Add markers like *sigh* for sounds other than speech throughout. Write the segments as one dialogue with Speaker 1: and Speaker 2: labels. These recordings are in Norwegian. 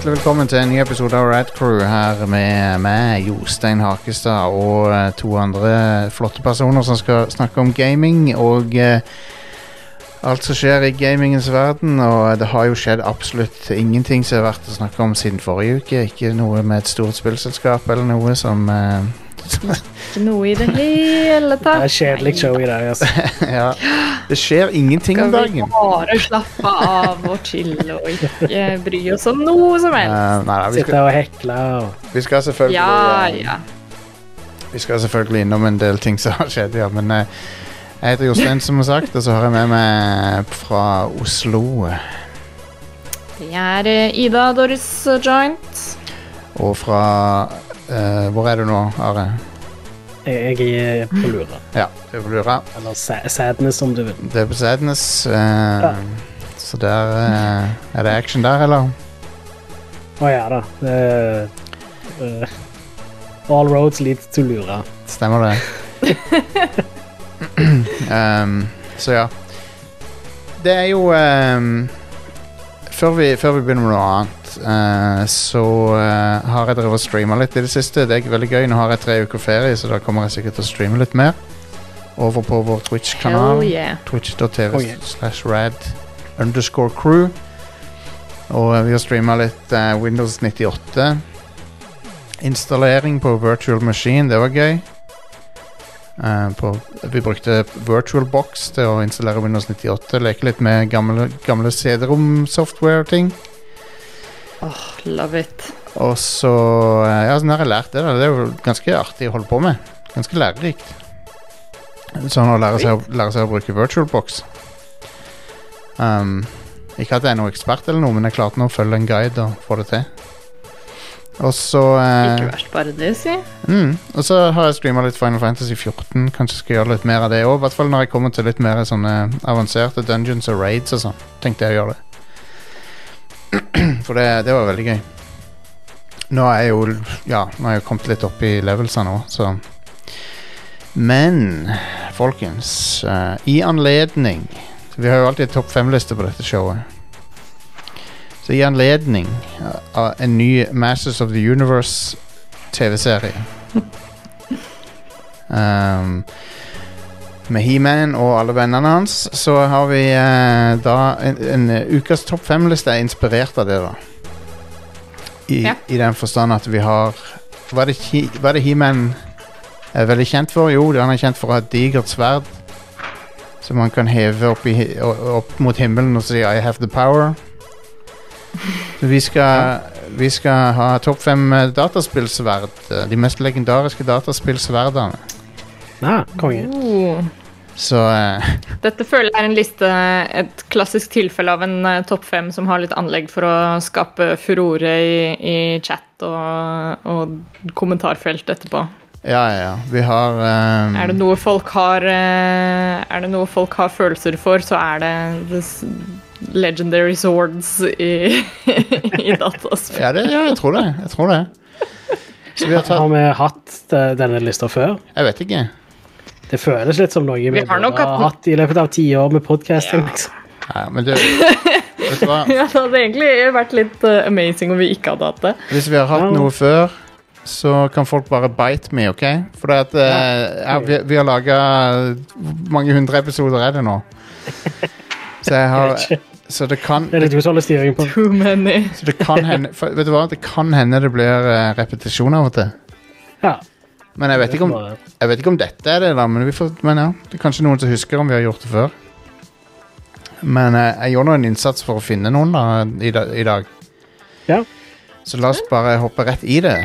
Speaker 1: hjertelig velkommen til en ny episode av Rad Crew her med meg, Jostein Hakestad, og eh, to andre flotte personer som skal snakke om gaming og eh, alt som skjer i gamingens verden. Og det har jo skjedd absolutt ingenting som er verdt å snakke om siden forrige uke. Ikke noe med et stort spillselskap eller noe som eh, *laughs*
Speaker 2: Ikke noe i det hele tatt.
Speaker 3: Det er kjedelig show i dag, altså. *laughs*
Speaker 1: Ja. Det skjer ingenting om
Speaker 2: Skal vi
Speaker 1: dagen.
Speaker 2: bare slappe av og chille og ikke bry oss om noe som helst?
Speaker 1: Uh, nei, vi,
Speaker 3: Sitte og hekle og
Speaker 1: vi skal selvfølgelig
Speaker 2: Ja,
Speaker 1: eh,
Speaker 2: ja.
Speaker 1: Vi skal selvfølgelig innom en del ting som har skjedd, ja. Men uh, jeg heter Jostein, som har sagt, og så har jeg med meg fra Oslo.
Speaker 2: Det er eh, Ida Doris Joint.
Speaker 1: Og fra eh, Hvor er du nå, Are?
Speaker 3: jeg, er på lura.
Speaker 1: Ja, du er på Lura.
Speaker 3: Eller sadness, om du vil.
Speaker 1: Det er på Sadness. Uh,
Speaker 3: Ja.
Speaker 1: Så der uh, Er det action der, eller?
Speaker 3: Å ja da. All roads lead to lura.
Speaker 1: Stemmer det? um, *laughs* så ja. Det er jo um, før, vi, før vi begynner med noe annet, eh, så uh, har jeg drevet og streama litt i det siste. Det er veldig gøy. Nå har jeg tre uker ferie, så da kommer jeg sikkert til å streame litt mer. Over på vår Twitch-kanal.
Speaker 2: Yeah.
Speaker 1: Twitch.tv
Speaker 3: Oh, yeah.
Speaker 1: slash rad underscore crew. Og uh, vi har streama litt Windows 98. Installering på virtual machine, det var gøy. Eh, på, vi brukte VirtualBox til å installere Windows 98. Leke litt med gamle, gamle CD-rom-software-ting.
Speaker 2: Åh, love it.
Speaker 1: Og så eh, Ja, sånn har jeg lært det. da. Det er jo ganske artig å holde på med. Ganske lærerikt. Sånn å lære seg, å- lære seg å bruke VirtualBox. Um, ikke at jeg er noen ekspert, eller noe men jeg klarte nå å følge en guide og få det til. Og så eh,
Speaker 2: Ikke verst, bare det, si.
Speaker 1: mm, Og så har jeg streama litt Final Fantasy 14. Kanskje skal gjøre litt mer av det òg. I hvert fall når jeg kommer til litt mer sånne avanserte dungeons og raids og sånn. Tenkte jeg å gjøre det. *clears throat* For det, det var veldig gøy. Nå er jeg jo Ja, nå har jeg kommet litt opp i levelsa nå, så Men, folkens uh, I anledning Vi har jo alltid topp fem-liste på dette showet. Så i anledning av en ny Masters of the Universe TV-serie um, *laughs* Med He-Man og alle vennene hans, så har vi eh, da en, en eh, ukas topp fem-liste er inspirert av det, da. I,
Speaker 2: Ja.
Speaker 1: I den forstand at vi har Hva er det, He-Man er veldig kjent for? Jo, han er kjent for å ha et digert sverd som han kan heve opp, i, opp mot himmelen og si 'I have the power'. Så vi skal, vi skal ha topp fem eh, dataspillsverd. eh, De mest legendariske dataspillsverdene.
Speaker 3: Ah, konge.
Speaker 2: Oh.
Speaker 1: Så uh... *laughs*
Speaker 2: Dette føler jeg er en liste, et klassisk tilfelle av en uh, topp fem som har litt anlegg for å skape furore i, i chat og, og kommentarfelt etterpå.
Speaker 1: ja, ja, ja. Vi har um...
Speaker 2: Er det noe folk har uh, Er det noe folk har følelser for, så er det this legendary swords i, *laughs* i dataspill.
Speaker 1: ja, det, ja, jeg tror det. Jeg tror det. Så vi har tatt
Speaker 3: Har vi hatt denne lista før?
Speaker 1: Jeg vet ikke.
Speaker 3: Det føles litt som noe vi,
Speaker 2: Vi har nok
Speaker 3: burde
Speaker 2: hatt-
Speaker 3: i løpet av ti år med podcasting.
Speaker 2: Ja.
Speaker 3: Liksom.
Speaker 1: Ja, men det, *laughs* Vet du hva?
Speaker 2: Ja, det hadde egentlig vært litt uh, amazing om vi ikke hadde hatt det.
Speaker 1: Hvis vi har hatt
Speaker 3: Ja.
Speaker 1: noe før, så kan folk bare bite me, OK? For at eh, ja, vi, vi har laga Hvor mange hundre episoder er det nå? Så jeg har Så det kan
Speaker 3: Det er styring på.
Speaker 2: Too many.
Speaker 1: Så det kan hende for, Vet du hva? Det kan hende det blir eh, repetisjon av og til.
Speaker 3: Ja.
Speaker 1: Men jeg vet, ikke om, jeg vet ikke om dette er det, da. Men, vi får, men ja, det er kanskje noen som husker om vi har gjort det før. Men eh, jeg gjorde nå en innsats for å finne noen da, i, da, i dag.
Speaker 3: Ja.
Speaker 1: Så la oss bare hoppe rett i det.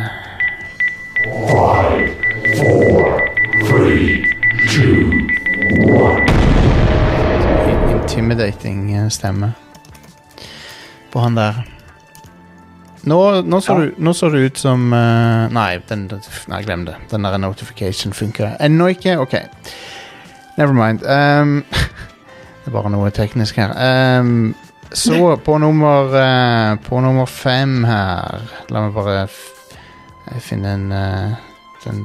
Speaker 1: In- Intimidating eh, stemme på han der. Nå, nå, så,
Speaker 3: Ja.
Speaker 1: du, nå så det ut som uh, Nei, den, nei, glem det. Den der notification funker ennå ikke. OK. Never mind. Um, *laughs* det er bare noe teknisk her. Um, så *laughs* på nummer uh, På nummer fem her La meg bare finne en uh, Den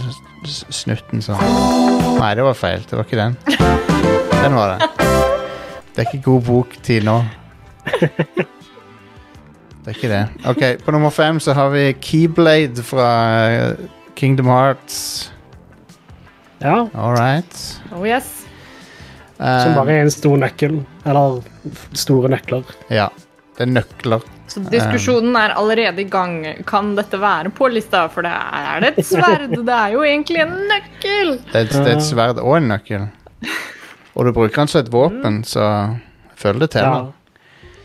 Speaker 1: snutten sånn Nei, det var feil. Det var ikke den. *laughs* Den var det. Det er ikke god bok til nå. Det er ikke det. Ok, På nummer fem så har vi Keyblade fra eh, Kingdom Hearts.
Speaker 3: Ja,
Speaker 1: All right.
Speaker 2: Oh yes.
Speaker 3: som
Speaker 1: Eh,
Speaker 3: bare er en stor nøkkel. Eller store nøkler.
Speaker 1: Ja. Det er nøkler.
Speaker 2: Så diskusjonen er allerede i gang. Kan dette være på lista? For det er, er det et sverd? *laughs* Det er jo egentlig en nøkkel!
Speaker 1: Det er, et- det er et sverd og en nøkkel. Og du bruker den som et våpen, så følg det
Speaker 3: til.
Speaker 1: Ja.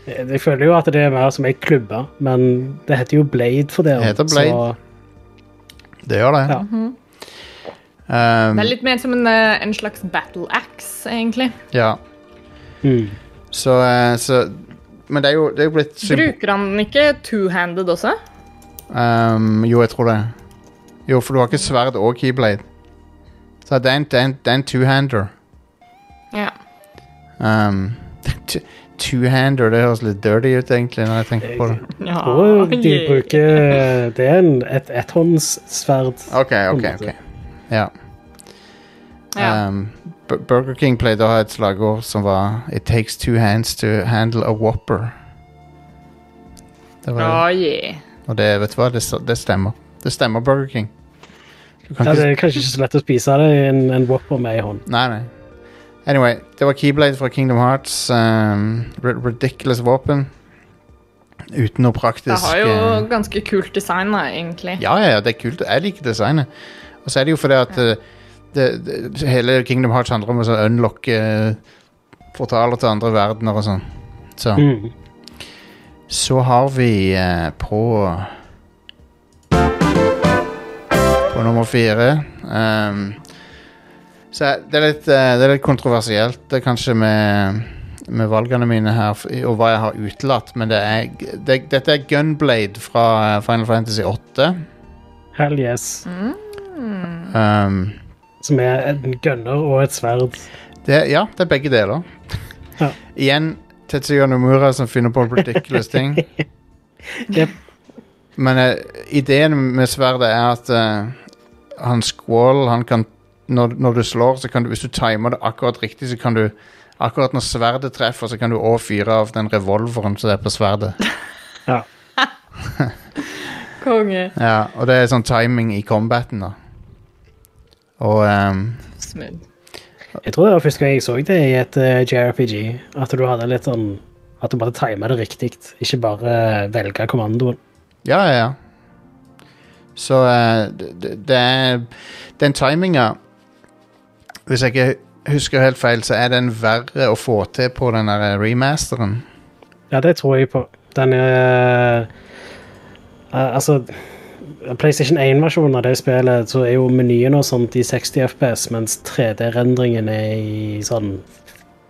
Speaker 3: Jeg føler jo at det er mer som ei klubbe, men det heter jo Blade for det.
Speaker 1: Det heter Blade. Det gjør det.
Speaker 3: Ja.
Speaker 1: Um,
Speaker 2: Det er litt mer som en, eh, en slags battle axe, egentlig.
Speaker 1: ja.
Speaker 3: Så, mm.
Speaker 1: Så, eh, så Men det er jo, det er jo blitt symb-
Speaker 2: Bruker han den ikke two-handed også?
Speaker 1: um, Jo, jeg tror det. Jo, for du har ikke sverd og keyblade. Så det er en, en, en two-hander.
Speaker 2: Ja. *laughs*
Speaker 1: Um, two-hander, det høres litt dirty ut, egentlig, når jeg tenker på det.
Speaker 2: ja.
Speaker 3: Og de bruker Det er en, et etthåndssverd.
Speaker 1: OK, OK. ok Ja. Um, Burger King pleide å ha et slagord som var It takes two hands to handle a whopper. Det var det.
Speaker 2: Oh, yeah.
Speaker 1: Og det, vet du hva, det, det stemmer. Det stemmer, Burger King. Du kan
Speaker 3: Ja,
Speaker 1: ikke
Speaker 3: det er kanskje ikke så lett å spise det i en, en Whopper med ei hånd.
Speaker 1: Nei, nei. Anyway, det var Keyblade fra Kingdom Hearts. Um, ridiculous våpen. Uten noe praktisk
Speaker 2: Det har jo
Speaker 1: eh,
Speaker 2: ganske kult design, da, egentlig.
Speaker 1: Ja, ja, ja, det er kult. Jeg liker designet. Og så er det jo fordi at ja. det, det, hele Kingdom Hearts handler om å unlocke eh, portaler til andre verdener og sånn. Så,
Speaker 3: Mm.
Speaker 1: så har vi uh, på På nummer fire ehm, Så det er litt, eh, det er litt kontroversielt er kanskje med, med valgene mine her, f- og hva jeg har utelatt, men det er, det, dette er Gunblade fra eh, Final Fantasy 8.
Speaker 3: Hell yes.
Speaker 1: Um,
Speaker 3: Som er en gunner og et sverd.
Speaker 1: det, ja, det er begge deler. *laughs*
Speaker 3: Ja.
Speaker 1: Igjen Tetsuya Nomura som finner på ridiculous ting. *laughs*
Speaker 3: Jep.
Speaker 1: Men eh, ideen med sverdet er at eh, han Squall han kan når, når du slår, så kan du Hvis du timer det akkurat riktig, så kan du Akkurat når sverdet treffer, så kan du òg fyre av den revolveren som er på sverdet.
Speaker 3: Ja. *laughs*
Speaker 2: Konge.
Speaker 1: Ja, Og det er sånn timing i combaten, da. Og ehm,
Speaker 3: Jeg tror det var første gang jeg så det i et uh, JRPG. At du hadde litt sånn At du måtte time det riktig, ikke bare velge kommandoen.
Speaker 1: Ja, ja, ja. Så eh, det, det- det er Den timinga Hvis jeg ikke husker helt feil, så er den verre å få til på den der remasteren.
Speaker 3: Ja, det tror jeg på. Den er uh, Altså PlayStation 1-versjonen av det spillet, så er jo menyen og sånt i 60 FPS, mens 3D-rendringen er i sånn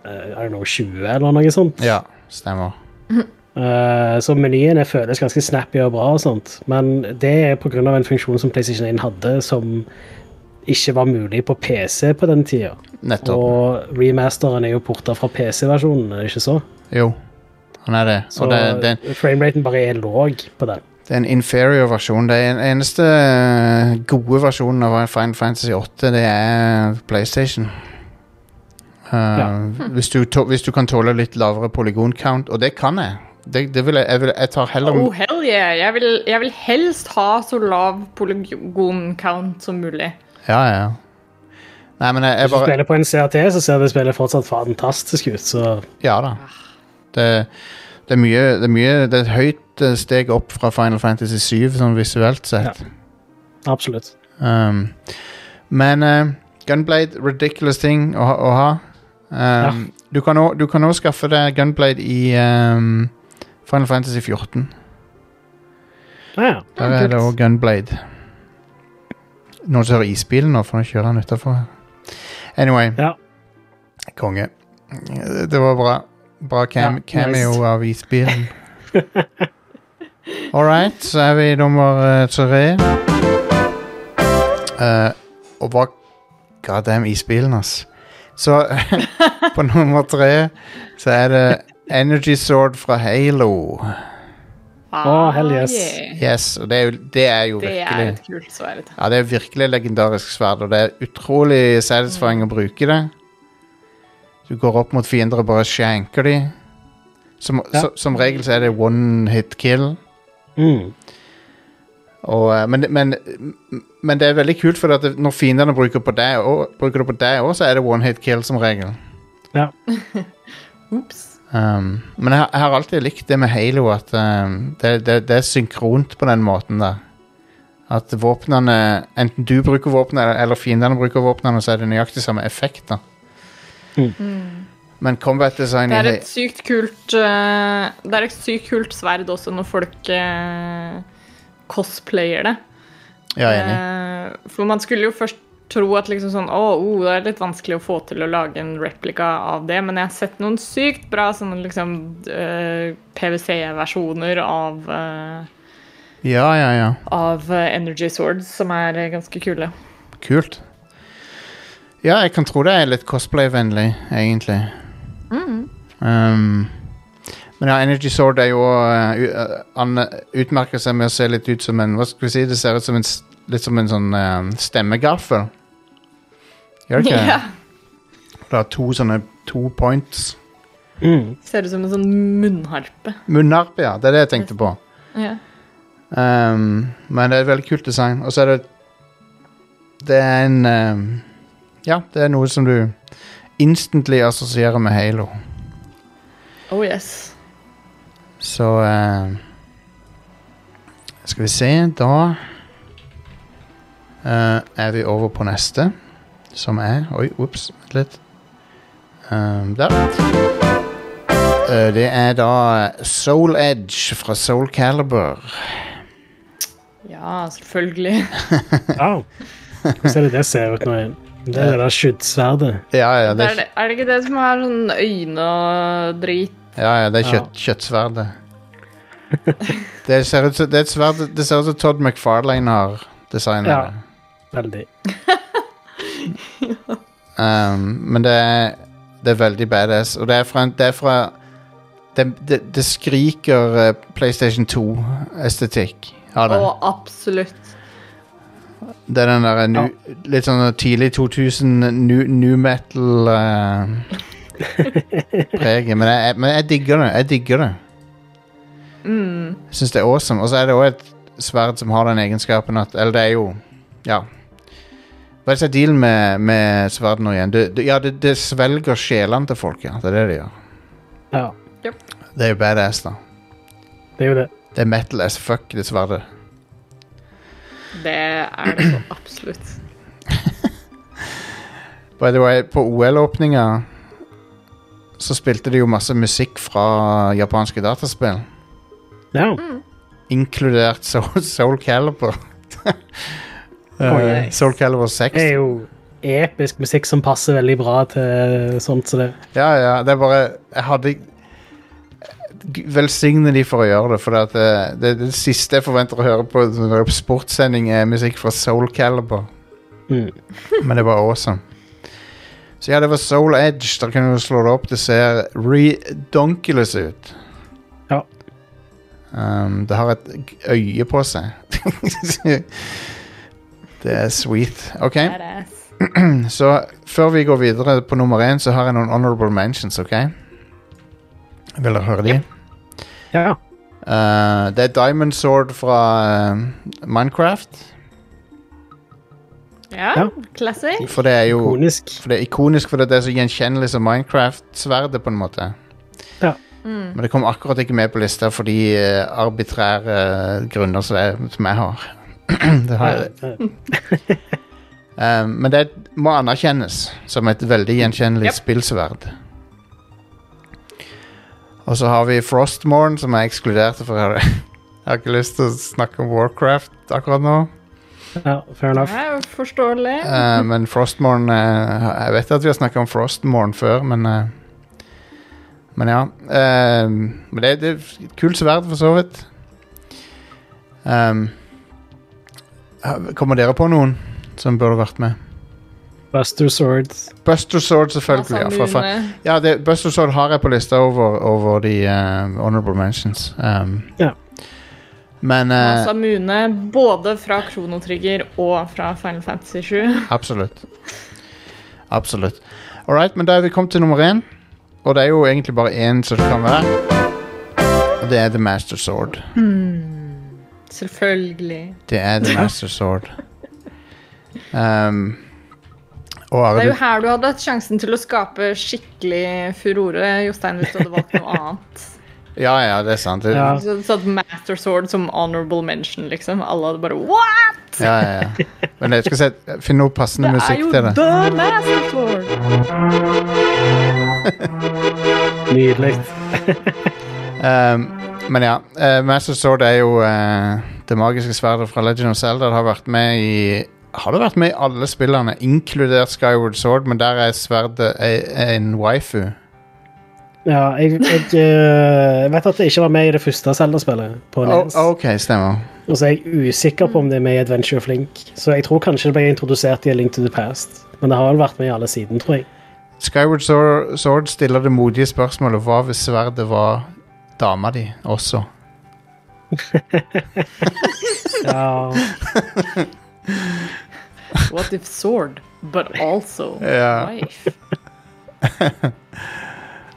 Speaker 3: eh, I don't know, 20 eller noe sånt.
Speaker 1: Ja, stemmer.
Speaker 3: Uh, *laughs* så menyen er- føles ganske snappy og bra, og sånt. men det er pga. en funksjon som PlayStation 1 hadde, som ikke var mulig på PC på den tida.
Speaker 1: Nettopp.
Speaker 3: Og remasteren er jo porta fra PC-versjonen, er det ikke så?
Speaker 1: Jo, han er det.
Speaker 3: Så
Speaker 1: det, det,
Speaker 3: frameraten bare er låg på den.
Speaker 1: det er en inferior versjon. Det er den eneste eh, gode versjonen av Final Fantasy 8, det er PlayStation. Uh,
Speaker 3: Ja.
Speaker 1: hvis, du to, hvis du kan tåle litt lavere polygon count, og det kan jeg. Det, det vil jeg, jeg, vil, jeg tar heller
Speaker 2: Oh, hell yeah. Jeg vil, jeg vil helst ha så lav polygon-count som mulig.
Speaker 1: Ja, ja. ja. Nei, men jeg, jeg
Speaker 3: Hvis du spiller på en CRT, så ser det spillet fortsatt fantastisk ut. Så
Speaker 1: Ja da. Det, det, er mye, det er mye Det er et høyt eh, steg opp fra Final Fantasy 7 sånn visuelt sett.
Speaker 3: absolutt.
Speaker 1: Um, men uh, Gunblade, ridiculous ting å, ha- å ha. Um, Du kan også- du kan òg skaffe deg Gunblade i um, Final Fantasy 14.
Speaker 3: Ja ja.
Speaker 1: Der er det òg Gunblade. Noen som hører isbilen nå, for nå kjører han utafor. Anyway,
Speaker 3: ja.
Speaker 1: konge. Det var bra. Bra cam
Speaker 3: Ja,
Speaker 1: cameo
Speaker 3: nice.
Speaker 1: av isbilen. *laughs* All right, så er vi i nummer uh, tre. Uh, og hva God damn isbilen, ass. Så *laughs* på nummer tre så er det Energy Sword fra Halo.
Speaker 2: Ah,
Speaker 3: hell yes.
Speaker 2: yeah.
Speaker 1: Yes, og det er jo, det er jo
Speaker 2: Det er et kult sverd.
Speaker 1: Ja, det er virkelig legendarisk sverd, og det er utrolig satisfying å bruke det. Du går opp mot fiender og bare shanker de. Som,
Speaker 3: Ja.
Speaker 1: så, som regel så er det one hit kill.
Speaker 3: Mm.
Speaker 1: Og, eh, men, men, men det er veldig kult, for at det, når fiendene bruker, på deg og, bruker det på deg òg, så er det one hit kill som regel.
Speaker 3: Ja. *laughs*
Speaker 2: Ops.
Speaker 1: Um, men jeg, har- jeg har alltid likt det med Halo, at um, det, det, det er synkront på den måten der. At våpnene Enten du bruker våpnene, eller, fiendene bruker våpnene, så er det nøyaktig samme effekt. da Men combat design
Speaker 2: Det er et sykt kult uh, Det er et sykt kult sverd også når folk uh, cosplayer det.
Speaker 1: Ja, enig.
Speaker 2: Uh, for man skulle jo først tro at liksom sånn, å, oh, det er litt vanskelig å få til å lage en replika av det, men jeg har sett noen sykt bra sånne liksom uh, PwC-versjoner av, uh,
Speaker 1: Ja, ja, ja.
Speaker 2: av uh, Energy Swords som er eh, ganske kule.
Speaker 1: Kult. Ja, jeg kan tro det er litt cosplay-vennlig, egentlig. Um, men ja, Energy Sword er jo Han utmerker seg med å se litt ut som en Hva skal vi si? Det ser ut som en, litt som en sånn uh, stemmegaffel. Gjør det ikke?
Speaker 2: Ja.
Speaker 1: Det har to sånne to points.
Speaker 3: Mm.
Speaker 2: Ser ut som en sånn munnharpe.
Speaker 1: Munnharpe, ja. Det er det jeg tenkte på.
Speaker 2: Ja.
Speaker 1: Um, men det er et veldig kult design. Og så er det Det er en um, Ja, det er noe som du instantly assosierer med Halo.
Speaker 2: Oh yes.
Speaker 1: Så eh, Skal vi se, da uh, er vi over på neste, som er Oi, ops, vent litt. Um, der. Eh, det er da Soul Edge fra Soul Caliber.
Speaker 2: Ja, selvfølgelig. *laughs*
Speaker 3: wow. Hvordan er det det ser ut nå igjen? Det er det der skuddsverdet.
Speaker 1: Ja, ja,
Speaker 2: Det er,
Speaker 1: er,
Speaker 2: det, er det ikke det som har sånn øyne og drit?
Speaker 1: ja, ja, det er kjøtt, kjøttsverdet. *laughs* Det ser ut som det er et sverd Det ser ut som Todd McFarlane har designet
Speaker 3: Ja.
Speaker 1: det.
Speaker 3: Veldig. *laughs* *laughs*
Speaker 1: Um, men det er, det er veldig badass. Og det er fra, det, er fra det, det, det skriker eh, PlayStation 2-estetikk av det.
Speaker 2: Å, absolutt.
Speaker 1: Det er den der eh, nu, litt sånn tidlig 2000 nu, new metal uh, *laughs* preget. Men, jeg, men jeg digger det. Jeg digger det.
Speaker 2: Mm.
Speaker 1: Jeg syns det er awesome. Og så er det òg et sverd som har den egenskapen at Eller det er jo Ja. Hva er dealen med, med sverd nå igjen? Det, det, ja, det, det svelger sjelene til folk, ja. Det er det det gjør.
Speaker 3: Ja,
Speaker 1: Det er jo badass, da.
Speaker 3: det er jo det.
Speaker 1: Det er metal as fuck, det sverdet.
Speaker 2: Det er det så absolutt. *laughs*
Speaker 1: By the way, på OL-åpninga så spilte de jo masse musikk fra japanske dataspill.
Speaker 3: Ja.
Speaker 1: Inkludert Soul, Soul Calibur. *laughs* Eh,
Speaker 3: nice.
Speaker 1: Soul Calibur 6.
Speaker 3: Det er jo episk musikk som passer veldig bra til sånt som det.
Speaker 1: Ja, ja, det er bare Jeg hadde Velsigne de for å gjøre det, for det, at det, det, det siste jeg forventer å høre på en sportssending, er musikk fra Soul Calibur.
Speaker 3: Mm.
Speaker 1: Men det var awesome. Så ja, det var Soul Edge. Der kan du slå det opp. Det ser redonkulous ut.
Speaker 3: Ja.
Speaker 1: Um, det har et øye på seg. *laughs* det er sweet. OK, *clears throat* så før vi går videre på nummer én, så har jeg noen honorable mentions, OK? Vil dere høre de?
Speaker 3: Ja.
Speaker 1: Uh, det er Diamond Sword fra uh, Minecraft.
Speaker 2: Ja,
Speaker 3: Ja.
Speaker 2: classic.
Speaker 1: For det er jo
Speaker 3: Ikonisk.
Speaker 1: For det er ikonisk fordi det er så gjenkjennelig som Minecraft-sverdet, på en måte.
Speaker 3: Ja.
Speaker 1: Men det kom akkurat ikke med på lista fordi uh, arbitrære grunner som jeg, som jeg har. Det har
Speaker 3: jeg.
Speaker 1: Um, *laughs* men det må anerkjennes som et veldig gjenkjennelig
Speaker 2: Yep.
Speaker 1: spillsverd. Og så har vi Frostmorn, som er ekskludert. For *laughs* jeg har, ikke lyst til å snakke om Warcraft akkurat nå.
Speaker 3: ja, fair enough.
Speaker 2: Er forståelig.
Speaker 1: Uh, men Frostmorn uh, Jeg vet at vi har snakka om Frostmorn før, men uh, Men ja. eh, men det, det er et kult sverd, for så vidt. Um, kommer dere på noen som burde vært med?
Speaker 3: Buster Swords.
Speaker 1: Buster Sword, selvfølgelig. Ja, fra, ja det, Buster Sword har jeg på lista over, over de uh, honorable mentions. Um,
Speaker 3: Ja.
Speaker 1: Men eh,
Speaker 2: Masamune, både fra Krono Trigger og fra Final Fantasy 7. *laughs*
Speaker 1: Absolutt. Absolutt. All right, men da er vi kommet til nummer én. Og det er jo egentlig bare én som det kan være. Og det er The Master Sword.
Speaker 2: Selvfølgelig.
Speaker 1: Det er The *laughs* Master Sword. Um, og
Speaker 2: Det er jo her du hadde hatt sjansen til å skape skikkelig furore, Jostein, hvis du hadde valgt noe annet. *laughs*
Speaker 1: ja, ja, det er sant. Det,
Speaker 3: Ja.
Speaker 2: Så Satt Master Sword som honorable mention, liksom. Alle hadde bare What?!
Speaker 1: ja, ja, ja. Men jeg skal se, finne noe passende musikk til Det Det er jo.
Speaker 2: The Master Sword!
Speaker 3: Nydelig. *laughs*
Speaker 1: Um, men ja, uh, Master Sword er jo uh, det magiske sverdet fra Legend of Zelda. Det har vært med i Har det vært med i alle spillene, inkludert Skyward Sword, men der er sverdet er- er en waifu.
Speaker 3: Ja, jeg, jeg, eh, jeg vet at det ikke var med i det første Zelda-spillet på
Speaker 1: Oh, ok, stemmer.
Speaker 3: Og så er jeg usikker på om det er med i Adventure of Link. Så jeg tror kanskje det ble introdusert i A Link to the Past. Men det har vel vært med i alle siden, tror jeg.
Speaker 1: Skyward Sword, Sword stiller det modige spørsmålet hva hvis sverdet var dama di også? *laughs*
Speaker 3: Ja,
Speaker 2: What if sword, but also
Speaker 1: Ja.
Speaker 2: wife? *laughs*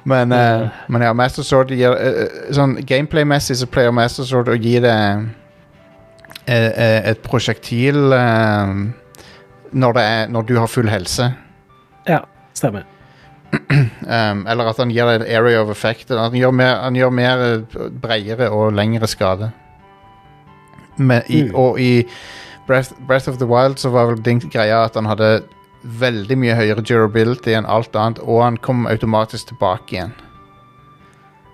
Speaker 1: Men, uh, men ja, Master Sword gir eh, Sånn gameplay-messig så pleier Master Sword å gi det eh, eh, et prosjektil når, det er, når du har full helse.
Speaker 3: ja stemmer.
Speaker 1: Um, eller at han gir deg et area of effect. Han gjør mer, han gjør mer eh, bredere og lengre skade. Men i,
Speaker 3: Mm.
Speaker 1: Og i Breath, Breath of the Wild så var vel din greia at han hadde veldig mye høyere durability enn alt annet, og han kom automatisk tilbake igjen.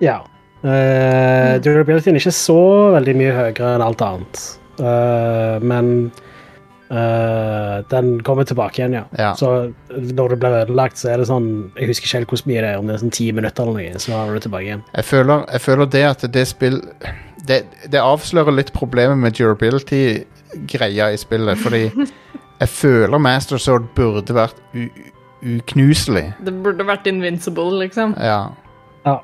Speaker 3: Ja. Uh, durabilityen er ikke så veldig mye høyere enn alt annet. Uh, men eh, den kommer tilbake igjen, ja.
Speaker 1: Ja.
Speaker 3: Så når det blir ødelagt, så er det sånn Jeg husker ikke helt hvor mye det er, om det er sånn ti minutter eller noe, så har du det tilbake igjen.
Speaker 1: Jeg føler, jeg føler det at det spill det, det avslører litt problemet med durability-greia i spillet, fordi *laughs* jeg føler Master Sword burde vært u uknuselig.
Speaker 2: Det burde vært invincible, liksom.
Speaker 1: Ja.
Speaker 3: Ja.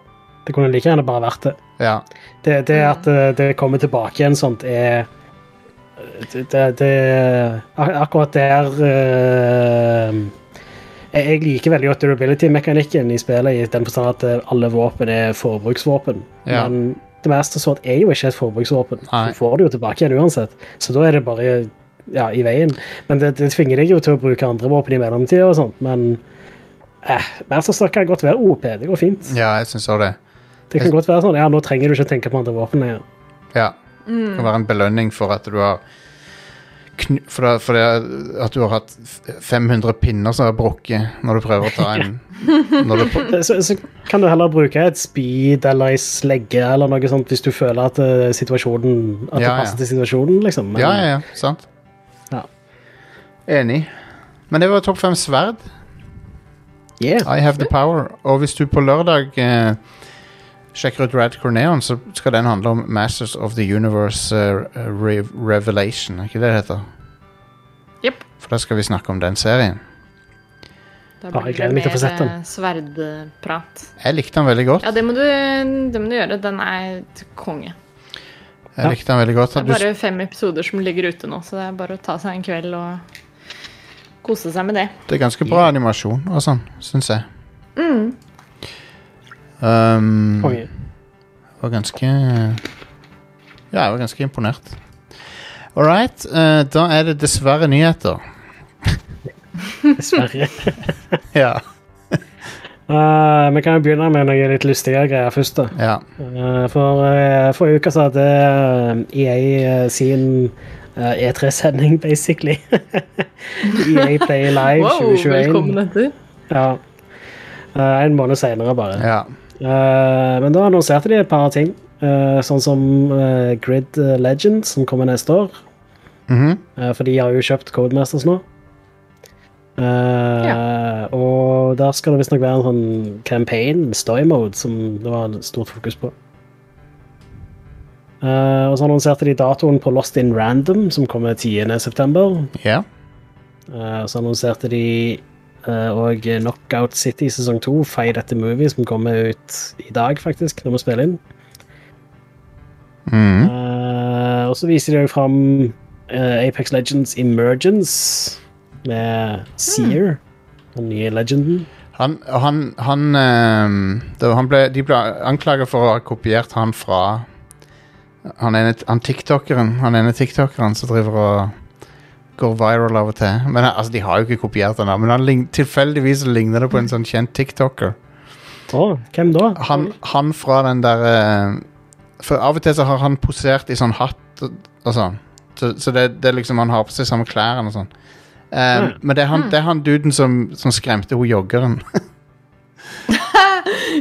Speaker 3: Det kunne like gjerne bare vært det.
Speaker 1: ja.
Speaker 3: Det, det at eh, det kommer tilbake igjen sånt, er det, det, Akkurat der uh, jeg, jeg liker veldig godt durability-mekanikken i spillet, i den forstand at eh, alle våpen er forbruksvåpen.
Speaker 1: Ja.
Speaker 3: Men det meste sånt er jo ikke et forbruksvåpen. Du får det jo tilbake igjen uansett. Så da er det bare ja, i veien. Men det, det tvinger deg jo til å bruke andre våpen i mellomtida og sånt, men eh, Master Sword kan godt være OP. Det går fint.
Speaker 1: ja, jeg syns òg det.
Speaker 3: Det kan godt være sånn, ja, nå trenger du ikke tenke på andre våpen lenger.
Speaker 1: Ja. Det kan være en belønning for at du har for, det, for det, at du har hatt 500 pinner som har brukket når du prøver å ta *laughs* en når du, *laughs*
Speaker 3: Så, så kan du heller bruke et speed eller ei slegge eller noe sånt hvis du føler at uh, situasjonen At
Speaker 1: Ja,
Speaker 3: det passer
Speaker 1: ja.
Speaker 3: til situasjonen, liksom. Men,
Speaker 1: Ja, ja, ja. Sant.
Speaker 3: Ja.
Speaker 1: Enig. Men det var topp fem sverd.
Speaker 3: Yeah.
Speaker 1: I have the power. Og hvis du på lørdag eh, sjekker ut Rad Corneon, så skal den handle om Masters of the Universe uh, Re Revelation. Er ikke det det heter?
Speaker 2: Yep.
Speaker 1: For da skal vi snakke om den serien.
Speaker 2: Da
Speaker 3: Ja, jeg
Speaker 2: blir det mer eh, sverdprat.
Speaker 1: Jeg likte den veldig godt.
Speaker 2: Ja, det må, du, det må du gjøre. Den er et konge.
Speaker 1: Jeg likte den veldig godt.
Speaker 2: Det er bare fem episoder som ligger ute nå, så det er bare å ta seg en kveld og kose seg med det.
Speaker 1: det er ganske bra animasjon og sånn, syns jeg.
Speaker 2: Mm.
Speaker 1: Um,
Speaker 3: Konge.
Speaker 1: var ganske Ja, jeg var ganske imponert. All right. Uh, da er det dessverre nyheter. *laughs*
Speaker 3: Dessverre. *laughs*
Speaker 1: Ja. *laughs*
Speaker 3: Eh, vi kan jo begynne med noe litt lystige greier først. da.
Speaker 1: ja.
Speaker 3: Uh, for uh, forrige uke så hadde EA sin eh, E3-sending, basically. EA Play Live
Speaker 2: Wow,
Speaker 3: 2021.
Speaker 2: velkommen etter.
Speaker 3: Ja. Eh, en måned seinere, bare.
Speaker 1: ja.
Speaker 3: Eh, men da annonserte de et par ting. eh, sånn som eh, Grid Legend, som kommer neste år.
Speaker 1: Mhm.
Speaker 3: Eh, for de har jo kjøpt Codemasters nå. Ja. Og der skal det visstnok være en sånn campaign, story mode, som det var stort fokus på. Uh, og så annonserte de datoen på Lost in Random, som kommer 10.9.
Speaker 1: Yeah.
Speaker 3: Uh, så annonserte de òg Knockout City sesong 2, Fight at the Movie, som kommer ut i dag, faktisk, når vi spiller inn.
Speaker 1: Mm.
Speaker 3: Uh, og så viser de òg fram uh, Apex Legends Emergence med Seer, den nye legenden.
Speaker 1: Han, han, han, uh, han ble, De ble anklaget for å ha kopiert han fra Han ene han tiktokeren Han ene tiktokeren som driver og går viral av og til. Men altså, De har jo ikke kopiert han, men han lign, tilfeldigvis ligner det på en sånn kjent tiktoker.
Speaker 3: Oh, hvem da?
Speaker 1: Han, han fra den der eh, For av og til så har han posert i sånn hatt og, og sånn. Så, så det, det er liksom han har på seg samme klærne og sånn. Eh,
Speaker 3: Mm.
Speaker 1: Men det er han, det er han duden som, som skremte hun joggeren. *laughs*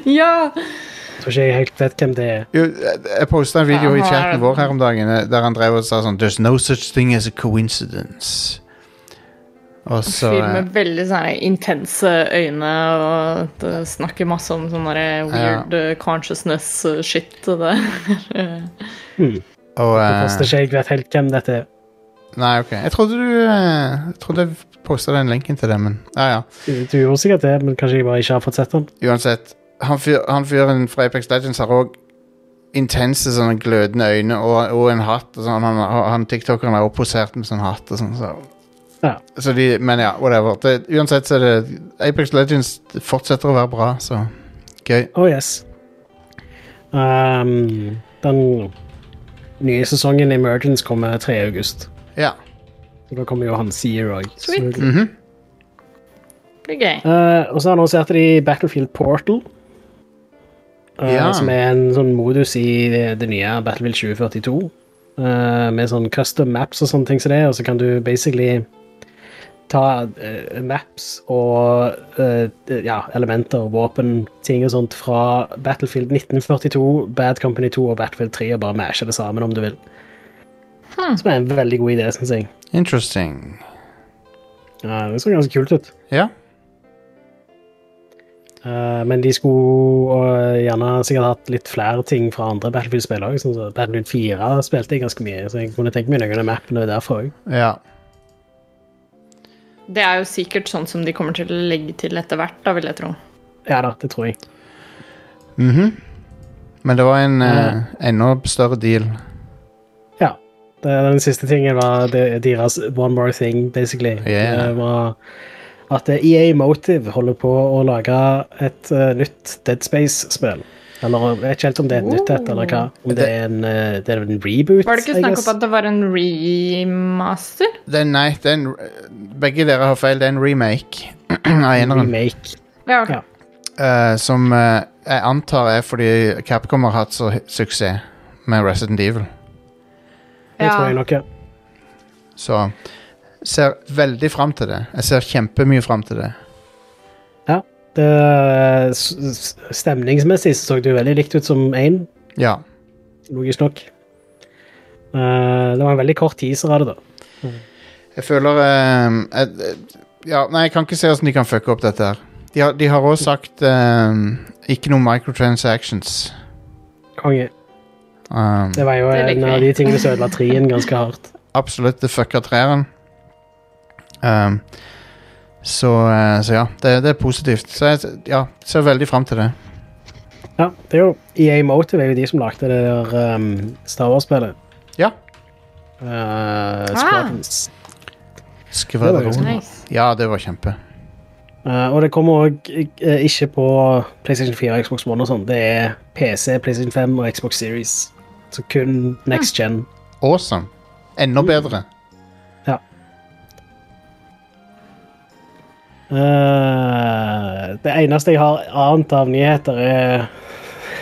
Speaker 2: Ja!
Speaker 3: Tror ikke jeg helt vet hvem det er.
Speaker 1: Jo, jeg- posta en video i chatten vår her om dagen eh, der han drev og sa sånn There's no such thing as a coincidence. Og så
Speaker 2: Fyr
Speaker 1: eh,
Speaker 2: med veldig sånne intense øyne og det snakker masse om sånn weird ja. consciousness eh, shit. Det. *laughs*
Speaker 3: mm.
Speaker 1: og,
Speaker 3: Jeg
Speaker 1: eh,
Speaker 3: ikke jeg vet helt hvem dette er.
Speaker 1: Nei, ok. Jeg trodde du Jeg trodde jeg posta den lenken til det, men ja, ja.
Speaker 3: Du, du gjorde sikkert det, men kanskje jeg bare ikke har fått sett den.
Speaker 1: Uansett. Han, fyr, han fyren fra Apex Legends har òg intense sånne glødende øyne og, og en hatt. Og sånn. Han, han TikTokeren er opposert posert med sånn hatt og sånn. Så.
Speaker 3: Ja.
Speaker 1: så de Men ja, whatever. Det, uansett så er det Apex Legends fortsetter å være bra, så gøy.
Speaker 3: Oh yes. Um, den nye sesongen Emergence kommer 3. august.
Speaker 1: Ja.
Speaker 3: Så da kommer jo han Seer òg.
Speaker 2: Sweet.
Speaker 1: -hmm.
Speaker 2: blir gøy.
Speaker 3: Uh, og så annonserte de Battlefield Portal. Eh,
Speaker 1: Ja.
Speaker 3: Som er en sånn modus i det, det nye Battlefield 2042. eh, med sånn custom maps og sånne ting som det, og så kan du basically ta eh, maps og eh, ja, elementer, våpen, ting og sånt fra Battlefield 1942, Bad Company 2 og Battlefield 3 og bare mashe det sammen om du vil.
Speaker 2: Hmm.
Speaker 3: Som er en veldig god idé, syns jeg.
Speaker 1: Interesting.
Speaker 3: Ja, det så ganske kult ut.
Speaker 1: Ja.
Speaker 3: Eh, men de skulle gjerne sikkert hatt litt flere ting fra andre Battlefield-spill òg. Sånn så Battlefield 4 spilte jeg ganske mye, så jeg kunne tenke meg noen av mappene derfor òg.
Speaker 1: ja.
Speaker 2: Det er jo sikkert sånn som de kommer til å legge til etter hvert, da, vil jeg tro.
Speaker 3: Ja da, det tror jeg.
Speaker 1: Mhm. Men det var en eh, enda større deal.
Speaker 3: Ja. Det, den siste tingen var deres One More Thing, basically.
Speaker 1: Yeah.
Speaker 3: Det var at EA Motive holder på å lage et uh, nytt Dead Space-spill. Eller jeg vet ikke helt om det er et nytt et, eller hva. Om det er en, eh, det er en reboot.
Speaker 2: Var det ikke snakk om at det var en remaster?
Speaker 1: Det er, nei, det er en, begge dere har feil. Det er en remake *clears throat* av eneren.
Speaker 3: Remake.
Speaker 2: Ja, okay.
Speaker 3: Ja.
Speaker 1: Eh, som uh, jeg antar er fordi Capcom har hatt så suksess med Resident Evil.
Speaker 3: Det
Speaker 2: Ja.
Speaker 3: tror jeg nok, ja.
Speaker 1: Så ser veldig fram til det. Jeg ser kjempemye fram til det.
Speaker 3: Det, s- s- stemningsmessig så, det jo veldig likt ut som én,
Speaker 1: Ja.
Speaker 3: logisk nok. Eh, det var en veldig kort teaser av det, da.
Speaker 1: Jeg føler eh, jeg, Ja, nei, jeg kan ikke se hvordan de kan fucke opp dette her. De har, òg også sagt eh, ikke noe microtransactions.
Speaker 3: Konge.
Speaker 1: Um,
Speaker 3: Det var jo
Speaker 2: Det
Speaker 3: en av de tingene som ødela trien ganske hardt.
Speaker 1: absolutt, det fucka treeren. Um, så, eh, så ja, det, det er positivt. Så jeg ja, ser veldig fram til det.
Speaker 3: Ja, det er jo EA Motive er jo de som lagde det der um, Star Wars-spillet.
Speaker 1: Ja.
Speaker 3: Uh, Squadrons.
Speaker 1: Ah.
Speaker 2: Nice.
Speaker 1: Ja, det var kjempe.
Speaker 3: Uh, og det kommer òg ikke på PlayStation 4 og Xbox One og sånn. Det er PC, PlayStation 5 og Xbox Series. Så kun next gen.
Speaker 1: Awesome. Enda bedre.
Speaker 3: Uh, det eneste jeg har annet av nyheter, er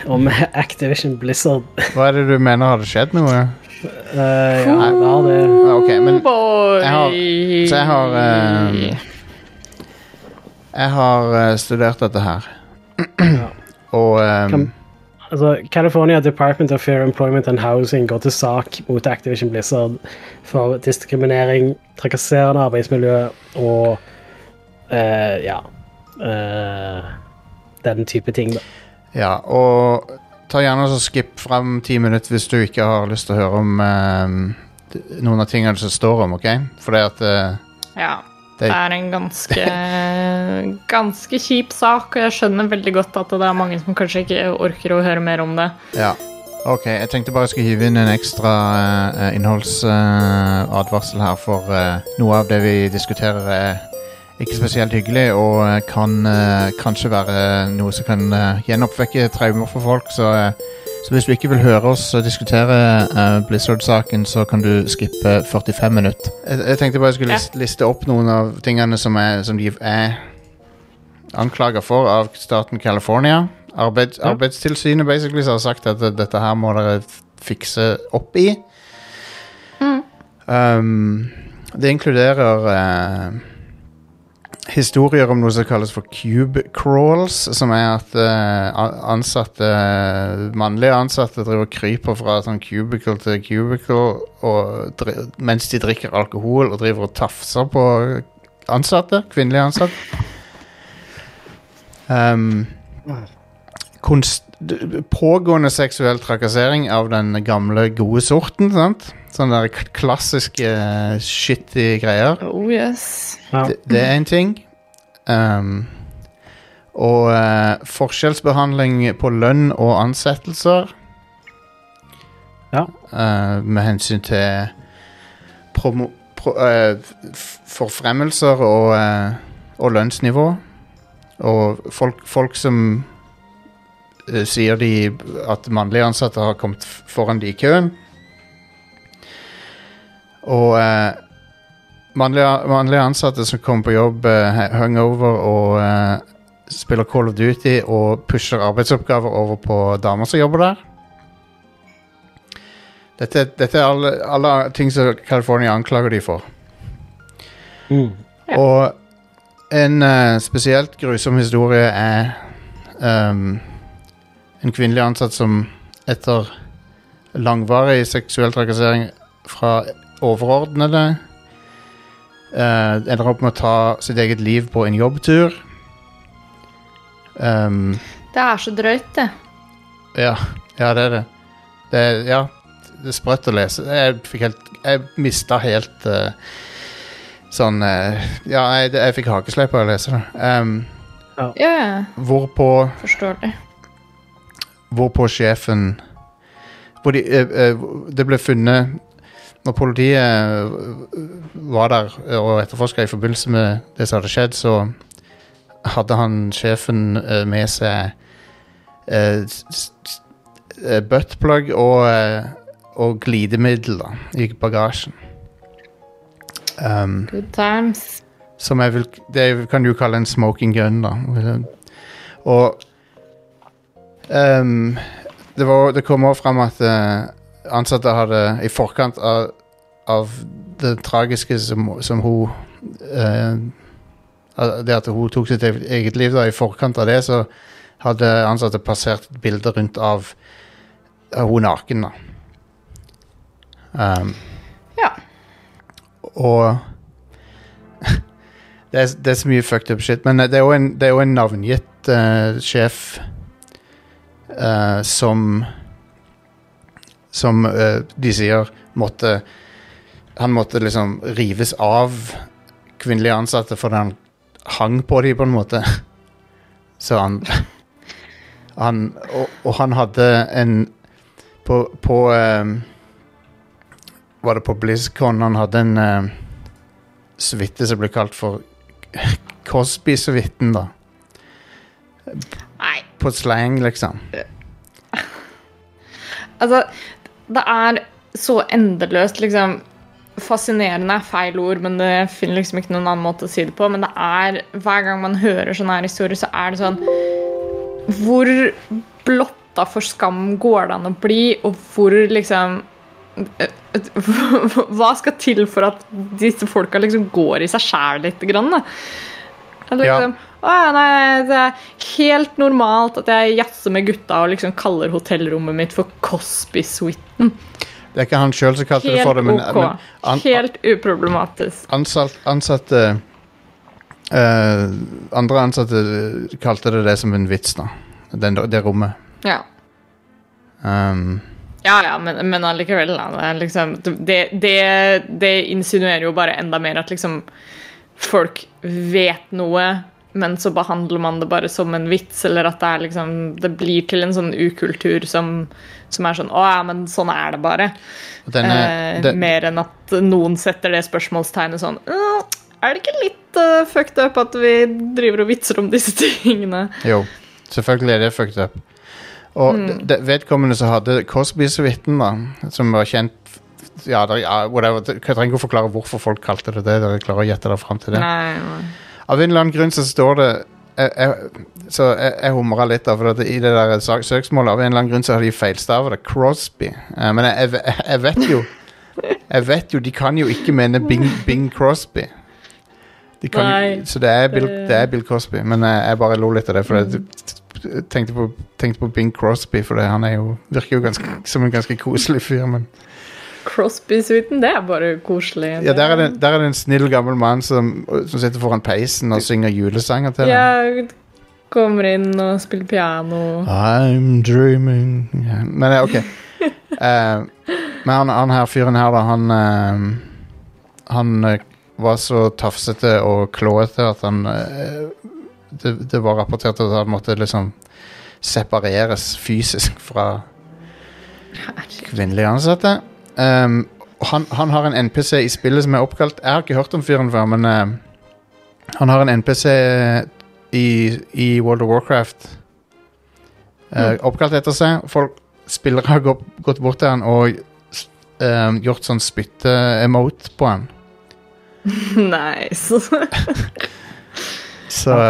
Speaker 3: om Activision Blizzard.
Speaker 1: Hva er det du mener? Har det skjedd noe?
Speaker 3: Uh, ja, det har det.
Speaker 1: Ok, men jeg har- så jeg har, uh, Jeg har eh, studert dette her. Og um,
Speaker 3: Altså, California Department of Fair Employment and Housing går til sak mot Activision Blizzard for diskriminering, trakasserende arbeidsmiljø og eh, ja Uh, den type ting, da.
Speaker 1: Ja, og ta gjerne og skip frem ti minutter hvis du ikke har lyst til å høre om uh, noen av tingene som står om, OK? For det at eh,
Speaker 2: Ja.
Speaker 1: Det-
Speaker 2: er en ganske, *laughs* ganske kjip sak, og jeg skjønner veldig godt at det er mange som kanskje ikke orker å høre mer om det.
Speaker 1: Ja. OK, jeg tenkte bare jeg skulle hive inn en ekstra uh, innholdsadvarsel her, for uh, noe av det vi diskuterer, er ikke spesielt hyggelig, og eh, kan uh, kanskje være noe som kan uh, gjenoppvekke traumer for folk. Så, uh, så hvis du ikke vil høre oss eh, diskutere eh, Blizzard-saken, så kan du skippe 45 minutter. Jeg, jeg tenkte bare jeg skulle
Speaker 2: Ja.
Speaker 1: liste, liste opp noen av tingene som, er, som de er anklaga for av staten California. Arbeid,
Speaker 3: Ja.
Speaker 1: Arbeidstilsynet basically, har sagt at eh, dette her må dere fikse opp i. Um, det inkluderer eh, historier om noe som kalles for cube crawls, som er at uh, ansatte, mannlige ansatte driver og kryper fra sånn cubicle til cubicle og, mens de drikker alkohol og driver og tafser på ansatte, kvinnelige ansatte. *laughs* Um, konst, pågående seksuell trakassering av den gamle, gode sorten, sant? Sånne der klassiske eh, shitty greier.
Speaker 2: Oh yes.
Speaker 3: Ja.
Speaker 1: Det, det er en ting. Um, og uh, forskjellsbehandling på lønn og ansettelser.
Speaker 3: Ja.
Speaker 1: Uh, med hensyn til promo, pro, uh, forfremmelser og, og lønnsnivå. Og folk, folk som sier de at mannlige ansatte har kommet foran de i køen. Og eh, mannlige, mannlige ansatte som kommer på jobb eh, hungover og eh, spiller Call of Duty og pusher arbeidsoppgaver over på damer som jobber der. Dette, dette er alle, alle ting som California anklager de for.
Speaker 3: Mm.
Speaker 1: Og en eh, spesielt grusom historie er ehm, en kvinnelig ansatt som etter langvarig seksuell trakassering fra overordnede eh, ender opp med å ta sitt eget liv på en jobbtur. Um,
Speaker 2: Det er så drøyt, det.
Speaker 1: ja, ja, det er det. Det er, ja, det er sprøtt å lese. Jeg fikk helt Jeg mista helt uh, sånn uh, Ja, jeg, jeg fikk hakeslepp av å lese det. Um,
Speaker 2: Ja, ja.
Speaker 1: hvorpå
Speaker 2: Forståelig.
Speaker 1: Hvorpå sjefen hvor de, eh, Det ble funnet Når politiet eh, var der og etterforska i forbindelse med det som hadde skjedd, så hadde han sjefen med seg eh, buttplug og, og glidemiddel da, i bagasjen. Um,
Speaker 2: Good times.
Speaker 1: som jeg vil Det kan du kalle en smoking gun, da. Og ehm, det, var, det kom også fram at eh, ansatte hadde i forkant av, av det tragiske som, som hun uh, Det at hun tok sitt eget- liv, da, i forkant av det, så hadde ansatte passert et bilde rundt av av hun naken, da. Um,
Speaker 2: Ja.
Speaker 1: og *laughs* det, er, det er så mye fucked up shit. Men eh, det er jo en, er en navngitt uh, sjef eh, som Som uh, de sier måtte Han måtte liksom rives av kvinnelige ansatte fordi han hang på dem, på en måte. *laughs* Så han han, og, og han hadde en På, på eh, Var det på BlizzCon han hadde en uh, suite som ble kalt for Cosby-suiten, da.
Speaker 2: Nei,
Speaker 1: På slang, liksom. *laughs*
Speaker 2: altså Det er så endeløst, liksom Fascinerende er feil ord, men det finner liksom ikke noen annen måte å si det på. Men det er hver gang man hører sånne her historier, så er det sånn Hvor blotta for skam går det an å bli, og hvor liksom *laughs* Hva skal til for at disse folka liksom går i seg sjæl litt? Grann, da? Liksom, «Å, nei, det er helt normalt at jeg jazzer med gutta og liksom kaller hotellrommet mitt for Cosby-suiten.
Speaker 1: Det er ikke han sjøl som kalte det for det, men,
Speaker 2: ok.
Speaker 1: men an,
Speaker 2: Helt uproblematisk.
Speaker 1: ansatt, ansatte uh, Andre ansatte kalte det det som en vits, da. Den, det rommet.
Speaker 2: Ja.
Speaker 1: Um,
Speaker 2: Ja, ja, men, men allikevel. Da. Det, liksom, det, det, det insinuerer jo bare enda mer at liksom folk vet noe, men så behandler man det bare som en vits, eller at det er liksom Det blir til en sånn ukultur som, som er sånn Å ja, men sånn er det bare.
Speaker 1: denne,
Speaker 2: eh,
Speaker 1: den,
Speaker 2: mer enn at noen setter det spørsmålstegnet sånn «Øh, Er det ikke litt uh, fucked up at vi driver og vitser om disse *laughs* tingene.
Speaker 1: Jo, selvfølgelig er det fucked up. Og
Speaker 2: Mm.
Speaker 1: det- vedkommende som hadde Cosby-suiten, da, som var kjent Ja, der, ja whatever. Jeg trenger ikke å forklare hvorfor folk kalte det det. Dere klarer å gjette dere fram til det.
Speaker 2: Nei, nei.
Speaker 1: Av en eller annen grunn så står det jeg, jeg, Så jeg, jeg humra litt, da, for i det der søksmålet Av en eller annen grunn så har de feilstavet det. Crosby. Uh, men jeg, jeg, vet jo Jeg vet jo, De kan jo ikke mene Bing, Bing Crosby. De kan,
Speaker 2: Nei,
Speaker 1: så det er, Bill,
Speaker 2: det-
Speaker 1: er Bill Crosby, Men jeg, jeg bare lo litt av det. For jeg tenkte på, tenkte på Bing Crosby, for det, han jo, virker jo ganske, som en ganske koselig fyr. Men
Speaker 2: Crosby-suiten, det er bare koselig.
Speaker 1: ja, der er, det, der er det en snill gammel mann som, som sitter foran peisen og synger julesanger til.
Speaker 2: Ja, kommer inn og spiller piano.
Speaker 1: I'm dreaming Men eh, ok uh, *laughs* Men han, han her fyren her da Han uh, Han uh, var så tafsete og klåete At han det, det var rapportert at han måtte liksom Separeres fysisk Fra kvinnelige ansatte um, han, han har en NPC i spillet som er oppkalt Jeg har ikke hørt om fyren før Men uh, han har en NPC i, i World of Warcraft uh, oppkalt etter seg. Folk, spillere har gått, gått bort til han og eh, gjort sånn spytte-emote på han. *laughs*
Speaker 2: nice.
Speaker 1: Så. *laughs*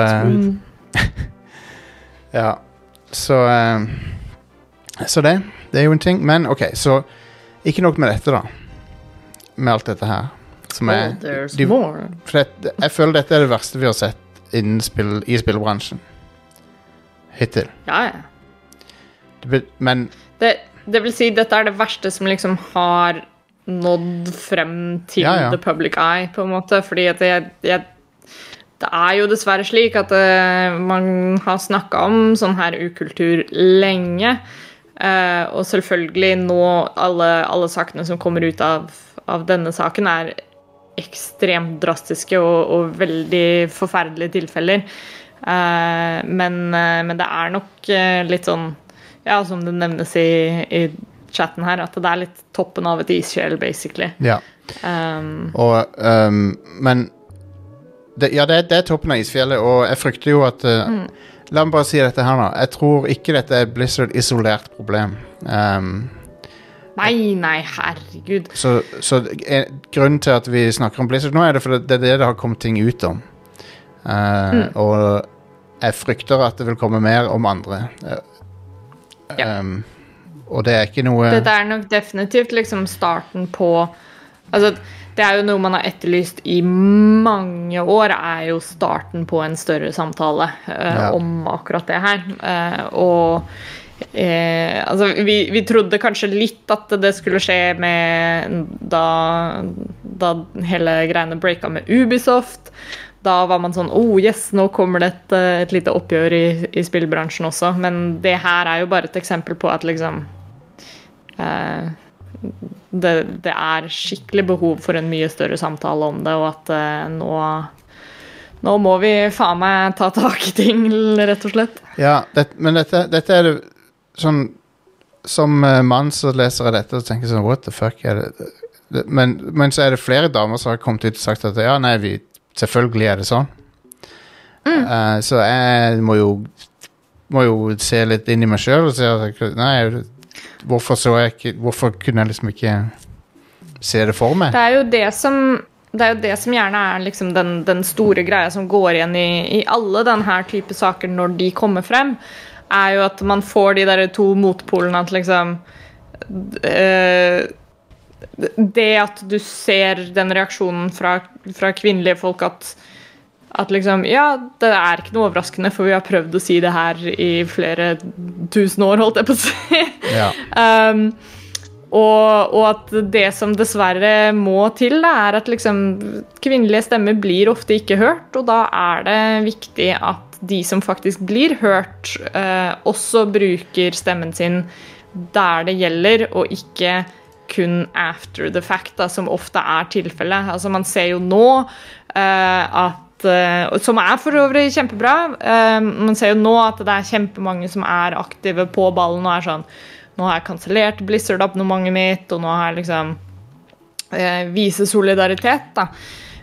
Speaker 1: Ja. Så Så det. Det er jo en ting. Men OK, så ikke nok med dette, da. Med alt dette her. Som er
Speaker 2: Oh,
Speaker 1: de- For det, jeg føler dette er det verste vi har sett innen spill, i spillbransjen. Hittil.
Speaker 2: Ja, ja.
Speaker 1: Det, men
Speaker 2: Det, det vil si, dette er det verste som liksom har nådd frem til
Speaker 1: Ja, ja.
Speaker 2: the public eye, på en måte. Fordi at jeg, jeg Det er jo dessverre slik at uh, man har snakka om sånn her ukultur lenge. Eh, og selvfølgelig nå alle, alle sakene som kommer ut av, av denne saken, er ekstremt drastiske og, og veldig forferdelige tilfeller. Eh, men, eh, men det er nok litt sånn Ja, som det nevnes i, i chatten her, at det er litt toppen av et isfjell, basically.
Speaker 1: Ja.
Speaker 2: Um,
Speaker 1: Og, um, men det, Ja, det, det er toppen av isfjellet, og jeg frykter jo at eh, La meg bare si dette her, nå. Jeg tror ikke dette er et Blizzard isolert problem. Um,
Speaker 2: nei, nei, herregud.
Speaker 1: så så en, grunnen til at vi snakker om Blizzard nå, er det fordi det er det det har kommet ting ut om. Eh, Og jeg frykter at det vil komme mer om andre. Uh,
Speaker 2: Ja.
Speaker 1: um, og det er ikke noe
Speaker 2: Dette er nok definitivt liksom starten på Altså, det er jo noe man har etterlyst i mange år, er jo starten på en større samtale eh,
Speaker 1: Ja.
Speaker 2: om akkurat det her. Eh, og eh, altså, vi, vi trodde kanskje litt at det skulle skje med da, da hele greiene breaka med Ubisoft. Da var man sånn Oh, yes, nå kommer det et, eh, et lite oppgjør i, i spillbransjen også. Men det her er jo bare et eksempel på at liksom eh, det, det er skikkelig behov for en mye større samtale om det, og at eh, nå nå må vi faen meg ta tak i ting, rett og slett.
Speaker 1: Ja, det, men dette, dette er det sånn Som uh, mann så leser jeg dette og tenker sånn What the fuck er det? det men, men så er det flere damer som har kommet ut og sagt at ja, nei, vi, selvfølgelig er det sånn. Eh, så jeg må jo må jo se litt inn i meg sjøl og si at Nei, hvorfor så jeg ikke Hvorfor kunne jeg liksom ikke se det for meg?
Speaker 2: Det er jo det som det er jo det som gjerne er liksom den, den store greia som går igjen i, i alle denne type saker når de kommer frem, er jo at man får de der to motpolene at liksom eh, Det at du ser den reaksjonen fra, fra kvinnelige folk at at liksom, ja, det er ikke noe overraskende, for vi har prøvd å si det her i flere tusen år, holdt jeg på å si. Um, og, og at det som dessverre må til, da, er at liksom kvinnelige stemmer blir ofte ikke hørt, og da er det viktig at de som faktisk blir hørt, eh, også bruker stemmen sin der det gjelder, og ikke kun after the fact, da, som ofte er tilfellet. Altså, man ser jo nå eh, at eh, Som er for øvrig kjempebra. man ser jo nå at det er kjempemange som er aktive på ballen og er sånn Nå har jeg kansellert Blizzard-abonnementet mitt, og nå har jeg liksom eh, Vise solidaritet, da.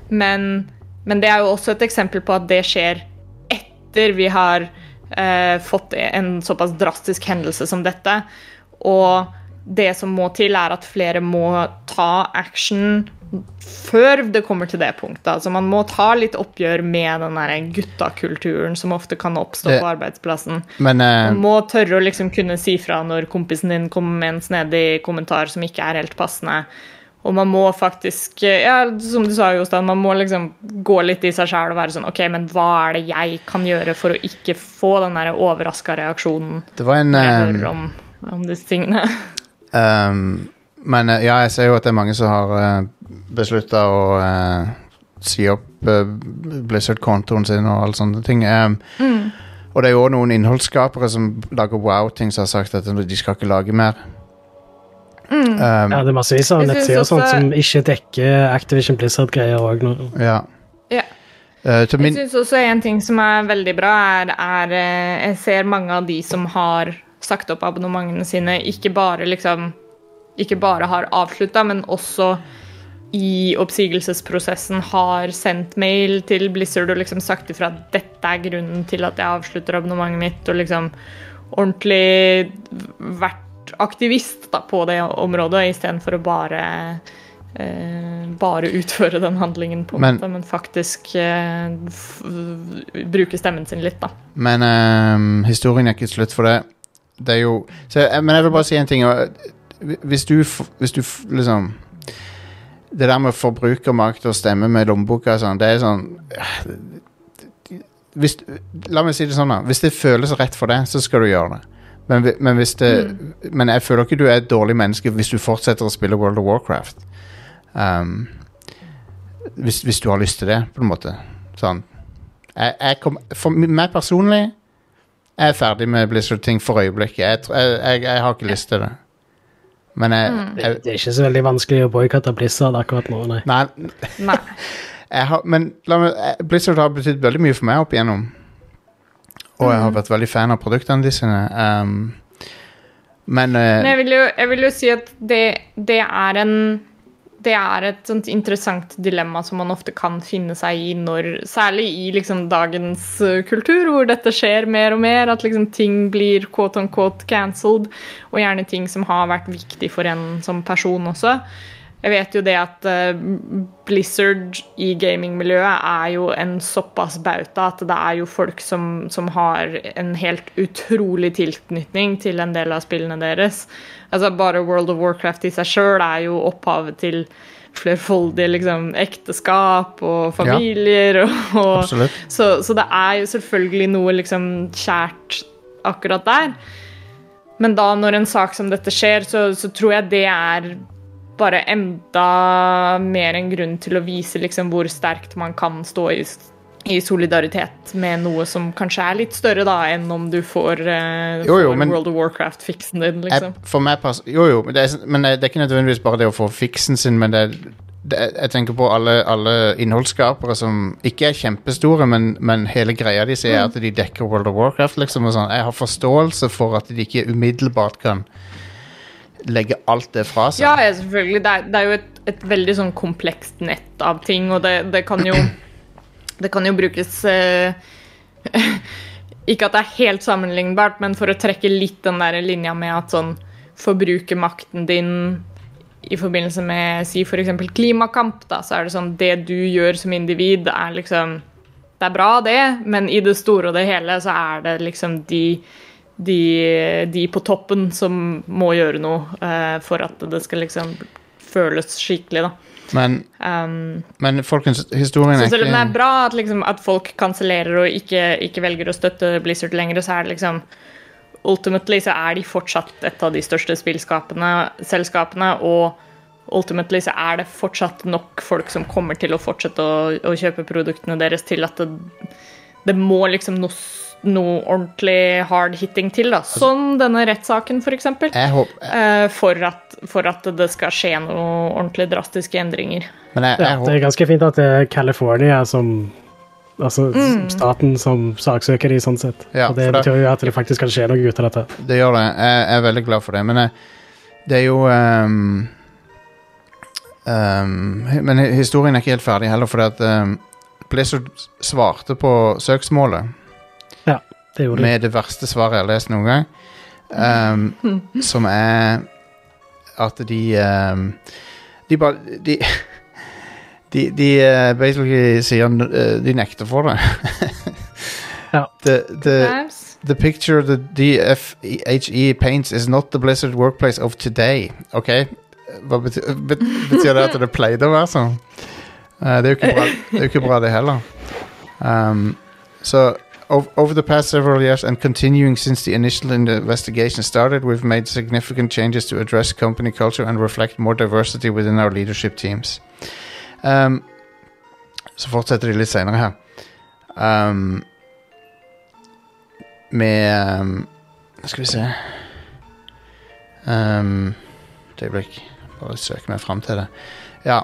Speaker 2: Men Men det er jo også et eksempel på at det skjer etter vi har eh, fått en såpass drastisk hendelse som dette. Og det som må til, er at flere må ta action før det kommer til det punktet. Altså Man må ta litt oppgjør med den der guttakulturen som ofte kan oppstå
Speaker 1: Det-
Speaker 2: på arbeidsplassen.
Speaker 1: Men uh,
Speaker 2: Man må tørre å liksom kunne si fra når kompisen din kommer med en snedig kommentar som ikke er helt passende. Og man må faktisk, ja, som du sa, Jostein, man må liksom gå litt i seg sjæl og være sånn OK, men hva er det jeg kan gjøre for å ikke få den der overraska reaksjonen
Speaker 1: det var en
Speaker 2: jeg
Speaker 1: eh,
Speaker 2: hører om, om disse tingene? *laughs*
Speaker 1: Um, men eh, ja, jeg ser jo at det er mange som har uh, beslutta å eh, si opp eh, Blizzard-kontoen sin og alle sånne ting. Um, Og det er jo også noen innholdsskapere som lager wow-ting, som har sagt at de skal ikke lage mer. Um,
Speaker 3: Ja, det er massevis av
Speaker 2: Jeg synes
Speaker 3: nettsider og sånt
Speaker 2: også-
Speaker 3: som ikke dekker Activision Blizzard-greier òg nå.
Speaker 1: ja.
Speaker 2: Ja.
Speaker 1: Eh, til
Speaker 2: Jeg
Speaker 1: min,
Speaker 2: syns også en ting som er veldig bra, er, er eh, Jeg ser mange av de som har sagt opp abonnementene sine, ikke bare liksom Ikke bare har avslutta, men også i oppsigelsesprosessen har sendt mail til Blizzard og liksom sagt ifra at dette er grunnen til at jeg avslutter abonnementet mitt, og liksom ordentlig vært aktivist da, på det området, istedenfor å bare eh, bare utføre den handlingen, på
Speaker 1: Men-
Speaker 2: måte, men faktisk eh, bruke stemmen sin litt, da.
Speaker 1: men eh, historien er ikke slutt for det. Det er jo så, Men jeg vil bare si en ting. og, Hvis du, hvis du liksom Det der med forbrukermakt og stemme med lommeboka og sånn, det er sånn hvis, La meg si det sånn, da. Hvis det føles rett for deg, så skal du gjøre det. Men, men, hvis det, men jeg føler ikke du er et dårlig menneske hvis du fortsetter å spille World of Warcraft. Um, hvis, hvis du har lyst til det, på en måte. Sånn. Jeg, jeg kom, for meg personlig jeg er ferdig med Blizzard-ting for øyeblikket. Jeg, jeg, jeg har ikke lyst til det. Men jeg,
Speaker 3: Det,
Speaker 1: jeg
Speaker 3: det er ikke så veldig vanskelig å boikotte Blizzard akkurat nå, nei.
Speaker 1: Nei,
Speaker 2: Nei. *laughs*
Speaker 1: jeg har, men la meg, eh, Blizzard har betydd veldig mye for meg opp igjennom. Og jeg har vært veldig fan av produktene de sine. Um, men uh,
Speaker 2: Men jeg vil jo, jeg vil jo si at det, det er en det er et sånt interessant dilemma som man ofte kan finne seg i når Særlig i liksom dagens uh, kultur, hvor dette skjer mer og mer. At liksom ting blir quote on quote cancelled. Og gjerne ting som har vært viktig for en som person også. Jeg vet jo det at uh, Blizzard i gamingmiljøet er jo en såpass bauta at det er jo folk som, som har en helt utrolig tilknytning til en del av spillene deres. Altså Bare World of Warcraft i seg sjøl er jo opphavet til flerfoldige liksom, ekteskap og familier. Og, og, så, så det er jo selvfølgelig noe liksom kjært akkurat der. Men da når en sak som dette skjer, så, så tror jeg det er bare enda mer en grunn til å vise liksom hvor sterkt man kan stå i, i solidaritet med noe som kanskje er litt større da enn om du får, uh,
Speaker 1: Jo, jo,
Speaker 2: får
Speaker 1: men-
Speaker 2: World of Warcraft-fiksen din, liksom.
Speaker 1: jeg, for meg pass, Jo, jo, men det, er, men det er ikke nødvendigvis bare det å få fiksen sin, men det, det Jeg tenker på alle, alle innholdsskapere som ikke er kjempestore, men, men hele greia de sier, er at de dekker World of Warcraft, liksom. Og sånn. Jeg har forståelse for at de ikke umiddelbart kan legge alt det fra seg.
Speaker 2: Ja, ja, selvfølgelig. Det er, det er jo et, et veldig sånn komplekst nett av ting, og det, det kan jo *clears throat* Det kan jo brukes eh, *laughs* Ikke at det er helt sammenlignbart, men for å trekke litt den der linja med at sånn Forbrukermakten din i forbindelse med si f.eks. klimakamp, da, så er det sånn Det du gjør som individ, er liksom Det er bra, det, men i det store og det hele så er det liksom de de, de på toppen som må gjøre noe eh, for at det skal liksom føles skikkelig, da.
Speaker 1: Men,
Speaker 2: Um,
Speaker 1: men folkens, historien
Speaker 2: så
Speaker 1: er
Speaker 2: selv om det er bra at, liksom, at folk kansellerer og ikke, ikke velger å støtte Blizzard lenger, så er det liksom Ultimately så er de fortsatt et av de største spillselskapene, selskapene, og ultimately så er det fortsatt nok folk som kommer til å fortsette å, å kjøpe produktene deres til at det, det må liksom noe, noe ordentlig hard hitting til, da. Som denne rettssaken, for eksempel.
Speaker 1: håper,
Speaker 2: eh, for, at, for at det skal skje noe ordentlig drastiske endringer.
Speaker 1: Men jeg,
Speaker 3: Ja, det er ganske fint at det er California som Altså staten som saksøker de, sånn sett.
Speaker 1: Ja,
Speaker 3: og det
Speaker 1: for da-
Speaker 3: betyr jo at det faktisk kan skje noe ut av dette.
Speaker 1: Det gjør det. Jeg, jeg er veldig glad for det. Men jeg, det er jo um, um, Men historien er ikke helt ferdig heller, for at um, Blizzard svarte på søksmålet
Speaker 3: Det de.
Speaker 1: med det verste svaret jeg har lest noen gang. Um, *laughs* som er at de um, De bare *laughs* De, de, de uh, basically sier eh, De nekter for det. *laughs*
Speaker 3: Ja.
Speaker 1: the, the, the picture the DFHE paints is not the Blizzard workplace of today. Ok? Hva betyr, bet, betyr det at det pleide å være sånn? Uh, det, er jo ikke bra, det er jo ikke bra, det heller. Um, so, ov- over the past several years and continuing since the initial investigation started, we've made significant changes to address company culture and reflect more diversity within our leadership teams. Um, så fortsetter de litt senere her. Um, med um, Skal vi se um, Et øyeblikk. Bare søke meg fram til det. Ja.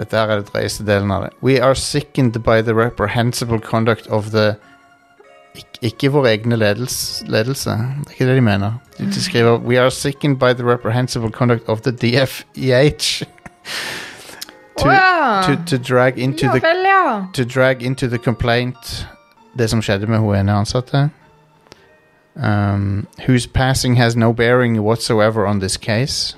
Speaker 1: Dette er den drøyeste delen av det. We are sickened by the reprehensible conduct of the Ik Ikke vår egne ledels ledelse. Det er ikke det de mener. De, skriver We are sickened by the reprehensible conduct of the DFEH. *laughs* to,
Speaker 2: Å ja.
Speaker 1: to, to drag into
Speaker 2: ja
Speaker 1: the
Speaker 2: vel, ja.
Speaker 1: to drag into the complaint det som skjedde med hun ene ansatte. Um, whose passing has no bearing whatsoever on this case.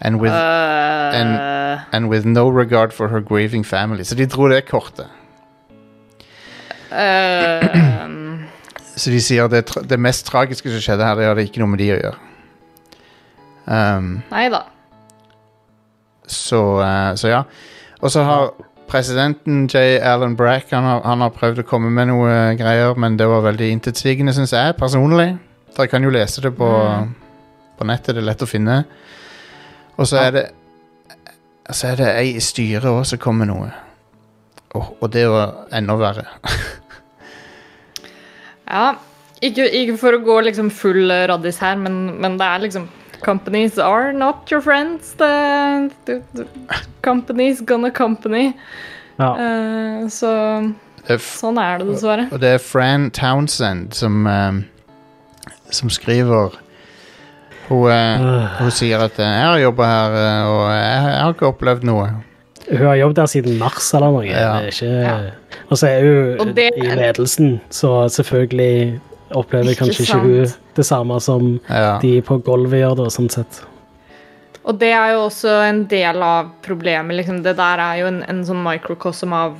Speaker 1: And with,
Speaker 2: uh,
Speaker 1: and with no regard for her grieving family. Så de dro det kortet.
Speaker 2: Uh, *clears throat*
Speaker 1: Så de sier det, det mest tragiske som skjedde her, det hadde ikke noe med de å gjøre. Um,
Speaker 2: Nei da.
Speaker 1: så, uh, så ja. Og så har presidenten J. Allen Brack han har, han har prøvd å komme med noe eh, greier, men det var veldig intetsigende, syns jeg personlig. Dere kan jo lese det på,
Speaker 2: Mm.
Speaker 1: på nettet, det er lett å finne. Og så er det Så er det ei i styret òg som kommer med noe. Og, og det var enda verre. *laughs*
Speaker 2: Ja, ikke, ikke for å gå liksom full raddis her, men, men det er liksom Companies are not your friends. The, the, the companies gonna company.
Speaker 3: Ja.
Speaker 2: Uh, så
Speaker 1: er
Speaker 2: sånn er det dessverre.
Speaker 1: Og det er Fran Townsend som, um, som skriver hun,
Speaker 3: Øh,
Speaker 1: hun sier at eh, 'jeg har jobba her, eh, og jeg, jeg har ikke opplevd noe'.
Speaker 3: Hun har jobbet der siden mars eller noe.
Speaker 1: Ja.
Speaker 3: Det er ikke...
Speaker 2: Ja.
Speaker 3: Og så er hun
Speaker 2: Og det-
Speaker 3: i ledelsen, så selvfølgelig opplever
Speaker 2: Ikke
Speaker 3: kanskje ikke hun det samme som
Speaker 1: Ja.
Speaker 3: de på gulvet gjør, da, sånn sett.
Speaker 2: Og det er jo også en del av problemet. Liksom. Det der er jo en, en sånn microcosm av,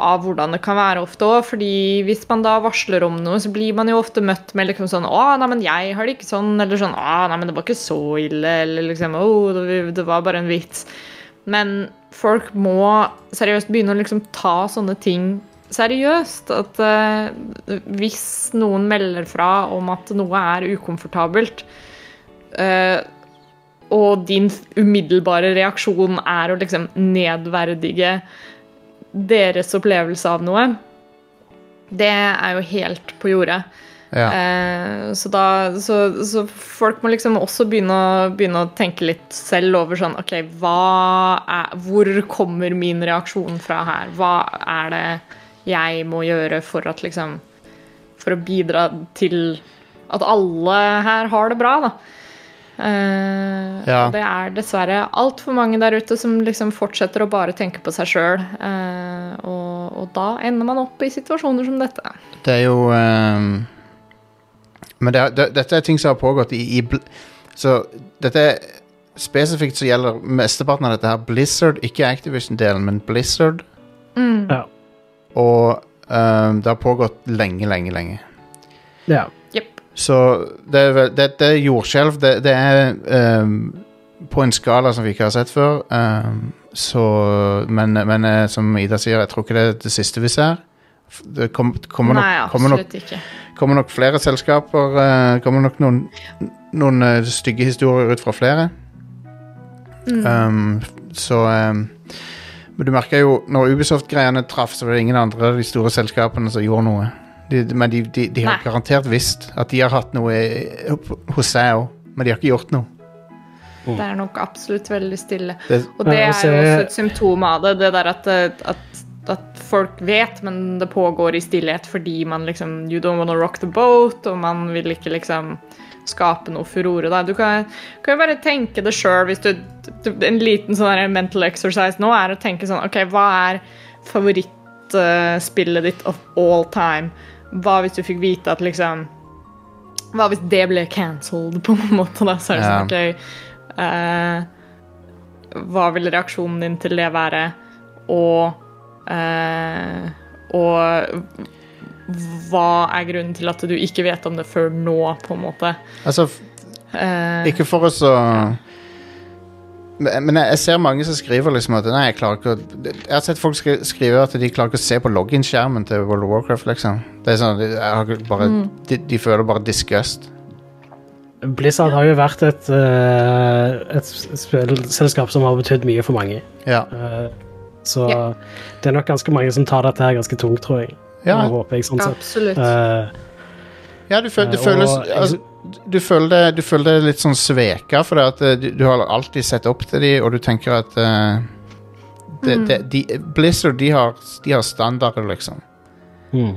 Speaker 2: av hvordan det kan være ofte òg. fordi hvis man da varsler om noe, så blir man jo ofte møtt med liksom sånn 'Å, nei, men jeg har det ikke sånn.' Eller sånn 'Å, nei, men det var ikke så ille.' Eller liksom 'Å, det, var bare en vits'. Men folk må seriøst begynne å liksom ta sånne ting seriøst. At uh, hvis noen melder fra om at noe er ukomfortabelt, uh, og din umiddelbare reaksjon er å liksom nedverdige deres opplevelse av noe, det er jo helt på jordet.
Speaker 1: Ja.
Speaker 2: Eh, så, da, så, så folk må liksom også begynne å, begynne å tenke litt selv over sånn OK, hva er, hvor kommer min reaksjon fra her? Hva er det jeg må gjøre for at liksom For å bidra til at alle her har det bra, da. Eh,
Speaker 1: Ja.
Speaker 2: og Det er dessverre altfor mange der ute som liksom fortsetter å bare tenke på seg sjøl. og, og da ender man opp i situasjoner som dette.
Speaker 1: Det er jo ehm, Men det, det, dette er ting som har pågått i, i Så dette er spesifikt så gjelder mesteparten av dette her Blizzard, ikke Activision-delen, men Blizzard.
Speaker 3: Ja.
Speaker 1: Og ehm, det har pågått lenge, lenge, lenge.
Speaker 3: ja.
Speaker 1: Så det er, det, det er jordskjelv. Det, det er um, på en skala som vi ikke har sett før. Um, så, men men eh, som Ida sier, jeg tror ikke det er det siste vi ser. Det kom, kommer,
Speaker 2: Nei,
Speaker 1: nok, kommer, nok, kommer nok flere selskaper. Uh, kommer nok noen, noen uh, stygge historier ut fra flere.
Speaker 2: Mm.
Speaker 1: Um, så um, Men du merker jo Når Ubisoft-greiene traff, så var det ingen andre av de store selskapene som gjorde noe. De, de- men de, de, de har
Speaker 2: Nei.
Speaker 1: garantert visst at de har hatt noe hos seg òg, men de har ikke gjort noe.
Speaker 2: Det er nok absolutt veldig stille.
Speaker 1: Det,
Speaker 2: Og det er jo også et symptom av det, det der at, at, at folk vet, men det pågår i stillhet fordi man liksom You don't wanna rock the boat, og man vil ikke liksom skape noe furore. Da. Du kan, kan jo bare tenke det sjøl hvis du, du En liten sånn mental exercise nå er å tenke sånn OK, hva er, favorittspillet ditt of all time, hva hvis du fikk vite at liksom Hva hvis det ble cancelled, på en måte? da, Så er det sånn, OK eh, Hva vil reaksjonen din til det være? Og eh, Og hva er grunnen til at du ikke vet om det før nå, på en måte?
Speaker 1: Altså,
Speaker 2: Eh,
Speaker 1: ikke for å så Men men jeg, jeg ser mange som skriver liksom at Nei, jeg klarer ikke å Jeg har sett folk skrive at de klarer ikke å se på login-skjermen til World of Warcraft, liksom. Det er sånn, jeg har ikke bare, de, de føler bare disgust.
Speaker 3: Blizzard har jo vært et, eh, et spillselskap som har betydd mye for mange.
Speaker 1: Ja.
Speaker 3: Eh, så
Speaker 2: yeah.
Speaker 3: det er nok ganske mange som tar dette her ganske tungt, tror jeg.
Speaker 1: Ja.
Speaker 3: Det håper jeg, sånn sett.
Speaker 2: absolutt.
Speaker 3: Uh,
Speaker 1: Ja, du, føl, det føles
Speaker 3: og-
Speaker 1: altså, du, føler deg, du føler deg litt sånn sveka, for at eh, du, du har alltid sett opp til dem, og du tenker at uh, de, det, de, Blizzard de har, de har standarder, liksom.
Speaker 3: mm.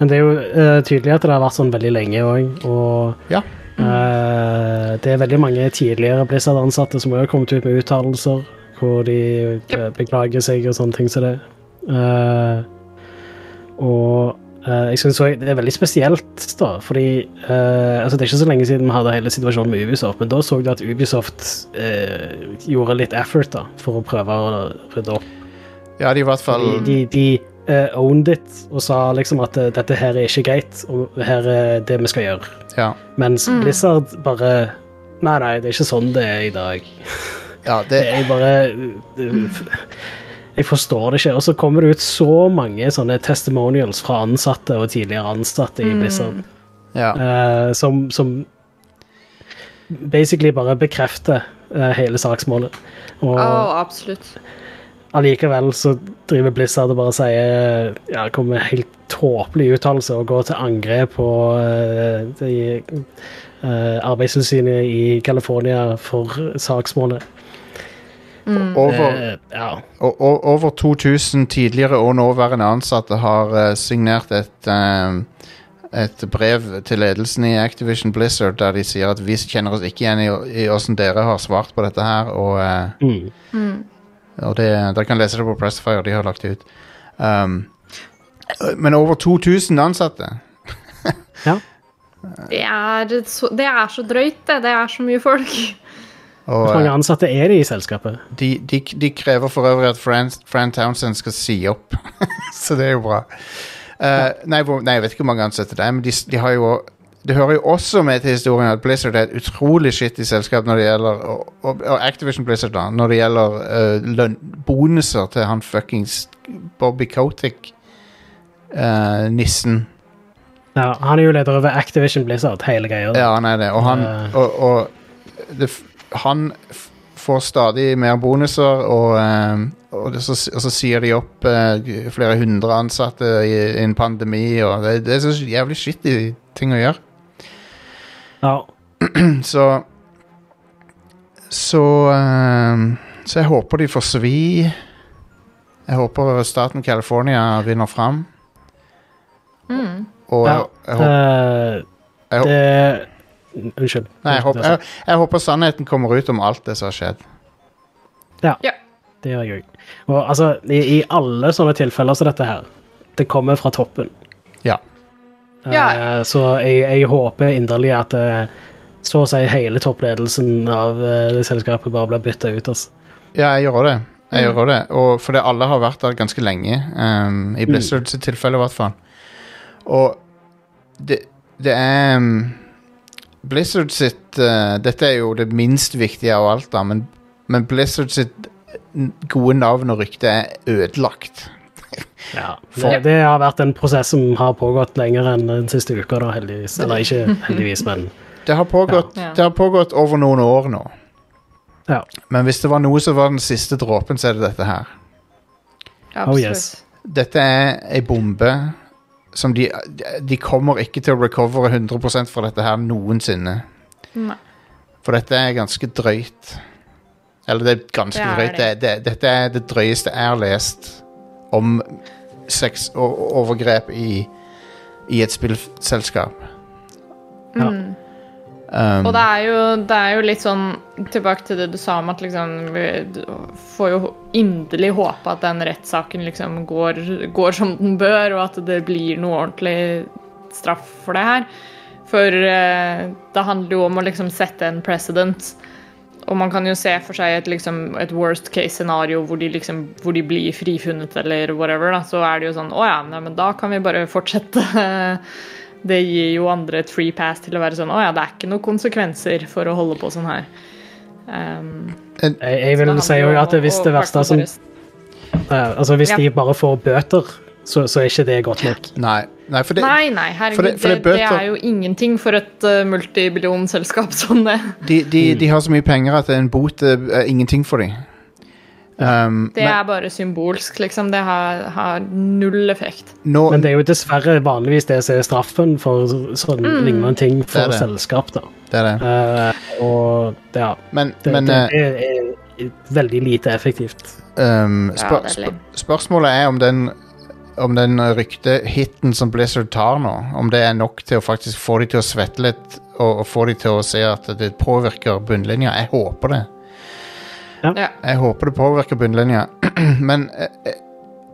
Speaker 3: Men det er jo uh, tydelig at det har vært sånn veldig lenge òg, og
Speaker 1: Ja.
Speaker 3: eh, det er veldig mange tidligere Blizzard-ansatte som har kommet ut med uttalelser hvor de eh, beklager seg og sånne ting som det. Eh, og eh, jeg synes også det er veldig spesielt, da, fordi uh, altså Det er ikke så lenge siden vi hadde hele situasjonen med Ubisoft, men da så du at Ubisoft uh, gjorde litt effort da, for å prøve å rydde opp.
Speaker 1: Ja, de i hvert fall
Speaker 3: De, de, de uh, owned it og sa liksom at eh, dette her er ikke greit, og her er det vi skal gjøre.
Speaker 1: Ja,
Speaker 3: Mens Blizzard bare Nei, nei, det er ikke sånn det er i dag.
Speaker 1: ja
Speaker 3: Det *laughs*
Speaker 1: det,
Speaker 3: er bare Jeg forstår det ikke. Og så kommer det ut så mange sånne testimonials fra ansatte og tidligere ansatte i Blizzard
Speaker 1: ja.
Speaker 3: uh, som, som basically bare bekrefter uh, hele saksmålet. Og
Speaker 2: oh, absolutt.
Speaker 3: allikevel så driver Blizzard og bare sier Ja, det kommer helt tåpelig uttalelse og går til angrep på uh, de, eh, Arbeidstilsynet i California for saksmålet.
Speaker 1: Over,
Speaker 3: Eh, ja.
Speaker 1: over 2000 tidligere og nåværende ansatte har eh, signert et eh, et brev til ledelsen i Activision Blizzard der de sier at vi kjenner oss ikke igjen i, i hvordan dere har svart på dette her, og, eh,
Speaker 3: Mm.
Speaker 1: og det, dere kan lese det på Pressfire, de har lagt det ut. Um, men over 2000 ansatte.
Speaker 3: ja.
Speaker 2: Det er, så, det er så drøyt, det. Det er så mye folk.
Speaker 1: Og
Speaker 3: Hvor mange
Speaker 1: eh,
Speaker 3: ansatte er det i selskapet?
Speaker 1: de, de, de krever for øvrig at Fran, Fran Townsend skal si opp. *laughs* Så det er jo bra. Eh, nei, nei, jeg vet ikke hvor mange ansatte det er, men de, de har jo det hører jo også med til historien at Blizzard er et utrolig skittig selskap når det gjelder og, og, og Activision Blizzard da Når det gjelder uh, løn, bonuser til han fuckings Bobby Kotick-nissen. Nissen.
Speaker 3: Ja, han er jo leder over Activision Blizzard, hele greia.
Speaker 1: Ja, han er det. Og han,
Speaker 3: Eh.
Speaker 1: og, det, han får stadig mer bonuser, og, eh, og, det, så, og så sier de opp eh, flere hundre ansatte i, i en pandemi, og det, det er så jævlig shitty ting å gjøre.
Speaker 3: Ja. *clears throat*
Speaker 1: Så Så eh, Så jeg håper de får svi. Jeg håper staten California vinner fram. Og
Speaker 3: ja.
Speaker 1: jeg, jeg, håper,
Speaker 3: eh,
Speaker 1: jeg, håper,
Speaker 3: det Unnskyld.
Speaker 1: nei, jeg, håper, jeg, jeg håper sannheten kommer ut om alt det som har skjedd.
Speaker 3: Ja,
Speaker 2: Ja.
Speaker 3: det gjør jeg òg. Og altså, i, i alle sånne tilfeller som dette her, det kommer fra toppen.
Speaker 1: Ja.
Speaker 2: Ja.
Speaker 3: Eh, så jeg, jeg håper inderlig at uh, så å si hele toppledelsen av uh, det selskapet bare blir bytta ut. Altså.
Speaker 1: Ja, jeg gjør det. Jeg gjør det. Og fordi alle har vært der ganske lenge. Um, I Blizzards mm. tilfelle, i hvert fall. Og det, det er um, Blizzard sitt uh, Dette er jo det minst viktige av alt, da, men, men Blizzard sitt gode navn og rykte er ødelagt. *laughs*
Speaker 3: Ja. Det, det har vært en prosess som har pågått lenger enn den siste uka, da, heldigvis. Eller ikke *laughs* heldigvis, men
Speaker 1: Det har pågått,
Speaker 2: Ja.
Speaker 1: det har pågått over noen år nå.
Speaker 3: ja.
Speaker 1: Men hvis det var noe som var den siste dråpen, så er det dette her.
Speaker 3: Oh,
Speaker 2: absolutt.
Speaker 3: yes.
Speaker 1: Dette er ei bombe som de De kommer ikke til å recovere 100% fra dette her noensinne.
Speaker 2: Nei.
Speaker 1: For dette er ganske drøyt. Eller det er ganske
Speaker 2: Det er
Speaker 1: drøyt. Det. Det, dette er det drøyeste jeg har lest om sex og og overgrep i, i et spillselskap.
Speaker 3: Ja.
Speaker 1: Um,
Speaker 2: Og det er, jo, det er jo litt sånn Tilbake til det du sa om at liksom Vi får jo inderlig håpe at den rettssaken liksom går, går som den bør, og at det blir noe ordentlig straff for det her. For eh, det handler jo om å liksom sette en precedent. Og man kan jo se for seg et, liksom, et worst case scenario hvor de, liksom, hvor de blir frifunnet eller whatever. Da. Så er det jo sånn Å ja, nei, men da kan vi bare fortsette. *laughs* Det gir jo andre et free pass til å være sånn Å ja, det er ikke noen konsekvenser for å holde på sånn her. Um,
Speaker 3: Jeg, jeg vil si jo at hvis det verste som
Speaker 2: sånn
Speaker 3: eh, Altså, hvis
Speaker 2: Ja.
Speaker 3: de bare får bøter, så, så er ikke det godt nok. *laughs*
Speaker 1: Nei, nei, for det,
Speaker 2: Nei, nei, herregud.
Speaker 1: for det- for det
Speaker 2: bøter, det, er jo ingenting for et uh, multibillionselskap som det.
Speaker 1: de, de, de har så mye penger at en bot er er ingenting for dem. Um,
Speaker 2: Det
Speaker 1: men
Speaker 2: er bare symbolsk, liksom. Det har, har null effekt.
Speaker 1: nå,
Speaker 3: Men det er jo dessverre vanligvis det som er straffen for sånn
Speaker 2: Mm.
Speaker 3: lignende ting for
Speaker 1: det.
Speaker 3: selskap, da.
Speaker 1: det er det.
Speaker 3: Uh, og ja,
Speaker 1: Men,
Speaker 3: det,
Speaker 1: men
Speaker 3: det,
Speaker 1: eh,
Speaker 3: er, er veldig lite effektivt.
Speaker 1: um, spør,
Speaker 2: det er
Speaker 1: spør, spørsmålet er om den om den ryktehiten som Blizzard tar nå, om det er nok til å faktisk få de til å svette litt og, og få de til å se at det påvirker bunnlinja. Jeg håper det.
Speaker 2: Ja.
Speaker 1: Jeg håper det påvirker bunnlinja. *clears throat* Men eh, eh,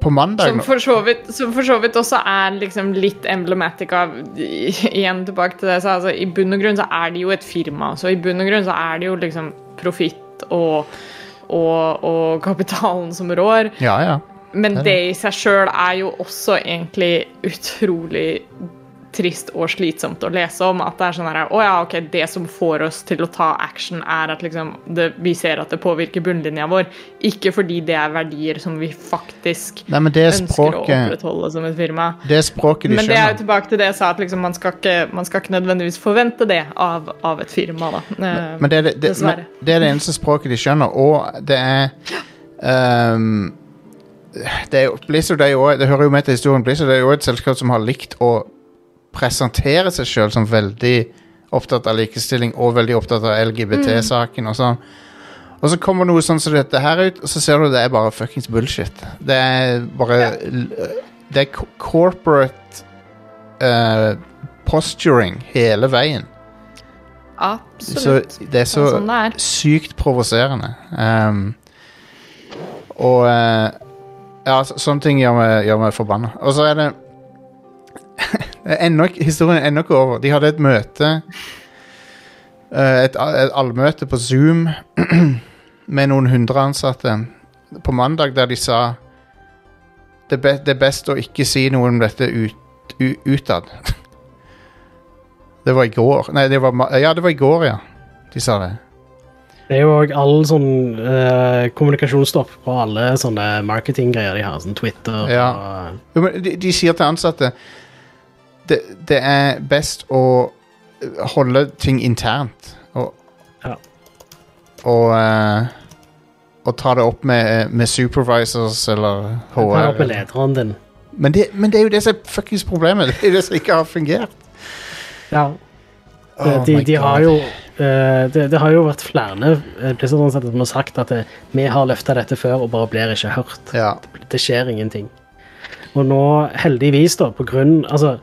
Speaker 1: på mandag
Speaker 2: Som for, så vidt, som for så vidt også er liksom litt emblematic av Igjen tilbake til det, så altså, i bunn og grunn så er det jo et firma. Så i bunn og grunn så er det jo liksom profitt og, og, og kapitalen som rår.
Speaker 1: Ja, ja.
Speaker 2: Men
Speaker 1: Det
Speaker 2: det i seg sjøl er jo også egentlig utrolig trist og slitsomt å lese om. At det er sånn her Å ja, OK, det som får oss til å ta action, er at liksom det, vi ser at det påvirker bunnlinja vår. Ikke fordi det er verdier som vi faktisk
Speaker 1: Nei, ønsker er
Speaker 2: ønsker å opprettholde som et firma.
Speaker 1: det er språket de
Speaker 2: Men det er jo tilbake til det jeg sa, at liksom man, skal ikke, man skal ikke nødvendigvis forvente det av, av et firma. da. Eh,
Speaker 1: Men det det,
Speaker 2: Dessverre.
Speaker 1: men det er det eneste språket de skjønner, og det er um, det Blizzard er jo, det hører jo med til historien. Blizzard er jo et selskap som har likt å presentere seg sjøl som veldig opptatt av likestilling og veldig opptatt av LGBT-saken og sånn. Og så kommer noe sånn som dette her ut, og så ser du det er bare fuckings bullshit. Det er bare Det er corporate uh, posturing hele veien. Så
Speaker 2: Absolutt.
Speaker 1: det er så
Speaker 2: Det er sånn det er.
Speaker 1: sykt provoserende. Um, og uh, Ja, sånne ting gjør meg, gjør meg forbanna. Og så er det ennå Historien er ennå ikke over. De hadde et møte eh, Et, et allmøte på Zoom *clears throat* med noen hundre ansatte på mandag, der de sa det, be, det er best å ikke si noe om dette ut, u, utad. *laughs* Det var i går. Nei, det var, ja, det var i går, ja. De sa det.
Speaker 3: Det er jo òg all sånn eh, kommunikasjonsstopp på alle sånne marketinggreier de har, sånn Twitter
Speaker 1: Ja.
Speaker 3: og
Speaker 1: Jo, men de, de sier til ansatte det, det er best å holde ting internt. Og,
Speaker 3: Ja.
Speaker 1: og, uh, og ta det opp med, med supervisors eller
Speaker 3: Ta det opp med
Speaker 1: HR.
Speaker 3: lederen din.
Speaker 1: Men det, men det er jo det som er fuckings problemet. Det er det som ikke har fungert.
Speaker 3: Ja.
Speaker 1: Oh
Speaker 3: de, de har jo Uh, det, det har jo vært flere eh, Blizzard-ansatte som har sagt at det, vi har løfta dette før og bare blir ikke hørt.
Speaker 1: Ja.
Speaker 3: Det skjer ingenting. Og nå, heldigvis, da, på grunn Altså,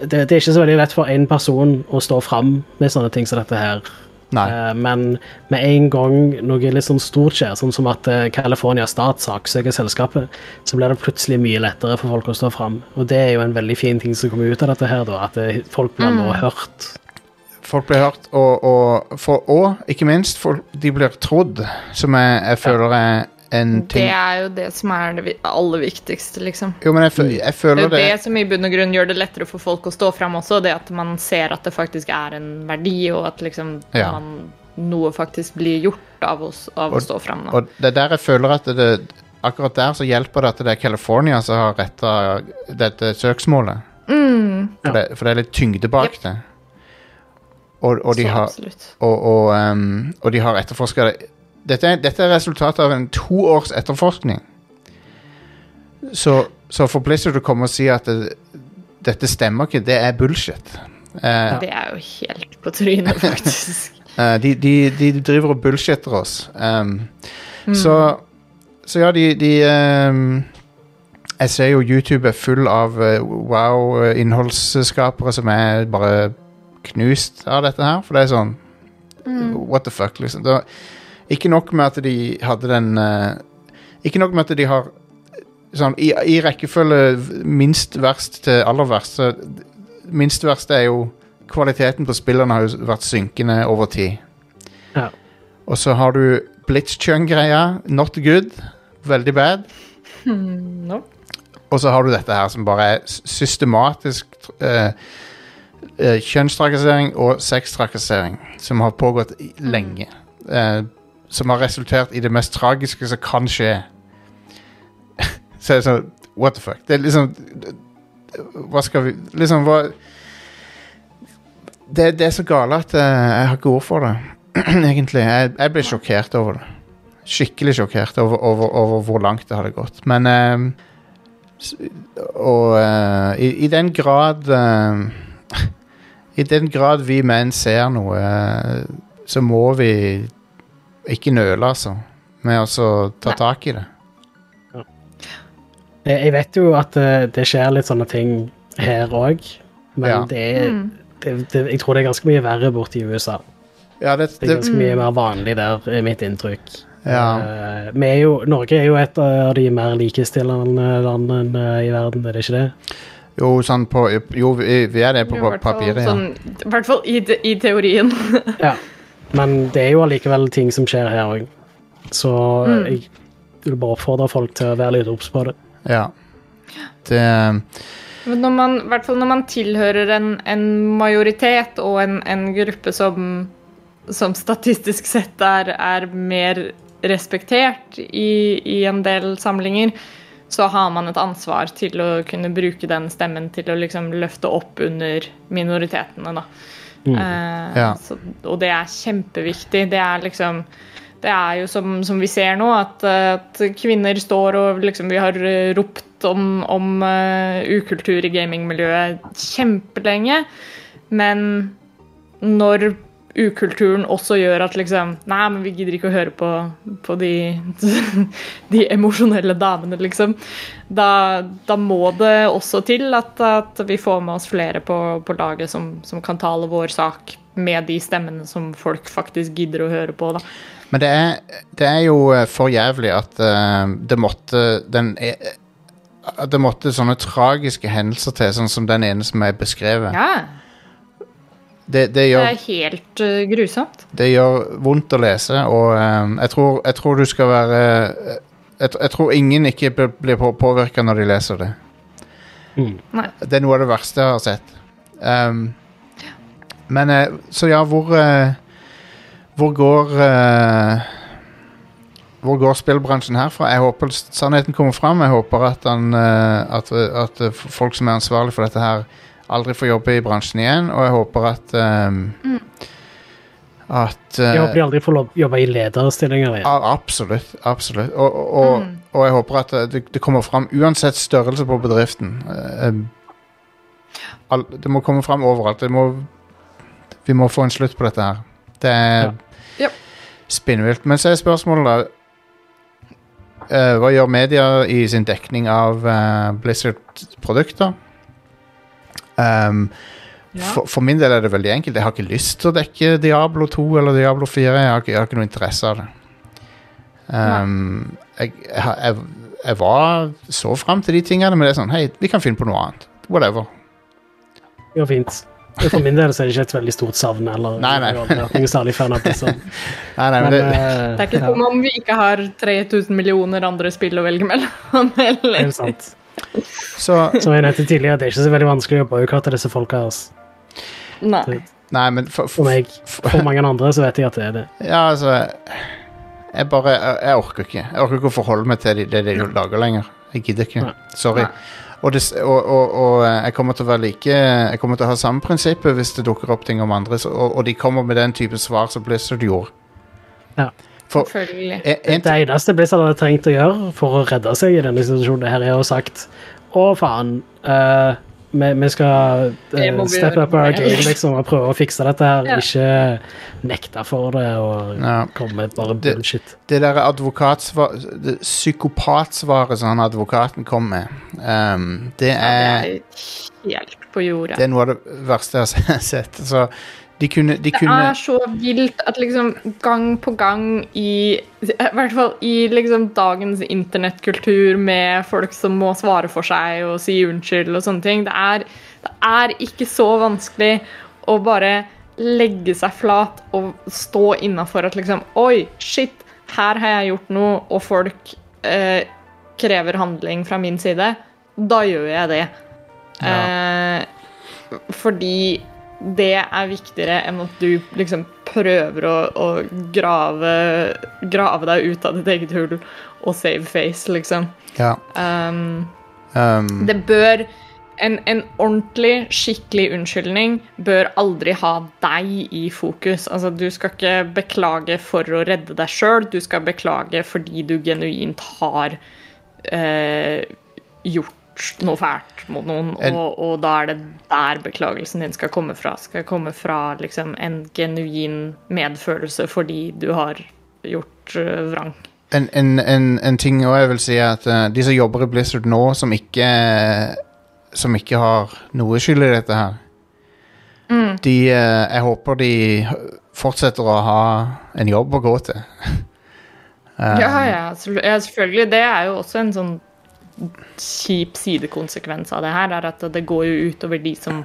Speaker 3: det, det er ikke så veldig lett for én person å stå fram med sånne ting som dette her.
Speaker 1: Nei.
Speaker 3: Eh, men med en gang noe litt sånn stort skjer, sånn som at uh, California stat saksøker selskapet, så blir det plutselig mye lettere for folk å stå fram. Og det er jo en veldig fin ting som kommer ut av dette her, da. At eh, folk blir nå hørt.
Speaker 1: Folk blir hørt, og, og, for, og ikke minst, folk, de blir trodd, som jeg, jeg føler er en
Speaker 2: Det er jo det som er det aller viktigste, liksom.
Speaker 1: Jo, men jeg, jeg
Speaker 2: Det er jo
Speaker 1: det,
Speaker 2: som i bunn og grunn gjør det lettere for folk å stå fram også, det at man ser at det faktisk er en verdi, og at liksom
Speaker 1: Ja.
Speaker 2: man, noe faktisk blir gjort av, oss, av
Speaker 1: Og-
Speaker 2: å stå fram.
Speaker 1: Og det er der jeg føler at det, akkurat der så hjelper det at det er California som har retta dette søksmålet.
Speaker 2: Mm,
Speaker 1: For, det, for det er litt tyngde bak
Speaker 2: Yep.
Speaker 1: det. Og, og, de
Speaker 2: så
Speaker 1: har, og, og, um, og de har etterforska det. Dette, er- dette er resultatet av en to års etterforskning. Så, så for Blizzard å komme og si at det, dette stemmer ikke, det er bullshit. Uh,
Speaker 2: Det er jo helt på trynet, *laughs* faktisk.
Speaker 1: uh, de, de, de driver og bullshitter oss. Um,
Speaker 2: Mm.
Speaker 1: så, så ja, de, de um, Jeg ser jo YouTube er full av uh, wow-innholdsskapere som er bare knust av dette her, for det er sånn What the fuck, liksom. Det ikke nok med at de hadde den eh, Ikke nok med at de har sånn I, i rekkefølge minst verst til aller verst, så minst verst er jo Kvaliteten på spillerne har jo vært synkende over tid.
Speaker 3: Ja.
Speaker 1: Og så har du Blitzchung-greia. Not good. Veldig bad.
Speaker 2: No.
Speaker 1: Og så har du dette her som bare er systematisk eh, eh, kjønnstrakassering og sextrakassering som har pågått lenge. Eh, som har resultert i det mest tragiske som kan skje. *laughs* så er sånn What the fuck? Det er liksom Hva skal vi Liksom, hva Det, det er så gale at uh, jeg har ikke ord for det, *clears throat* egentlig. Jeg, jeg ble sjokkert over det. Skikkelig sjokkert over, over, over hvor langt det hadde gått. Men uh, Og uh, i, i den grad *laughs* I den grad vi menn ser noe, så må vi ikke nøle, altså. Med å ta tak i det.
Speaker 3: Jeg vet jo at eh, det skjer litt sånne ting her òg, men
Speaker 1: Ja.
Speaker 3: det er det, det, Jeg tror det er ganske mye verre borte i USA.
Speaker 1: Ja, det,
Speaker 3: Det er ganske mye mer vanlig der, er mitt inntrykk.
Speaker 1: Ja.
Speaker 3: Uh, vi er jo, Norge er jo et av de mer likestillende landene i verden, er det ikke det?
Speaker 1: jo, sånn på Jo, vi, er det på
Speaker 2: fall
Speaker 1: papiret, ja.
Speaker 2: sånn, I hvert fall i, i teorien.
Speaker 3: Ja. *laughs* Men det er jo allikevel ting som skjer her òg. Så
Speaker 2: Mm.
Speaker 3: jeg vil bare oppfordre folk til å være litt obs på det.
Speaker 1: ja. Det
Speaker 2: Men når man, i hvert fall når man tilhører en, en majoritet og en, en gruppe som, som statistisk sett er, er mer respektert i, i en del samlinger, så har man et ansvar til å kunne bruke den stemmen til å liksom løfte opp under minoritetene. Da. Eh,
Speaker 1: Ja.
Speaker 2: så, og det er kjempeviktig. Det er liksom det er jo som, som vi ser nå, at, at kvinner står og liksom Vi har eh, ropt om, om uh, ukultur i gamingmiljøet kjempelenge. Men når ukulturen også gjør at liksom Nei, men vi gidder ikke å høre på, på de, *laughs* de emosjonelle damene, liksom. Da, da må det også til at, at vi får med oss flere på, på laget som, som kan tale vår sak med de stemmene som folk faktisk gidder å høre på. da.
Speaker 1: Men det er, det er jo eh, for jævlig at uh, det måtte den e- At det måtte sånne tragiske hendelser til, sånn som den ene som er beskrevet.
Speaker 2: Ja,
Speaker 1: Det, det,
Speaker 2: det er helt uh, grusomt.
Speaker 1: det gjør vondt å lese, og eh, jeg, tror, jeg tror du skal være uh, jeg, jeg tror ingen ikke blir- blir påvirka når de leser det.
Speaker 2: Nei.
Speaker 1: Det er noe av det verste jeg har sett. Um, men uh, Så ja, hvor Hvor går Hvor går spillbransjen herfra? Jeg håper sannheten kommer fram. Jeg håper at, han, at, at folk som er ansvarlig for dette her, aldri får jobbe i bransjen igjen. Og jeg håper at um, At uh,
Speaker 3: Jeg håper de aldri får jobbe i lederstillinger igjen.
Speaker 1: Ja, absolutt. absolutt. Og, og, og,
Speaker 2: Mm.
Speaker 1: og jeg håper at det, det kommer fram uansett størrelse på bedriften. uh, all, det må komme fram overalt. Det må, vi må få en slutt på dette her. Det er
Speaker 3: Ja.
Speaker 1: Spinnvilt. Men så er spørsmålet, da Uh, Hva gjør media i sin dekning av uh, Blizzard-produkter? Um,
Speaker 2: Ja.
Speaker 1: for, for min del er det veldig enkelt. Jeg har ikke lyst til å dekke Diablo 2 eller Diablo 4. Jeg har ikke, jeg har ikke noe interesse av det. Um, jeg, jeg, jeg, jeg var så fram til de tingene, men det er sånn Hei, vi kan finne på noe annet. Whatever.
Speaker 3: Det går fint. For min del så er det ikke et veldig stort savn. Eller,
Speaker 1: Nei, nei.
Speaker 3: Noe særlig fan av det. *laughs*
Speaker 1: Nei, nei, men
Speaker 3: Men,
Speaker 1: det,
Speaker 3: eh,
Speaker 2: Det er ikke som om vi ikke har 3000 millioner andre spill å velge mellom.
Speaker 3: helt *laughs*
Speaker 2: Eller?
Speaker 3: sant.
Speaker 1: Så
Speaker 3: Som jeg nevnte tidligere, det er ikke så veldig vanskelig å boikotte disse folka. Altså.
Speaker 2: Nei.
Speaker 1: Nei, men for,
Speaker 3: For
Speaker 1: for,
Speaker 3: meg, for mange andre, så vet jeg at det er det.
Speaker 1: Ja, altså Jeg bare Jeg, jeg orker ikke. Jeg orker ikke å forholde meg til de- det de lager lenger. Jeg gidder ikke.
Speaker 3: Nei.
Speaker 1: Sorry.
Speaker 2: Nei.
Speaker 1: Og, det, og, og, og eh, jeg kommer til å være like Jeg kommer til å ha samme prinsippet hvis det dukker opp ting om andre, så, og, og de kommer med den type svar som Blizzard gjorde.
Speaker 3: Ja.
Speaker 1: For
Speaker 2: Selvfølgelig.
Speaker 1: en,
Speaker 3: Det eneste Blizzard hadde trengt å gjøre for å redde seg i denne situasjonen, her er å sagt Å, faen. Uh, vi, vi skal
Speaker 2: uh,
Speaker 3: step up our game liksom, og prøve å fikse dette her.
Speaker 2: Ja.
Speaker 3: Ikke nekte for det og
Speaker 1: Ja.
Speaker 3: komme med bare bullshit.
Speaker 1: det der advokatsvar Det psykopatsvaret som han advokaten kom med, um, det
Speaker 2: Ja,
Speaker 1: er
Speaker 2: det er helt på jordet.
Speaker 1: Det er noe av det verste jeg har sett. Så de kunne, de
Speaker 2: Det er så vilt at liksom gang på gang i I hvert fall i liksom dagens internettkultur med folk som må svare for seg og si unnskyld og sånne ting, det er, det er ikke så vanskelig å bare legge seg flat og stå innafor at liksom Oi, shit, her har jeg gjort noe, og folk eh, krever handling fra min side. Da gjør jeg det. Eh, fordi det er viktigere enn at du liksom prøver å, å grave, grave deg ut av ditt eget hull og save face, liksom.
Speaker 1: Ja.
Speaker 2: Um,
Speaker 1: Um,
Speaker 2: det bør en, en ordentlig, skikkelig unnskyldning bør aldri ha deg i fokus. Altså, du skal ikke beklage for å redde deg sjøl, du skal beklage fordi du genuint har eh, gjort noe fælt mot noen,
Speaker 1: En-
Speaker 2: og, og da er det der beklagelsen din skal komme fra. Skal komme fra liksom, en genuin medfølelse fordi du har gjort uh, vrang.
Speaker 1: en, en, en, en ting òg jeg vil si er at uh, de som jobber i Blizzard nå, som ikke Som ikke har noe skyld i dette her De uh, Jeg håper de fortsetter å ha en jobb å gå til. Um,
Speaker 2: Ja, ja, ja, selvfølgelig. Det er jo også en sånn kjip sidekonsekvens av det her, er at det går jo utover de som,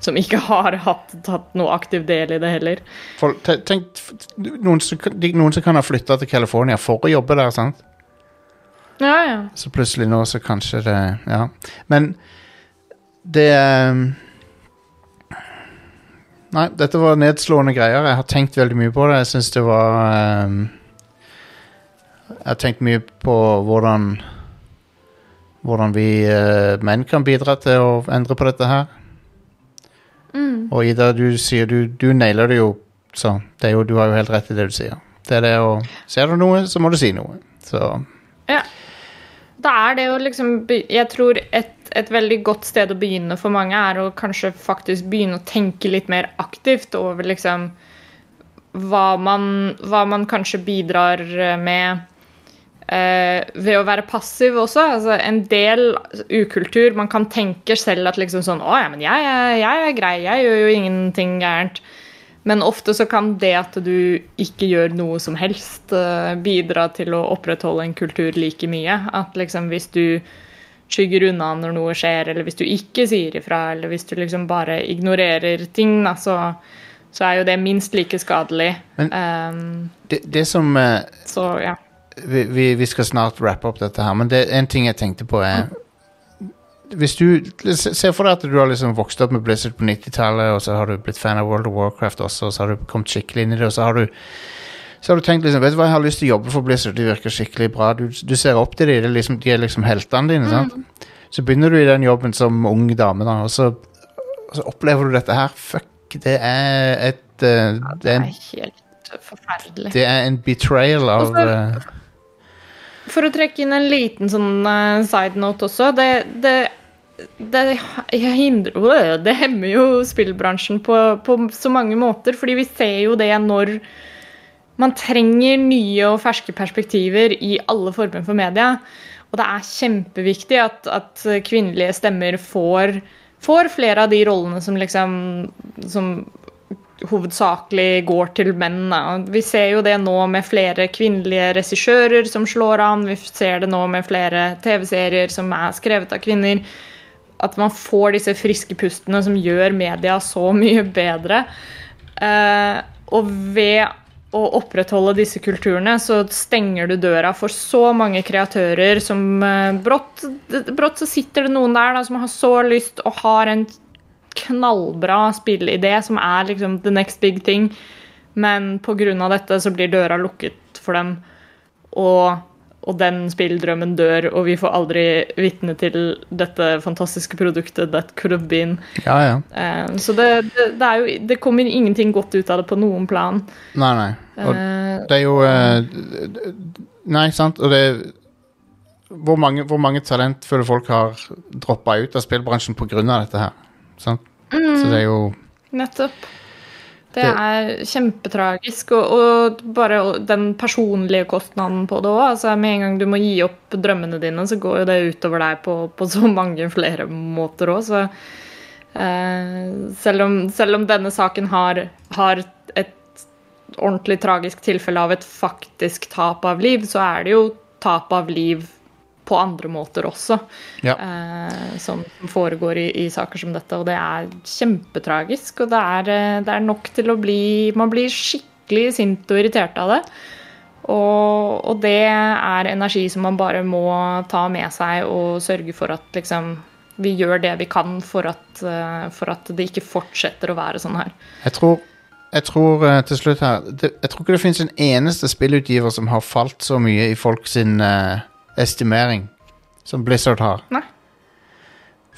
Speaker 2: som ikke har hatt, tatt noe aktiv del i det heller.
Speaker 1: For, tenk, noen, som, kan- noen som kan ha flytta til California for å jobbe der, sant?
Speaker 2: Ja, ja.
Speaker 1: Så plutselig nå så kanskje det Ja. Men det ehm, Nei, dette var nedslående greier. Jeg har tenkt veldig mye på det. Jeg syns det var um, Jeg har tenkt mye på hvordan Hvordan vi eh, menn kan bidra til å endre på dette her. Og Ida, du sier du, du nailer det jo, så det er jo, du har jo helt rett i det du sier. Det er det å Ser du noe, så må du si noe. Så
Speaker 2: ja. Da er det jo liksom Jeg tror et, et veldig godt sted å begynne for mange er å kanskje faktisk begynne å tenke litt mer aktivt over liksom hva man, hva man kanskje bidrar med eh, ved å være passiv også. Altså, en del ukultur Man kan tenke selv at liksom sånn Å ja, men jeg, er- jeg er grei, jeg gjør jo ingenting gærent. Men ofte så kan det at du ikke gjør noe som helst, uh, bidra til å opprettholde en kultur like mye. At liksom hvis du skygger unna når noe skjer, eller hvis du ikke sier ifra, eller hvis du liksom bare ignorerer ting, da, så, så er jo det minst like skadelig.
Speaker 1: Men-
Speaker 2: um,
Speaker 1: det, det som uh,
Speaker 2: så ja.
Speaker 1: Vi, vi, vi skal snart wrappe opp dette her, men det, en ting jeg tenkte på er Hvis du Se se for deg at du har liksom vokst opp med Blizzard på 90-tallet, og så har du blitt fan av World of Warcraft også, og så har du kommet skikkelig inn i det, og så har du så har du tenkt liksom, vet du hva, jeg har lyst til å jobbe for Blizzard, de virker skikkelig bra. Du, du ser opp til dem, det er liksom, de er liksom heltene dine. sant? Så begynner du i den jobben som ung dame, da, og så, og så opplever du dette her. Fuck, det er et eh, det,
Speaker 2: Det
Speaker 1: er
Speaker 2: er
Speaker 1: en,
Speaker 2: helt forferdelig.
Speaker 1: det er en betrayal av eh,
Speaker 2: For å trekke inn en liten sånn eh, side note også Det, det, det, hindrer, *laughs* det hemmer jo spillbransjen på, på så mange måter, fordi vi ser jo det når man trenger nye og ferske perspektiver i alle former for media. Og det er kjempeviktig at, at kvinnelige stemmer får, får flere av de rollene som liksom som hovedsakelig går til menn. Vi ser jo det nå med flere kvinnelige regissører som slår an. Vi ser det nå med flere TV-serier som er skrevet av kvinner. At man får disse friske pustene som gjør media så mye bedre. Eh, og ved å opprettholde disse kulturene, så stenger du døra for så mange kreatører som eh, brått, brått så sitter det noen der da, som har så lyst og har en knallbra spillidé som er liksom the next big thing, men pga. dette så blir døra lukket for dem, og, og den spilldrømmen dør, og vi får aldri vitne til dette fantastiske produktet that could have been.
Speaker 1: Ja, ja.
Speaker 2: Eh, så det, det, det, er jo, det kommer ingenting godt ut av det på noen plan.
Speaker 1: Nei, nei. Og
Speaker 2: Eh,
Speaker 1: det er jo eh, Nei, sant. Og det hvor mange, hvor mange talentfulle folk har droppa ut av spillbransjen pga. dette her? Sant? Så det er jo
Speaker 2: Nettopp. Det- er kjempetragisk. Og, og bare den personlige kostnaden på det òg. Altså, med en gang du må gi opp drømmene dine, så går jo det utover deg på, på så mange flere måter òg. Så eh, selv, om, selv om denne saken har, har et ordentlig tragisk tilfelle av et faktisk tap av liv, så er det jo tap av liv på andre måter også,
Speaker 1: Ja.
Speaker 2: eh, som foregår i, i saker som dette. Og det er kjempetragisk, og det er, eh, det er nok til å bli Man blir skikkelig sint og irritert av det. Og, og det er energi som man bare må ta med seg og sørge for at liksom vi gjør det vi kan for at, eh, for at det ikke fortsetter å være sånn her.
Speaker 1: Jeg tror, jeg tror eh, til slutt her Jeg tror ikke det finnes en eneste spillutgiver som har falt så mye i folk sin eh, estimering som Blizzard har.
Speaker 2: Nei.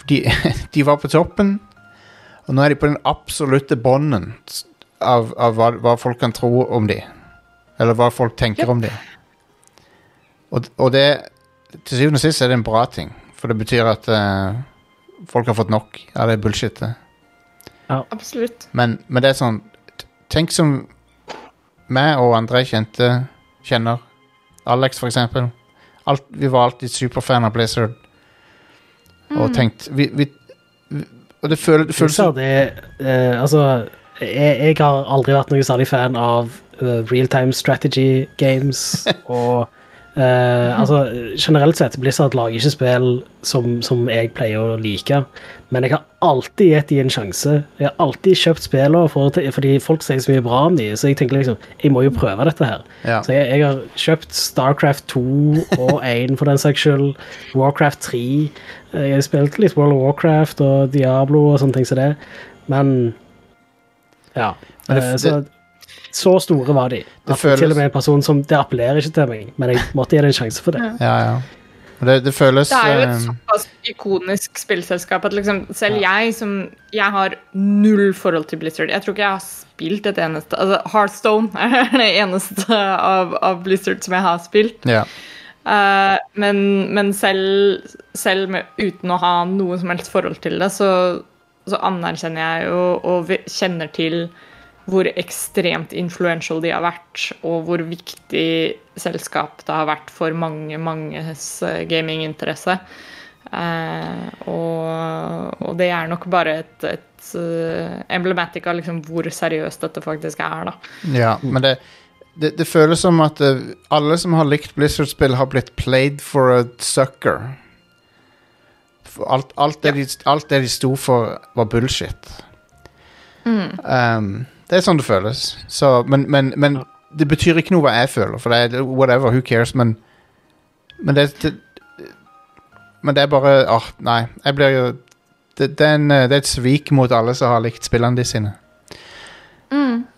Speaker 1: De, *laughs* de var på toppen, og nå er de på den absolutte bånden av, av hva, hva folk kan tro om de. Eller hva folk tenker
Speaker 2: yep.
Speaker 1: om de. Og, og det Til syvende og sist er det en bra ting, for det betyr at uh, folk har fått nok av det bullshitet.
Speaker 2: Absolutt.
Speaker 1: Men, men det er sånn Tenk som meg og andre kjente kjenner. Alex, for eksempel. Alt, vi var alltid superfan av Blizzard. Og tenkt vi, vi, vi, Og det føles
Speaker 3: Blizzard er uh, Altså, jeg, jeg har aldri vært noe særlig fan av uh, real-time strategy games. *laughs* og eh, altså, generelt sett, Blizzard lager ikke spill som, som jeg pleier å like. Men jeg har alltid gitt dem en sjanse. Jeg har alltid kjøpt spillene for, fordi folk sier så mye bra om dem. Så jeg tenker liksom, jeg må jo prøve dette her.
Speaker 1: Ja.
Speaker 3: Så jeg, jeg har kjøpt Starcraft 2 og *laughs* 1 for den saks skyld. Warcraft 3. Eh, Jeg har spilt litt World of Warcraft og Diablo og sånne ting som det. Men ja.
Speaker 1: Men det-
Speaker 3: Eh, så, så store var de.
Speaker 1: Det
Speaker 3: At
Speaker 1: føles-
Speaker 3: Til og med en person som Det appellerer ikke til meg, men jeg måtte gi det en sjanse for det.
Speaker 1: Ja, ja. Det, det føles
Speaker 2: Det er jo et
Speaker 1: eh,
Speaker 2: såpass ikonisk spillselskap at liksom, selv jeg som Jeg har null forhold til Blizzard. Jeg tror ikke jeg har spilt et eneste Altså, Heartstone *laughs* er det eneste av, av Blizzard som jeg har spilt.
Speaker 1: Ja.
Speaker 2: Uh, men men selv, selv med, uten å ha noe som helst forhold til det, så, så anerkjenner jeg jo og kjenner til hvor ekstremt influential de har vært, og hvor viktig selskap det har vært for mange, manges eh, gaminginteresse. Eh, og, og det er nok bare et, et eh, emblematic av liksom hvor seriøst dette faktisk er, da.
Speaker 1: ja. Men det, det, det føles som at eh, alle som har likt Blizzard-spill, har blitt played for a sucker. Alt, alt, det de, alt det de sto for, var bullshit. Um, det er sånn det føles. Så, men, men, men det betyr ikke noe hva jeg føler, for det er whatever, who cares, men Men det, det Men det er bare Åh, nei. Jeg blir jo det, det, er en, det er et svik mot alle som har likt spillene de sine.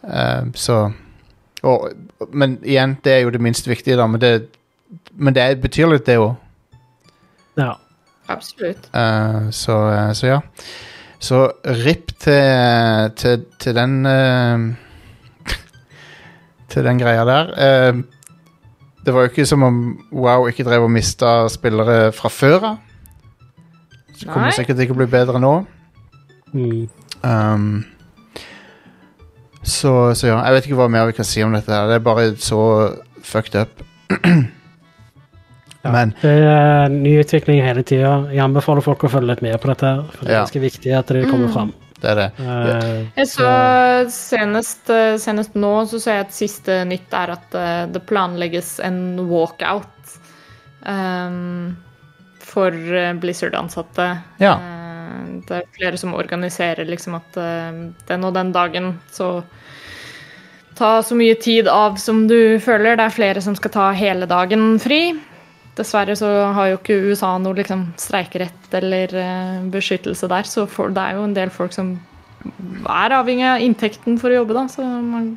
Speaker 1: Um, så og, Men igjen, det er jo det minst viktige, da. Men det, men det betyr litt, det òg.
Speaker 3: Ja.
Speaker 2: Absolutt.
Speaker 1: Uh, så, uh, så ja. Så RIP til, til, til den uh, *laughs* Til den greia der. Uh, det var jo ikke som om Wow ikke drev og mista spillere fra før av. Så kommer
Speaker 2: Nei.
Speaker 1: sikkert ikke å bli bedre nå.
Speaker 3: Mm.
Speaker 1: Um, så, så ja, jeg vet ikke hva mer vi kan si om dette. her Det er bare så fucked up. *clears throat* Men
Speaker 3: Det er ny utvikling hele tida. Jeg anbefaler folk å følge litt med på dette. For det er
Speaker 1: Ja.
Speaker 3: ganske viktig at det kommer fram.
Speaker 1: det er det.
Speaker 3: Uh,
Speaker 2: Jeg så senest, eh, senest nå så ser jeg at siste nytt er at eh, det planlegges en walkout um, for Blizzard-ansatte.
Speaker 1: Ja.
Speaker 2: Det er flere som organiserer liksom at den og den dagen så Ta så mye tid av som du føler. Det er flere som skal ta hele dagen fri. Dessverre så har jo ikke USA noe liksom streikerett eller eh, beskyttelse der, så for, det er jo en del folk som er avhengig av inntekten for å jobbe, da. Så man,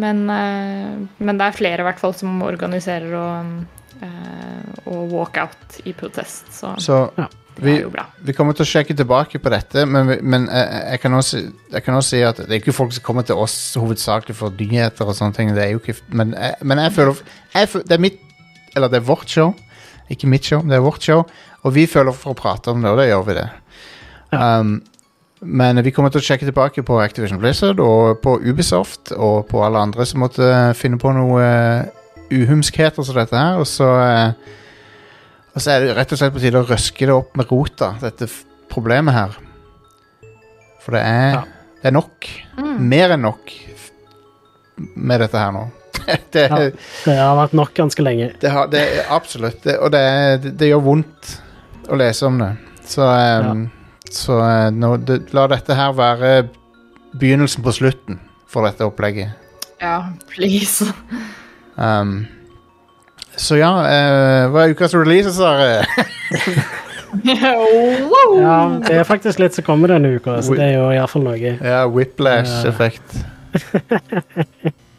Speaker 2: men, eh, men det er flere i hvert fall som organiserer og, eh, og walkout i protest, så,
Speaker 1: Så
Speaker 3: Ja.
Speaker 1: vi. Vi kommer til å sjekke tilbake på dette, men, vi- men jeg, jeg, kan også, jeg kan også si at det er ikke folk som kommer til oss hovedsakelig for nyheter og sånne ting. Det er jo ikke, men, jeg, men jeg føler jeg, Det er mitt Eller det er vårt show. Ikke mitt show, det er vårt show. Og vi føler for å prate om det, og da gjør vi det. Um, men vi kommer til å sjekke tilbake på Activision Blizzard og på Ubisoft og på alle andre som måtte finne på noe uh, uhumskheter som dette her. Og så eh, og så er det rett og slett på tide å røske det opp med rota, dette problemet her. For det er,
Speaker 3: Ja.
Speaker 1: det er nok. Mer enn nok med dette her nå. *laughs* det,
Speaker 3: Ja. Det har vært nok ganske lenge.
Speaker 1: det, har, det er absolutt det, Og det, er, det, det gjør vondt å lese om det. Så, um, så uh, nå, det, la dette her være begynnelsen på slutten for dette opplegget.
Speaker 2: Ja, please.
Speaker 1: Um, så ja, uh, hva er ukas release, Sare?
Speaker 2: wow. *laughs*
Speaker 3: Ja, det er faktisk litt som kommer denne uka, så det er jo iallfall noe.
Speaker 1: ja, Whiplash-effekt. *laughs*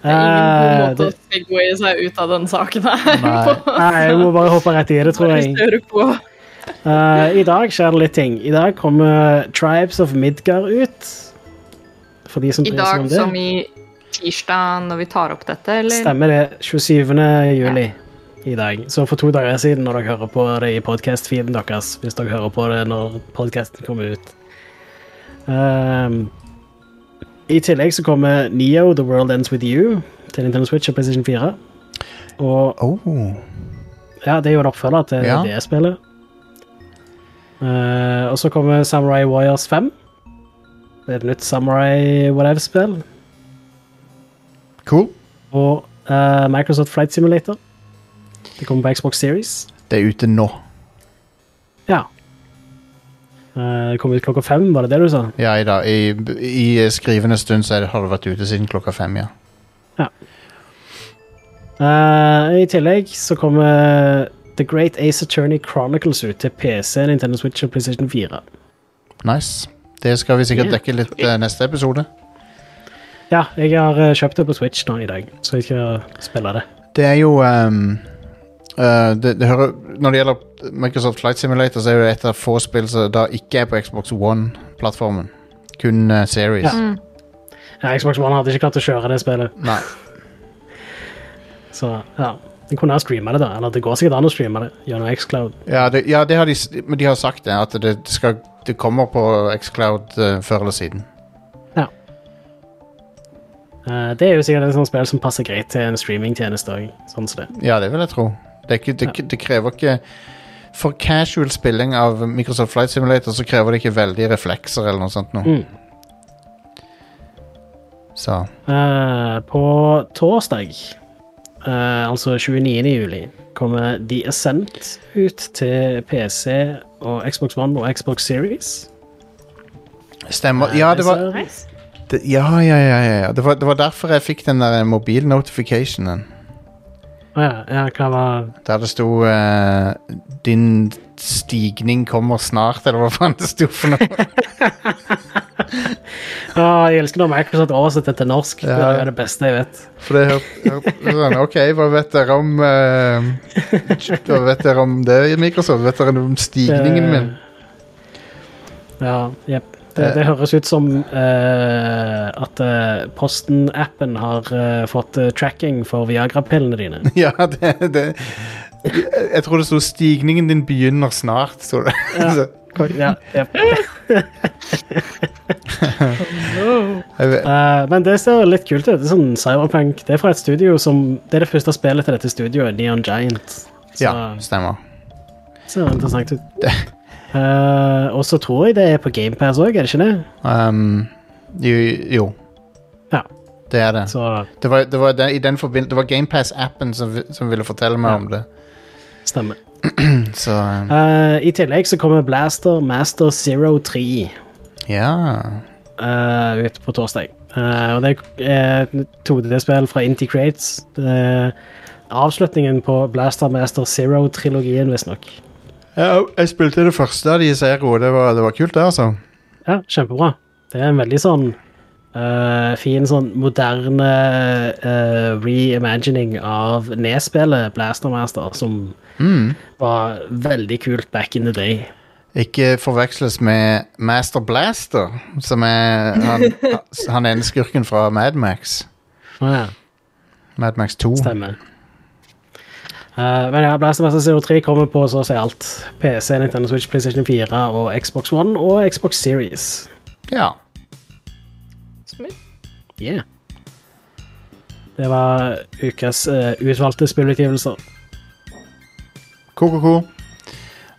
Speaker 2: Det er ingen god
Speaker 3: Eh,
Speaker 2: måte
Speaker 3: det,
Speaker 2: å segwaye seg ut av den saken her.
Speaker 1: Nei.
Speaker 3: nei, jeg må bare hoppe rett i det, tror jeg.
Speaker 2: Uh.
Speaker 3: Eh, I dag skjer det litt ting. I dag kommer Tribes of Midgard ut. For de som
Speaker 2: I dag
Speaker 3: om det.
Speaker 2: som i tirsdag når vi tar opp dette, eller?
Speaker 3: Stemmer det. 27. juli i dag. Så for to dager siden, når dere hører på det i podcast-feeden deres, hvis dere hører på det når podcasten kommer ut. Ehm, I tillegg så kommer Neo The World Ends With You til Nintendo Switch og PlayStation 4. Og
Speaker 1: Oh.
Speaker 3: ja, det er jo en oppfølger til
Speaker 1: Ja.
Speaker 3: det spillet. Uh, og så kommer Samurai Warriors 5. Det er et nytt Samurai whatever-spill.
Speaker 1: Cool.
Speaker 3: Og uh, Microsoft Flight Simulator. Det kommer på Xbox Series.
Speaker 1: Det er ute nå.
Speaker 3: Ja. kom det kommer ut klokka fem, var det det du sa?
Speaker 1: Ja, i, dag, i, i skrivende stund så det, har det vært ute siden klokka fem, ja.
Speaker 3: Eh, I tillegg så kommer The Great Ace Attorney Chronicles ut til PC, Nintendo Switch og PlayStation 4.
Speaker 1: Nice. Det skal vi sikkert
Speaker 3: Yeah.
Speaker 1: dekke litt uh, neste episode.
Speaker 3: Ja, jeg har kjøpt det på Switch nå i dag, så jeg skal spille det.
Speaker 1: Det er jo ehm, eh, det, det hører, Når det gjelder Microsoft Flight Simulator, så er det et av få spill som da ikke er på Xbox One-plattformen. Kun uh, Series.
Speaker 3: Ja. Ja, Xbox One hadde ikke klart å kjøre det spillet,
Speaker 1: Nei. *laughs*
Speaker 3: så ja. Jeg kunne ha streama det, da. Eller det går sikkert an å streame det gjennom Xcloud.
Speaker 1: Ja, det, ja det har de, men de har sagt det, at det, det, skal, det kommer på Xcloud uh, før eller siden.
Speaker 3: Eh, det er jo sikkert et sånt spill som passer greit til en streamingtjeneste òg, sånn som det.
Speaker 1: Ja, det vil jeg tro. Det, ikke, det, det krever ikke For casual spilling av Microsoft Flight Simulator så krever det ikke veldig reflekser eller noe sånt noe.
Speaker 3: Mm.
Speaker 1: Så
Speaker 3: Uh, på torsdag, uh, altså 29. juli, kommer The Ascent ut til PC og Xbox One og Xbox Series.
Speaker 1: Stemmer. Ja, det var, det, ja, ja, ja, ja, ja. Det, var, det var derfor jeg fikk den der mobil-notificationen.
Speaker 3: Ja, ja, hva var
Speaker 1: Der det sto eh, 'Din stigning kommer snart', eller hva faen det sto for noe. *laughs*
Speaker 3: Å, Jeg elsker når Microsoft oversetter til norsk. Det er det beste jeg vet.
Speaker 1: For det hørte hør, sånn, OK, hva vet dere om eh, Hva vet dere om det i Microsoft? Vet dere om stigningen min?
Speaker 3: Ja, jepp. Det, det høres ut som eh, at eh, Posten-appen har eh, fått eh, tracking for Viagra-pillene dine. *laughs*
Speaker 1: Ja, det, det Jeg tror det sto 'Stigningen din begynner snart'. Sto det.
Speaker 3: Ja. *laughs*
Speaker 1: Ja, *laughs* vet,
Speaker 3: Eh, men det ser litt kult ut. Det er sånn Cyberpunk. Det er fra et studio som Det er det første spillet til dette studioet, Neon Giant. Så
Speaker 1: ja, stemmer.
Speaker 3: ser interessant ut. Eh, og så tror jeg det er på GamePass òg, er det ikke det?
Speaker 1: Um, jo, jo,
Speaker 3: Ja.
Speaker 1: det er det.
Speaker 3: Så
Speaker 1: Det var, det var, den, i den det var GamePass-appen som, som ville fortelle meg
Speaker 3: Ja.
Speaker 1: om det.
Speaker 3: stemmer. *clears throat*
Speaker 1: Så um,
Speaker 3: uh, I tillegg så kommer Blaster Master Zero 3
Speaker 1: ja.
Speaker 3: Uh, ut på torsdag. Og det er et 2D-spill fra Inti Creates. Avslutningen på Blaster Master Zero-trilogien, visstnok.
Speaker 1: Ja. Jeg spilte det første av de i Zero, det var, det var kult, det, altså.
Speaker 3: Ja, kjempebra. Det er en veldig sånn eh, fin, sånn moderne eh, reimagining av nedspillet Blaster Master, som
Speaker 1: Mm.
Speaker 3: var veldig kult back in the day.
Speaker 1: Ikke forveksles med Master Blaster, som er han, *laughs* han ene skurken fra Mad Max.
Speaker 3: Ja,
Speaker 1: Mad Max 2.
Speaker 3: stemmer. Eh, men ja, Blast Master Zero 3 kommer på så å si alt. PC, Nintendo Switch, PlayStation 4 og Xbox One og Xbox Series.
Speaker 1: Ja.
Speaker 3: Yeah. Det var ukas uh, utvalgte spillutgivelser.
Speaker 1: Ko-ko-ko.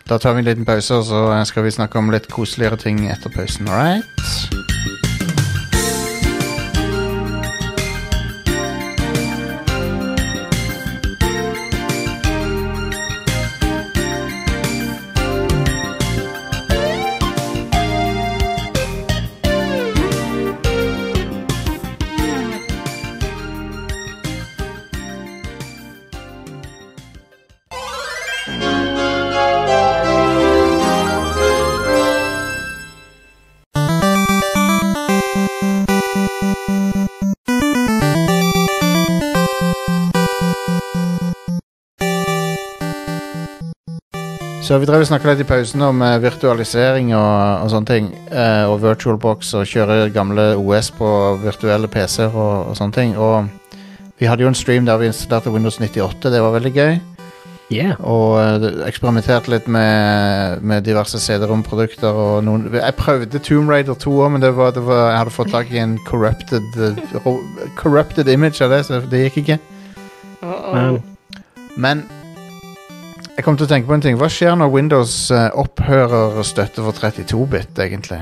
Speaker 1: Da tar vi en liten pause, og så eh, skal vi snakke om litt koseligere ting etter pausen. All right? Så vi drev og snakka litt i pausen om eh, virtualisering og, og sånne ting. eh, og VirtualBox og kjøre gamle OS på virtuelle PC-er og, og sånne ting. Og vi hadde jo en stream der vi installerte Windows 98. Det var veldig gøy.
Speaker 3: Yeah.
Speaker 1: Og eh, eksperimenterte litt med, med diverse CD-rom-produkter. og noen- Jeg prøvde Tomb Raider 2 òg, men det var, det var, jeg hadde fått tak i en corrupted, eh, corrupted image av det, så det gikk ikke.
Speaker 2: Uh-oh.
Speaker 3: Men
Speaker 1: Men jeg kom til å tenke på en ting. Hva skjer når Windows eh, opphører støtte for 32-bit, egentlig?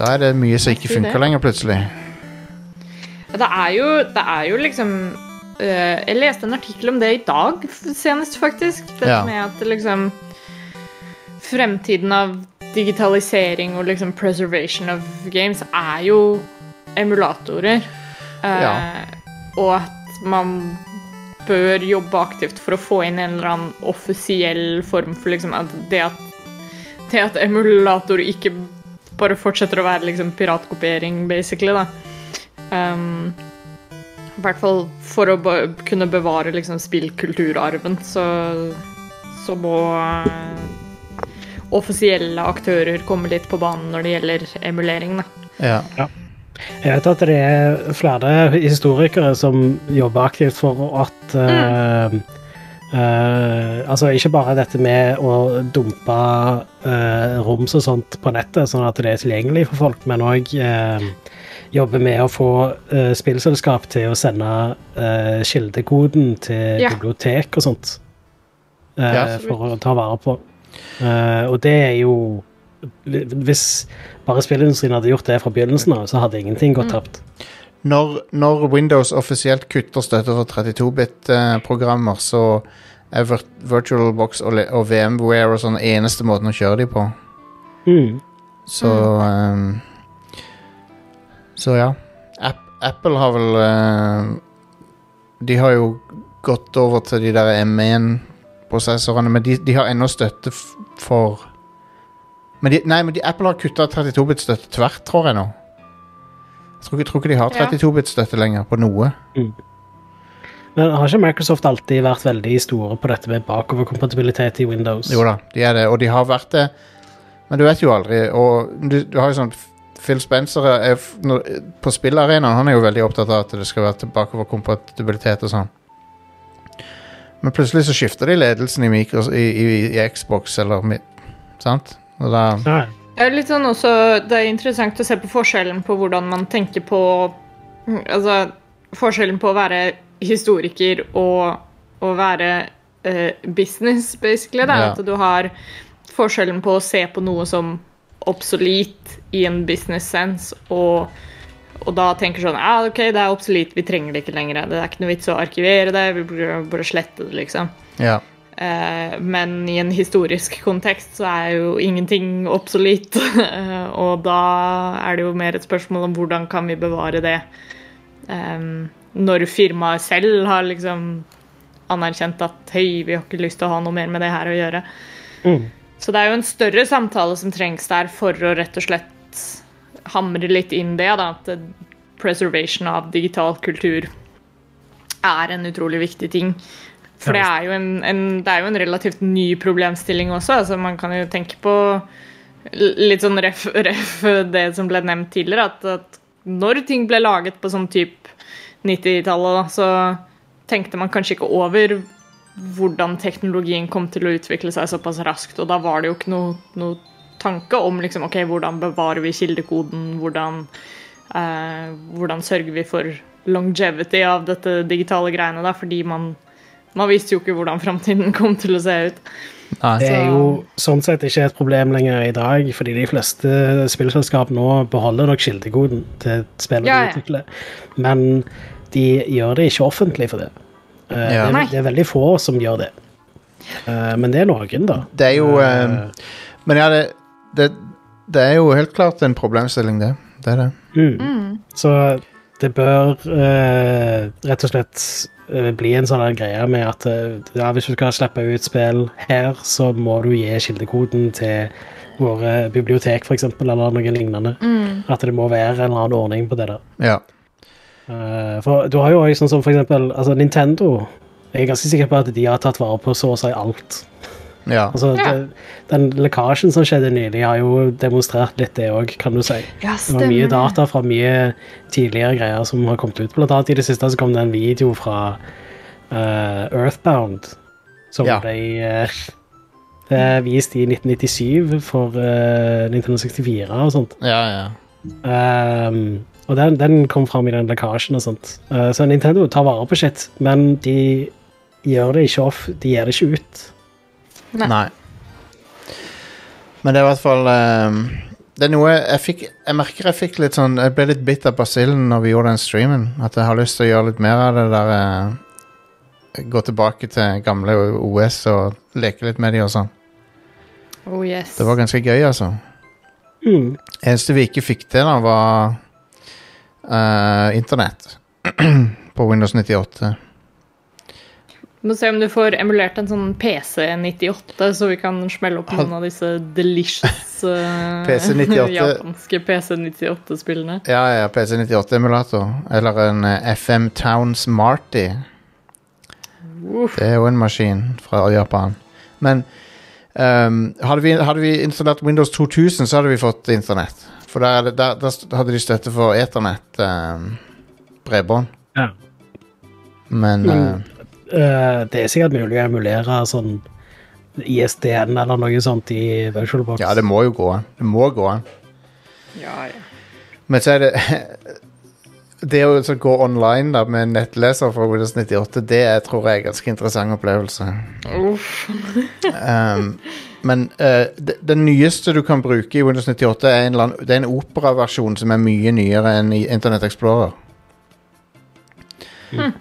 Speaker 1: Da er det mye som ikke funker
Speaker 2: det?
Speaker 1: lenger, plutselig.
Speaker 2: Det er jo, det er jo liksom eh, Jeg leste en artikkel om det i dag senest, faktisk. Dette
Speaker 1: Ja.
Speaker 2: med at liksom Fremtiden av digitalisering og liksom preservation of games er jo emulatorer. Eh,
Speaker 1: Ja.
Speaker 2: Og at man bør jobbe aktivt for å få inn en eller annen offisiell form for liksom at det at det at emulator ikke bare fortsetter å være liksom piratkopiering, basically, da. Um, I hvert fall for å be kunne bevare liksom spillkulturarven, så, så må uh, offisielle aktører komme litt på banen når det gjelder emulering, da.
Speaker 1: Ja. Ja.
Speaker 3: Jeg vet at det er flere historikere som jobber aktivt for at mm. uh, uh, Altså ikke bare dette med å dumpe uh, roms og sånt på nettet, sånn at det er tilgjengelig for folk, men òg jobbe med å få spillselskap til å sende kildekoden til
Speaker 2: Ja.
Speaker 3: bibliotek og sånt. eh,
Speaker 1: Ja.
Speaker 3: for å ta vare på. Eh, og det er jo Hvis bare spillindustrien hadde gjort det fra begynnelsen av, så hadde ingenting gått tapt.
Speaker 1: Når, når Windows offisielt kutter støtte for 32-bit-programmer, så er Vir VirtualBox og, og VMware og sånn eneste måten å kjøre de på.
Speaker 3: Mm.
Speaker 1: Så ehm, Så ja. App, Apple har vel uh, De har jo gått over til de der M1-prosessorene, men de, de har ennå støtte f for men de, Nei, men de, Apple har kutta 32-bit-støtte tvert, tror jeg nå. Jeg tror, ikke- tror ikke de har 32-bit-støtte lenger på noe.
Speaker 3: Men har ikke Microsoft alltid vært veldig store på dette med bakoverkompatibilitet i Windows?
Speaker 1: Jo da, de er det, og de har vært det. Men du vet jo aldri. Og du, du har jo sånn Phil Spencer er, f- når, på spillarenaen han er jo veldig opptatt av at det skal være tilbakeoverkompatibilitet og sånn. Men plutselig så skifter de ledelsen i, Micros, i, i, i Xbox eller Sant?
Speaker 2: Det er litt sånn også, det er interessant å se på forskjellen på hvordan man tenker på Altså forskjellen på å være historiker og å være uh, business, basically. Da.
Speaker 1: Ja.
Speaker 2: At du har forskjellen på å se på noe som obsolet i en business sense, og, og da tenker sånn ah, OK, det er obsolet, vi trenger det ikke lenger. Det er ikke noe vits å arkivere det, vi burde bare slette det, liksom.
Speaker 1: Ja.
Speaker 2: Eh, men i en historisk kontekst så er jo ingenting obsolet. Eh, og da er det jo mer et spørsmål om hvordan kan vi bevare det. Eh, når firmaet selv har liksom anerkjent at hei, vi har ikke lyst til å ha noe mer med det her å gjøre.
Speaker 3: Mm.
Speaker 2: Så det er jo en større samtale som trengs der for å rett og slett hamre litt inn det, da, at preservation av digital kultur er en utrolig viktig ting. For det er en, en, det er jo en relativt ny problemstilling også. altså Man kan jo tenke på litt sånn ref, ref det som ble nevnt tidligere, at, at når ting ble laget på sånn type 90-tallet, så tenkte man kanskje ikke over hvordan teknologien kom til å utvikle seg såpass raskt. Og da var det jo ikke noe, noe tanke om liksom, ok, hvordan bevarer vi kildekoden, hvordan, eh, hvordan sørger vi for longevity av dette digitale greiene, da, fordi man Man visste jo ikke hvordan framtiden kom til å se ut.
Speaker 1: Nei.
Speaker 3: Det er jo sånn sett ikke et problem lenger i dag, fordi de fleste spillselskap nå beholder nok kildekoden til spillet
Speaker 2: Ja,
Speaker 3: de utvikler. Men de gjør det ikke offentlig for det. Eh,
Speaker 1: Ja.
Speaker 3: det, er, det er veldig få som gjør det. Eh, men det er noen, da.
Speaker 1: Det er jo
Speaker 3: Eh,
Speaker 1: eh, Men ja, det, det, det er jo helt klart en problemstilling, det. Det er det.
Speaker 3: mm. Så det bør rett og slett bli en sånn greie med at eh, ja, hvis du skal slippe ut spill her, så må du gi kildekoden til våre bibliotek, f.eks., eller noe lignende. At det må være en eller annen ordning på det der.
Speaker 1: Ja.
Speaker 3: Eh, for du har jo også sånn som for eksempel altså Nintendo. Jeg er ganske sikker på at de har tatt vare på så å si alt.
Speaker 1: Ja.
Speaker 3: Altså,
Speaker 2: Ja.
Speaker 3: det, Den lekkasjen som skjedde nylig, har jo demonstrert litt det òg, kan du si.
Speaker 2: Ja,
Speaker 3: Det var mye data fra mye tidligere greier som har kommet ut. Blant annet i det siste så kom det en video fra uh, Earthbound, som
Speaker 1: Ja.
Speaker 3: ble eh, vist i 1997 for uh, Nintendo 64 og sånt.
Speaker 1: ja, ja.
Speaker 3: Um, og den, den kom fram i den lekkasjen og sånt. Uh, så Nintendo tar vare på shit, men de gjør det ikke off. De gir det ikke ut.
Speaker 2: Nei.
Speaker 1: Nei. Men det er i hvert fall ehm, Det er noe jeg fikk Jeg merker jeg fikk litt sånn Jeg ble litt bitt av basillen når vi gjorde den streamen. At jeg har lyst til å gjøre litt mer av det der uh, Gå tilbake til gamle OS og leke litt med de og sånn.
Speaker 2: Oh yes.
Speaker 1: Det var ganske gøy, altså.
Speaker 3: Mm.
Speaker 1: Eneste vi ikke fikk til, da, var uh, internett. *clears throat* på Windows 98.
Speaker 2: Du må se om du får emulert en sånn PC98, så vi kan smelle opp noen av disse delicious *laughs* uh,
Speaker 1: PC98.
Speaker 2: japanske PC98-spillene.
Speaker 1: Ja, ja, PC98-emulator. Eller en eh, FM Town Smarty.
Speaker 2: Uff.
Speaker 1: Det er jo en maskin fra Japan. Men um, hadde, vi, hadde vi installert Windows 2000, så hadde vi fått internett. For der, er der, der hadde de støtte for eternett um, bredbånd.
Speaker 3: Ja.
Speaker 1: Men
Speaker 3: mm.
Speaker 1: eh,
Speaker 3: Uh, det er sikkert mulig å emulere sånn ISDN eller noe sånt i VirtualBox.
Speaker 1: ja, det må jo gå an. Det må gå an.
Speaker 2: Ja, ja.
Speaker 1: Men så er det *laughs* Det å gå online da med nettleser fra Windows 98, det er, tror jeg er en ganske interessant opplevelse.
Speaker 2: Uff.
Speaker 1: Um, men uh, det, den nyeste du kan bruke i Windows 98, er en, det er en operaversjon som er mye nyere enn i Internet Explorer.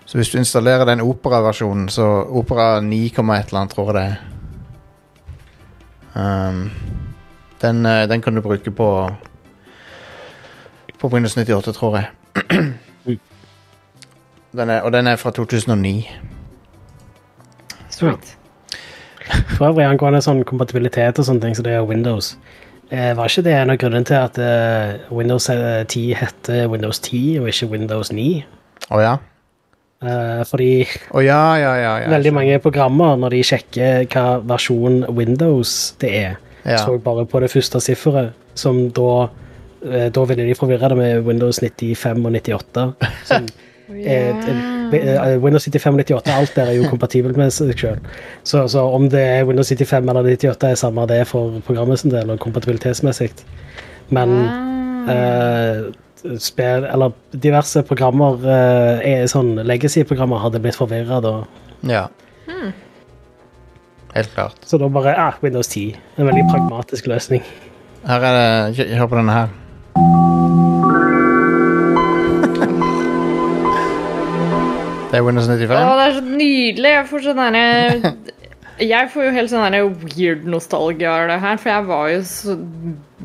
Speaker 1: Så hvis du installerer den operaversjonen, så Opera 9, et eller annet, tror jeg det er. Um, den, eh, den kan du bruke på På Windows 98, tror jeg. Den er, og den er fra 2009.
Speaker 2: Sweet.
Speaker 3: For øvrig angående sånn kompatibilitet og sånne ting, så det er Windows. Eh, var ikke det en av grunnene til at eh, Windows eh, 10 heter Windows 10 og ikke Windows 9?
Speaker 1: Å ja?
Speaker 3: Eh, fordi
Speaker 1: oh, ja, ja, ja. ja.
Speaker 3: veldig mange programmer, når de sjekker hva versjon Windows det er,
Speaker 1: Ja.
Speaker 3: så bare på det første sifferet, som da eh, Da ville de forvirre det med Windows 95 og 98. Som *laughs* yeah. eh, Windows 95 og 98, alt der er jo kompatibelt med seg sjøl. Så, så om det er Windows 95 eller 98, er samme det for programmet sin del, og kompatibilitetsmessig. Men eh, spill, eller diverse programmer, eh, er sånn legacy-programmer, hadde blitt forvirra da.
Speaker 1: Ja. Helt klart.
Speaker 3: Så da bare ah, Windows 10. En veldig pragmatisk løsning.
Speaker 1: Her er det Hør på denne her. *laughs* Det er Windows
Speaker 2: Å,
Speaker 1: 95.
Speaker 2: det er så nydelig. Jeg får sånn derre Jeg får jo helt sånn weird nostalgia av det her, for jeg var jo så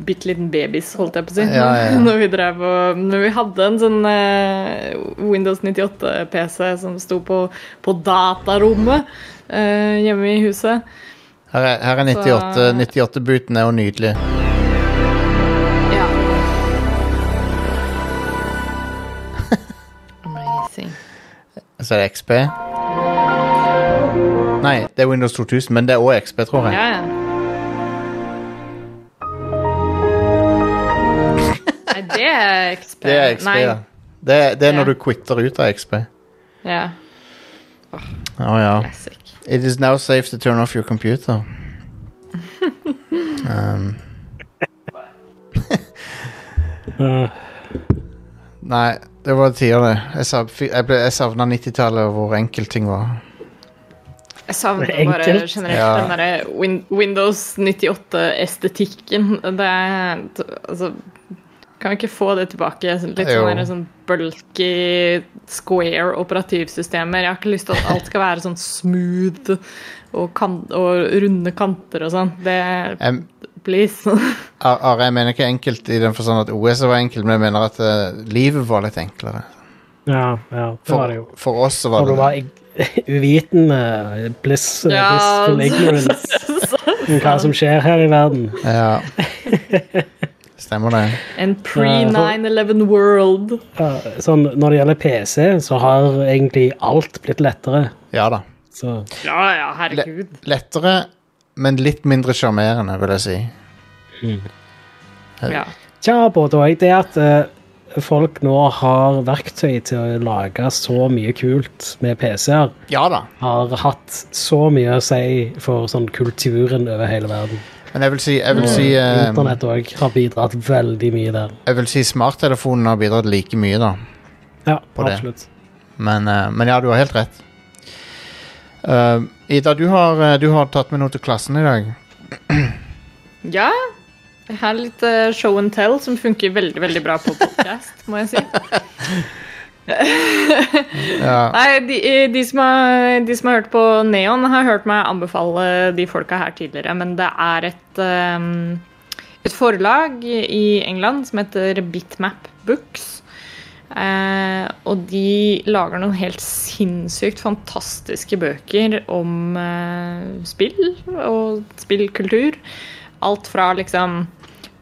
Speaker 2: bitte liten babys, holdt jeg på å si,
Speaker 1: Ja, ja, ja. *laughs*
Speaker 2: når vi drev og Når vi hadde en sånn uh, Windows 98-PC som sto på, på datarommet uh, hjemme i huset.
Speaker 1: Her er, her er 98. 98-booten er jo nydelig.
Speaker 2: Ja. *laughs* Amazing.
Speaker 1: Så er det XP. Nei, det er Windows 2000, men det er òg XP, tror jeg.
Speaker 2: Ja, ja. Nei, det er XP. *laughs*
Speaker 1: Det er XP,
Speaker 2: Nei.
Speaker 1: ja. Det, det er når
Speaker 2: Ja.
Speaker 1: du quitter ut av XP.
Speaker 2: Ja.
Speaker 1: Å ja.
Speaker 2: Classic.
Speaker 1: It is now safe to turn off your computer. *laughs* um, nei, det var tider, det. Jeg, sa, jeg, ble- jeg savna 90-tallet og hvor enkelt ting var.
Speaker 2: Jeg savner
Speaker 3: er
Speaker 2: bare generelt
Speaker 1: Ja.
Speaker 2: den derre win Windows 98-estetikken. Det er Altså Kan vi ikke få det tilbake? Sånn- Litt
Speaker 1: Jo.
Speaker 2: sånn, der, sånn bulky square operativsystemer. Jeg har ikke lyst til at alt skal være sånn smooth og, kan og runde kanter og sånn. Det
Speaker 1: um,
Speaker 2: Please. *laughs*
Speaker 1: Ar- Are, jeg mener ikke enkelt i den forstand at OS var enkelt, men jeg mener at uh, livet var litt enklere.
Speaker 3: Ja, ja, det
Speaker 1: For,
Speaker 3: var det jo.
Speaker 1: for oss så var det
Speaker 3: ig- uvitende, bliss,
Speaker 2: Ja.
Speaker 3: blissful ignorance *laughs* om hva som skjer her i verden.
Speaker 1: Ja. *laughs* Stemmer det.
Speaker 2: En pre-9-11 world.
Speaker 3: Ja, Sånn, når det gjelder PC, så har egentlig alt blitt lettere.
Speaker 1: Ja da.
Speaker 3: Så
Speaker 2: Ja, ja, herregud.
Speaker 1: Lettere, men litt mindre sjarmerende, vil jeg si.
Speaker 2: Ja.
Speaker 3: Tja, både og. Det at eh, folk nå har verktøy til å lage så mye kult med PC-er,
Speaker 1: Ja da.
Speaker 3: har hatt så mye å si for sånn kulturen over hele verden.
Speaker 1: Men jeg vil si, jeg vil si, eh,
Speaker 3: Internett òg har bidratt veldig mye der.
Speaker 1: jeg vil si smarttelefonen har bidratt like mye, da.
Speaker 3: Ja,
Speaker 1: På det.
Speaker 3: absolutt.
Speaker 1: Men, eh, men ja, du har helt rett. Uh, Ida, du har, eh, du har tatt med noe til klassen i dag.
Speaker 2: Ja. Jeg har litt eh, show and tell som funker veldig veldig bra på podcast, må jeg si.
Speaker 1: Ja.
Speaker 2: Nei, de, eh, de, som har, de som har hørt på Neon, har hørt meg anbefale de folka her tidligere, men det er et, ehm, et forlag i England som heter Bitmap Books. Eh, og de lager noen helt sinnssykt fantastiske bøker om eh, spill og spillkultur. Alt fra liksom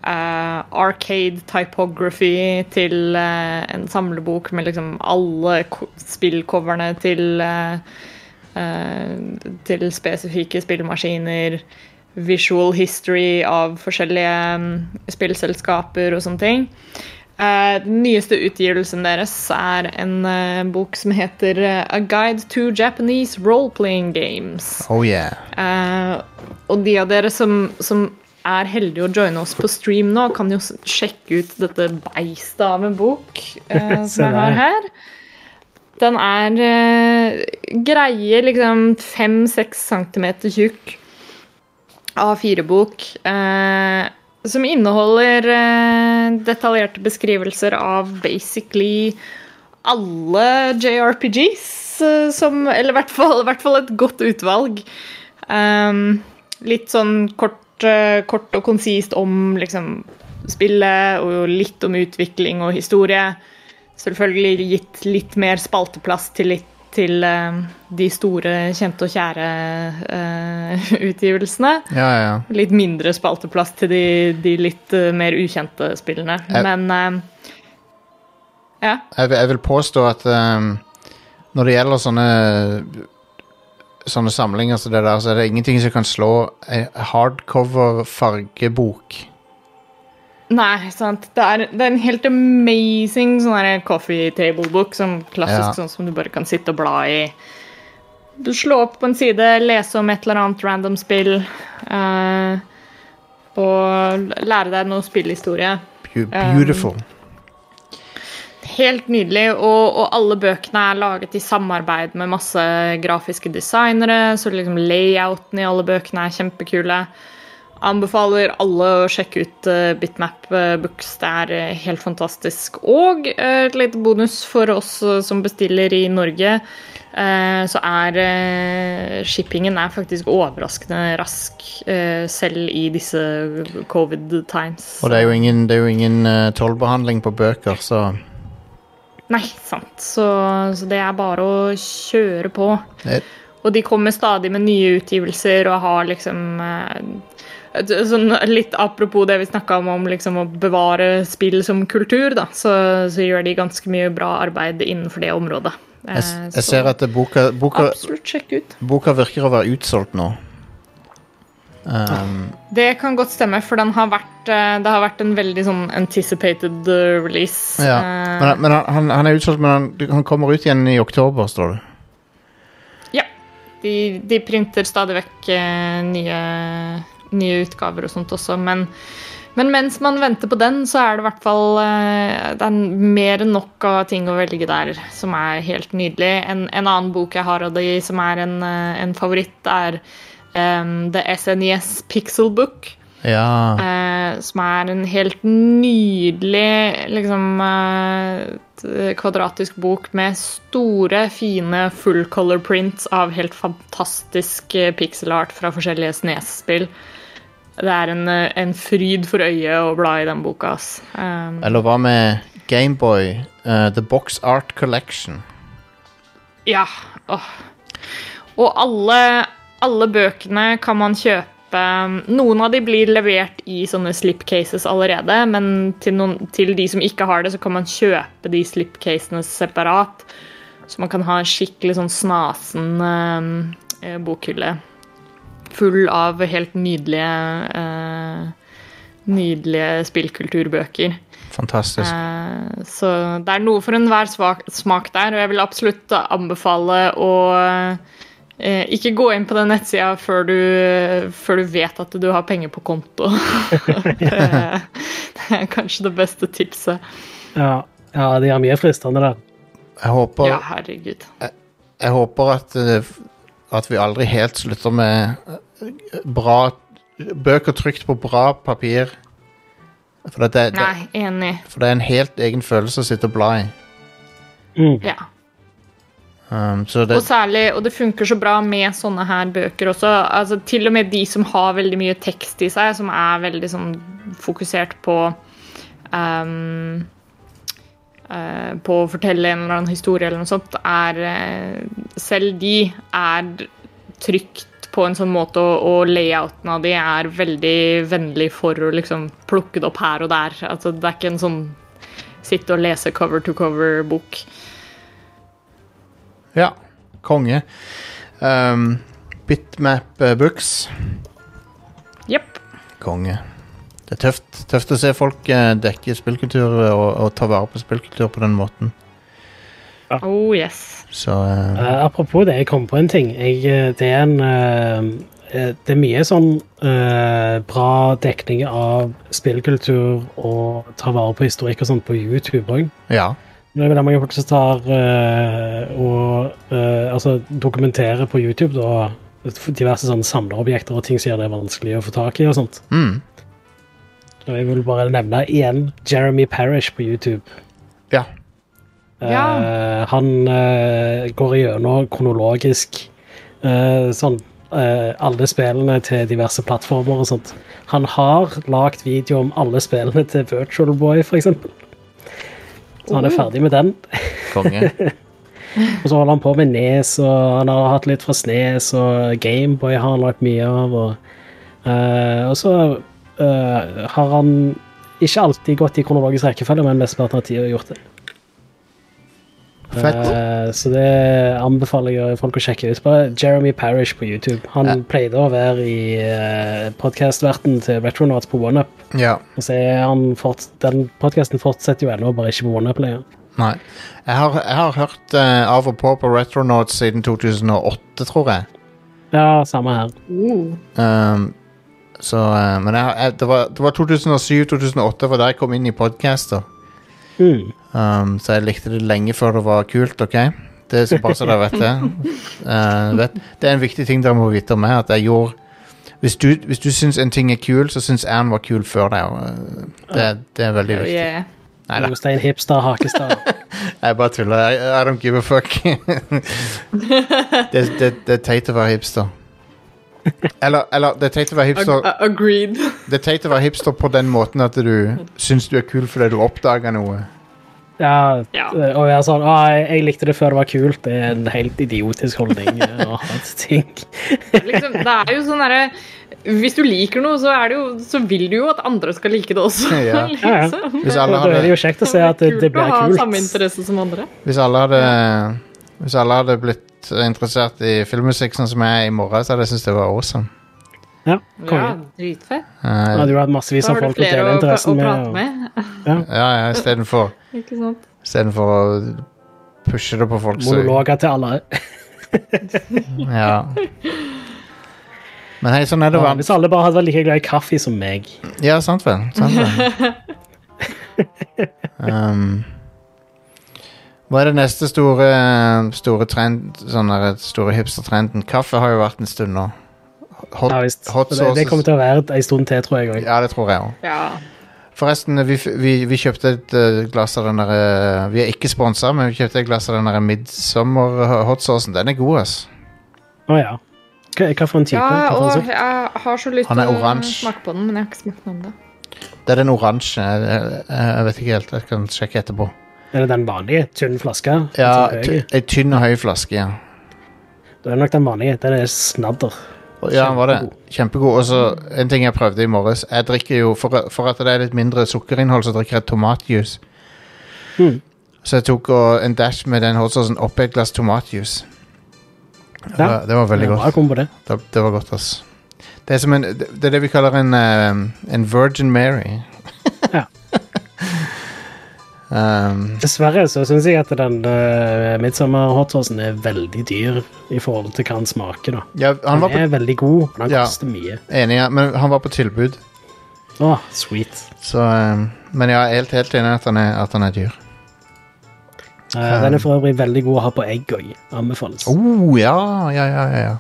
Speaker 2: Uh, arcade typography til uh, en samlebok med liksom alle spillcoverne til uh, til spesifikke spillmaskiner. Visual history av forskjellige um, spillselskaper og sånne ting. Den nyeste utgivelsen deres er en bok som heter A Guide to Japanese Role-Playing Games.
Speaker 1: Oh yeah.
Speaker 2: Og de av dere som, som er heldige å joine oss på stream nå, kan jo sjekke ut dette beistet av en bok eh, *laughs* som jeg har her. Den er eh, greie liksom fem-seks centimeter tjukk. A4-bok. Eh, som inneholder eh, detaljerte beskrivelser av basically alle JRPGs, eh, som Eller i hvert fall, hvert fall et godt utvalg. Um, litt sånn kort, kort og konsist om liksom spillet, og litt om utvikling og historie. Selvfølgelig gitt litt mer spalteplass til litt til uh, de store, kjente og kjære uh, *laughs* utgivelsene.
Speaker 1: Ja, ja.
Speaker 2: Litt mindre spalteplass til de, de litt uh, mer ukjente spillene.
Speaker 1: Jeg-
Speaker 2: Men eh, ja.
Speaker 1: Jeg, jeg vil påstå at um, når det gjelder sånne Sånne samlinger som det der, så er det ingenting som kan slå en hardcover fargebok.
Speaker 2: Nei, sant. Det er, det er en helt amazing sånn coffee table-bok. Sånn klassisk
Speaker 1: Ja.
Speaker 2: sånn som du bare kan sitte og bla i. Du slår opp på en side, lese om et eller annet random spill, Uh, og lære deg noe spillhistorie.
Speaker 1: Beautiful. Beautiful.
Speaker 2: Helt nydelig, og, og alle bøkene er laget i samarbeid med masse grafiske designere, så liksom layouten i alle bøkene er kjempekule. Anbefaler alle å sjekke ut eh, Bitmap eh, Books. Det er eh, helt fantastisk. Og et lite bonus for oss som bestiller i Norge, så er shippingen er faktisk overraskende rask, selv i disse covid times.
Speaker 1: Og det er jo ingen, det er eh, tollbehandling på bøker, så
Speaker 2: Nei, sant. Så, så det er bare å kjøre på.
Speaker 1: det,
Speaker 2: Og de kommer stadig med nye utgivelser og har liksom eh, sånn Litt apropos det vi snakka om, om liksom å bevare spill som kultur, da, så, så gjør de ganske mye bra arbeid innenfor det området. Eh,
Speaker 1: jeg, jeg
Speaker 2: så
Speaker 1: ser at boka, boka, boka virker å være utsolgt nå. Um,
Speaker 2: Det kan godt stemme, for den har vært, eh, det har vært en veldig sånn anticipated eh, release.
Speaker 1: ja.
Speaker 2: Eh,
Speaker 1: Men, men han, han er utsolgt, men han, han kommer ut igjen i oktober, står det.
Speaker 2: Ja. De, de printer stadig vekk nye, nye utgaver og sånt også, men Men mens man venter på den, så er det i hvert fall Det er mer enn nok av ting å velge der, som er helt nydelig. En, en annen bok jeg har av de som er en, en favoritt, er um, The SNES Pixel Book.
Speaker 1: Ja.
Speaker 2: Uh, som er en helt nydelig liksom uh, kvadratisk bok med store, fine full color prints av helt fantastisk eh, pixel art fra forskjellige Snes-spill. Det er en, en fryd for øyet å bla i den boka. ass. Um,
Speaker 1: Eller hva med Gameboy? Uh, The Box Art Collection.
Speaker 2: Ja. Oh. Og alle, alle bøkene kan man kjøpe. Noen av de blir levert i sånne slipcases allerede, men til, noen, til de som ikke har det, så kan man kjøpe de slipcasene separat. Så man kan ha en skikkelig sånn snasen eh, bokhylle full av helt nydelige eh, Nydelige spillkulturbøker.
Speaker 1: Fantastisk.
Speaker 2: Eh, Så det er noe for enhver smak der, og jeg vil absolutt anbefale å eh, ikke gå inn på den nettsida før du, før du vet at du har penger på konto. *laughs* det, det er kanskje det beste tipset.
Speaker 3: Ja, ja de er mye fristende der.
Speaker 1: Jeg håper,
Speaker 2: Ja, herregud.
Speaker 1: jeg håper at, eh, at vi aldri helt slutter med eh, bra bøker trykt på bra papir. For det, det,
Speaker 2: Nei, enig.
Speaker 1: for det er en helt egen følelse å sitte og bla i.
Speaker 3: Mm.
Speaker 2: Ja.
Speaker 1: Um, det,
Speaker 2: Og særlig, og det funker så bra med sånne her bøker også. Altså, til og med de som har veldig mye tekst i seg, som er veldig sånn fokusert på um, uh, På å fortelle en eller annen historie eller noe sånt, er uh, Selv de er trygt på en sånn måte, og layouten av de er veldig vennlig for å liksom plukke det opp her og der. Altså, det er ikke en sånn sitte og lese cover to cover-bok.
Speaker 1: Ja, konge. Um, Bitmap eh, Books.
Speaker 2: Jepp.
Speaker 1: Konge. Det er tøft, tøft å se folk eh, dekke spillkultur og, og ta vare på spillkultur på den måten.
Speaker 2: Oh yes.
Speaker 1: Så uh...
Speaker 3: Uh, apropos det, jeg kom på en ting. Jeg, eh, det er en eh, eh, Det er mye sånn eh, bra dekning av spillkultur og ta vare på historikk og sånt på YouTube òg.
Speaker 1: ja.
Speaker 3: Det er veldig mange folk som tar eh, og eh, altså dokumenterer på YouTube da, diverse sånne samlerobjekter og ting som gjør det vanskelig å få tak i og sånt.
Speaker 1: Mm.
Speaker 3: Og jeg vil bare nevne igjen Jeremy Parish på YouTube.
Speaker 1: Ja.
Speaker 2: Ja.
Speaker 3: Eh, han uh, går gjennom kronologisk uh, sånn eh, alle spillene til diverse plattformer og sånt. Han har lagd video om alle spillene til Virtual Boy, for eksempel. Så han er ferdig med den.
Speaker 1: Konge. *laughs*
Speaker 3: Og så holder han på med Nes, og han har hatt litt fra Snes, og Gameboy har han lagt mye av. Og, uh, og så uh, har han ikke alltid gått i kronologisk rekkefølge, men mesteparten av tida gjort det.
Speaker 1: Fett.
Speaker 3: Eh, så det anbefaler jeg folk å sjekke ut. Bare Jeremy Parish på YouTube. Han
Speaker 1: Ja.
Speaker 3: pleide å være i uh, podkastverten til Retronauts på OneUp.
Speaker 1: Ja.
Speaker 3: Og så er han fort, den podkasten fortsetter jo ennå, bare ikke på OneUp lenger.
Speaker 1: Nei. Jeg har, jeg har hørt uh, av og på på Retronauts siden 2008, tror jeg.
Speaker 3: Ja, samme her.
Speaker 2: Uh.
Speaker 1: Um, så eh, Men jeg, jeg, det var, var 2007-2008 for da jeg kom inn i podcaster.
Speaker 3: Mm.
Speaker 1: Um, så jeg likte det lenge før det var kult, OK? Det er så bare så dere vet det. Uh, vet. Det er en viktig ting dere må vite om meg. At jeg gjorde Hvis du, hvis du syns en ting er kul, så syns jeg den var kul før deg. eh, Det, det er veldig viktig.
Speaker 2: yeah.
Speaker 1: Neida.
Speaker 3: Jostein Hipstad Hakestad. *laughs*
Speaker 1: Jeg bare tuller. I, I don't give a fuck. *laughs* det, det, det er teit å være hipster. Eller, eller det er teit å være hipster
Speaker 2: Ag agreed.
Speaker 1: Det er teit å være hipster på den måten at du syns du er kul fordi du oppdager noe.
Speaker 3: Ja,
Speaker 2: Ja.
Speaker 3: og jeg er sånn Å, jeg, likte det før det var kult. Det er en helt idiotisk holdning. *laughs*
Speaker 2: Liksom, det er jo sånn derre Hvis du liker noe, så, er det jo, så vil du jo at andre skal like det også. *laughs*
Speaker 1: Ja.
Speaker 3: Ja, ja.
Speaker 2: liksom.
Speaker 3: Da er det jo kjekt å se at det, det
Speaker 2: kult å
Speaker 3: blir
Speaker 2: ha
Speaker 3: kult.
Speaker 2: samme som andre.
Speaker 1: hvis alle hadde Hvis alle hadde blitt interessert i filmmusikk sånn som jeg er i morgen, så hadde jeg syntes det var awesome.
Speaker 3: Ja,
Speaker 2: Ja, dritfett.
Speaker 1: Uh,
Speaker 3: ja, hadde jo hatt massevis av folk å dele
Speaker 2: å, å
Speaker 3: interessen med. og-
Speaker 2: med. *laughs*
Speaker 1: ja, ja, istedenfor? Istedenfor å pushe det på folk.
Speaker 3: Monologer til alle. *laughs*
Speaker 1: Ja. Men hei, sånn er det
Speaker 3: Ja, hvis alle bare hadde vært like glad i kaffe som meg.
Speaker 1: Ja, sant vel. Sant vel. *laughs* um, hva er det neste store, store trend, sånn der, store hipster-trenden? Kaffe har jo vært en stund nå. Hot,
Speaker 3: Ja, visst.
Speaker 1: hot
Speaker 3: det, det kommer til å være en stund til, tror jeg også.
Speaker 1: Ja, det tror jeg òg.
Speaker 2: Ja.
Speaker 1: Forresten, vi, vi, vi kjøpte et eh, glass av den der eh, Vi er ikke sponsa, men vi kjøpte et glass av den derre midsommer hot saucen. Den er god, ass.
Speaker 3: Å ja. Hva, hva for en type?
Speaker 2: ja,
Speaker 3: hva for en
Speaker 2: og jeg har så lyst til å smake på den, men jeg har ikke smakt noe om
Speaker 1: Det er den oransje. Jeg, jeg, jeg vet ikke helt. Jeg kan sjekke etterpå.
Speaker 3: Er det den vanlige? Tynn flaske?
Speaker 1: Ja, ty- Ei tynn og høy flaske, ja.
Speaker 3: Det er nok den vanlige. Den er snadder.
Speaker 1: Ja, var det.
Speaker 3: Kjempegod.
Speaker 1: Og så en ting jeg prøvde i morges. Jeg drikker jo, for, for at det er litt mindre sukkerinnhold, så drikker jeg tomatjuice.
Speaker 3: Mm.
Speaker 1: Så jeg tok og en dash med den hotsausen oppi et glass tomatjuice. Det,
Speaker 3: Ja,
Speaker 1: var- det var veldig
Speaker 3: Det er
Speaker 1: godt.
Speaker 3: Det.
Speaker 1: Det, det var godt, ass. Det er, som en, det det er det vi kaller en, eh, en Virgin Mary.
Speaker 3: Ja. *laughs*
Speaker 1: um,
Speaker 3: Dessverre så syns jeg at den uh, midsommer-hotsaucen er veldig dyr i forhold til hva han smaker. da.
Speaker 1: ja, han
Speaker 3: han
Speaker 1: er på,
Speaker 3: er veldig god, men han
Speaker 1: Ja.
Speaker 3: koster mye.
Speaker 1: enig, ja, men han var på tilbud.
Speaker 3: Å, sweet.
Speaker 1: Så, um, men jeg er helt, helt enig i at han er, at han er dyr.
Speaker 3: Eh, den er for øvrig veldig god å ha på egg òg. Anbefales.
Speaker 1: Oh, ja, ja, ja, ja, ja.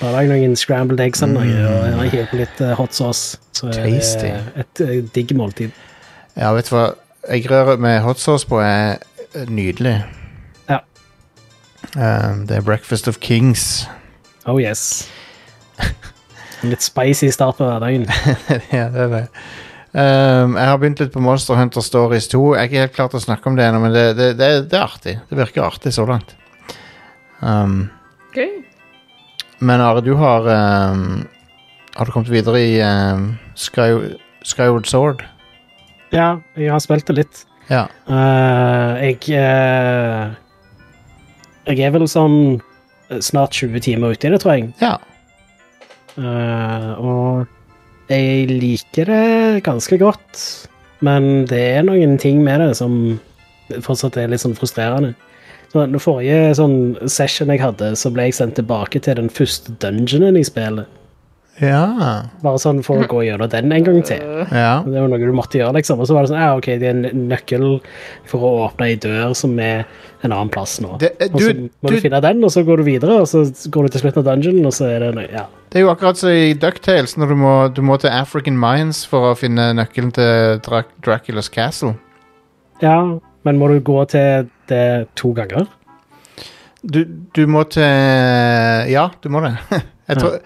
Speaker 3: Bare lag noen scrambled eggs mm. noe, og hiv på litt uh, hot sauce. Så er
Speaker 1: Mm.
Speaker 3: Det et uh, digg måltid.
Speaker 1: Ja, vet du hva? Eggerøre med hot sauce på er eh, nydelig.
Speaker 3: Ja.
Speaker 1: Um, det er Breakfast of Kings.
Speaker 3: Oh yes. *laughs* Litt spicy start på hverdagen. *laughs*
Speaker 1: ja, det er det. Um, jeg har begynt litt på Monster Hunter Stories 2. Jeg er ikke helt klar til å snakke om det ennå, men det, det, det, det er artig. Det virker artig så langt. Um,
Speaker 2: okay.
Speaker 1: men Are, du har um, Har du kommet videre i um, Sky, Skyward Sword?
Speaker 3: Ja, jeg har spilt det litt.
Speaker 1: Ja.
Speaker 3: Uh, jeg uh, Jeg er vel sånn eh, snart 20 timer ute i det, tror jeg.
Speaker 1: ja.
Speaker 3: Uh, og jeg liker det ganske godt, men det er noen ting med det som fortsatt er litt sånn frustrerende. Så den forrige sånn session jeg hadde, så ble jeg sendt tilbake til den første dungeonen i spillet.
Speaker 1: Ja.
Speaker 3: Bare sånn for å gå gjennom den en gang til.
Speaker 1: ja.
Speaker 3: Det var noe du måtte gjøre, liksom. Og så var det sånn, ja, ok, det er en nøkkel for å åpne ei dør som er en annen plass nå.
Speaker 1: Det- eh,
Speaker 3: og så
Speaker 1: du-
Speaker 3: må du,
Speaker 1: du-
Speaker 3: finne den, og så går du videre, og så går du til slutten av dungeonen, og så er det noe, ja.
Speaker 1: Det er jo akkurat som i Ducktales, når du må, du må til African Mines for å finne nøkkelen til Dra Draculas Castle.
Speaker 3: Ja, men må du gå til det to ganger?
Speaker 1: Du, du må til Ja, du må det. *laughs* Jeg tror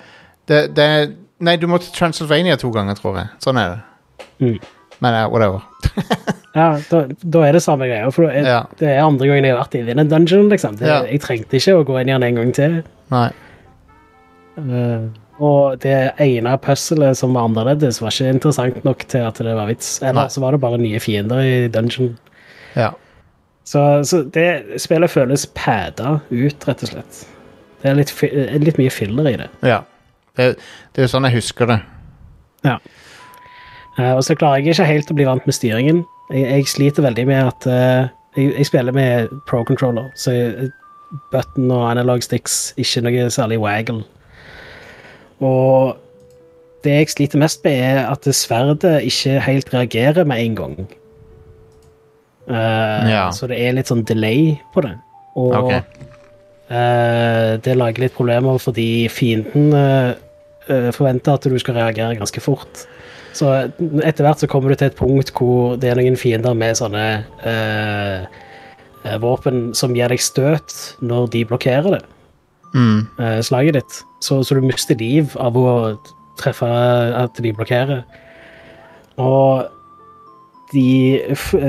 Speaker 1: det, det Nei, du må til Transylvania to ganger, tror jeg. Sånn er det.
Speaker 3: Mm.
Speaker 1: Men uh, whatever. *laughs*
Speaker 3: Ja, da, da er det samme greia, for er,
Speaker 1: Ja.
Speaker 3: det er andre gangen jeg har vært i en dungeon, liksom. Det,
Speaker 1: Ja.
Speaker 3: Jeg trengte ikke å gå inn i den en gang til.
Speaker 1: Nei.
Speaker 3: Uh, og det ene puzzlet som var annerledes, var ikke interessant nok til at det var vits.
Speaker 1: Nei.
Speaker 3: Eller så var det bare nye fiender i dungeon.
Speaker 1: Ja.
Speaker 3: Så, så det spillet føles pæda ut, rett og slett. Det er litt, eh, litt mye filler i det.
Speaker 1: ja. Det, det er jo sånn jeg husker det.
Speaker 3: Eh, og så klarer jeg ikke helt å bli vant med styringen. Jeg, jeg sliter veldig med at uh, jeg, jeg spiller med pro controller, så jeg, button og analog sticks ikke noe særlig waggle. Og det jeg sliter mest med, er at sverdet ikke helt reagerer med en gang. Uh,
Speaker 1: Ja.
Speaker 3: Så det er litt sånn delay på det. Og
Speaker 1: Ok.
Speaker 3: Eh, det lager litt problemer fordi fienden eh, eh, forventer at du skal reagere ganske fort. Så etter hvert så kommer du til et punkt hvor det er noen fiender med sånne eh, eh, våpen som gir deg støt når de blokkerer det,
Speaker 1: Mm.
Speaker 3: eh, slaget ditt. Så, så du mister liv av å treffe at de blokkerer. Og de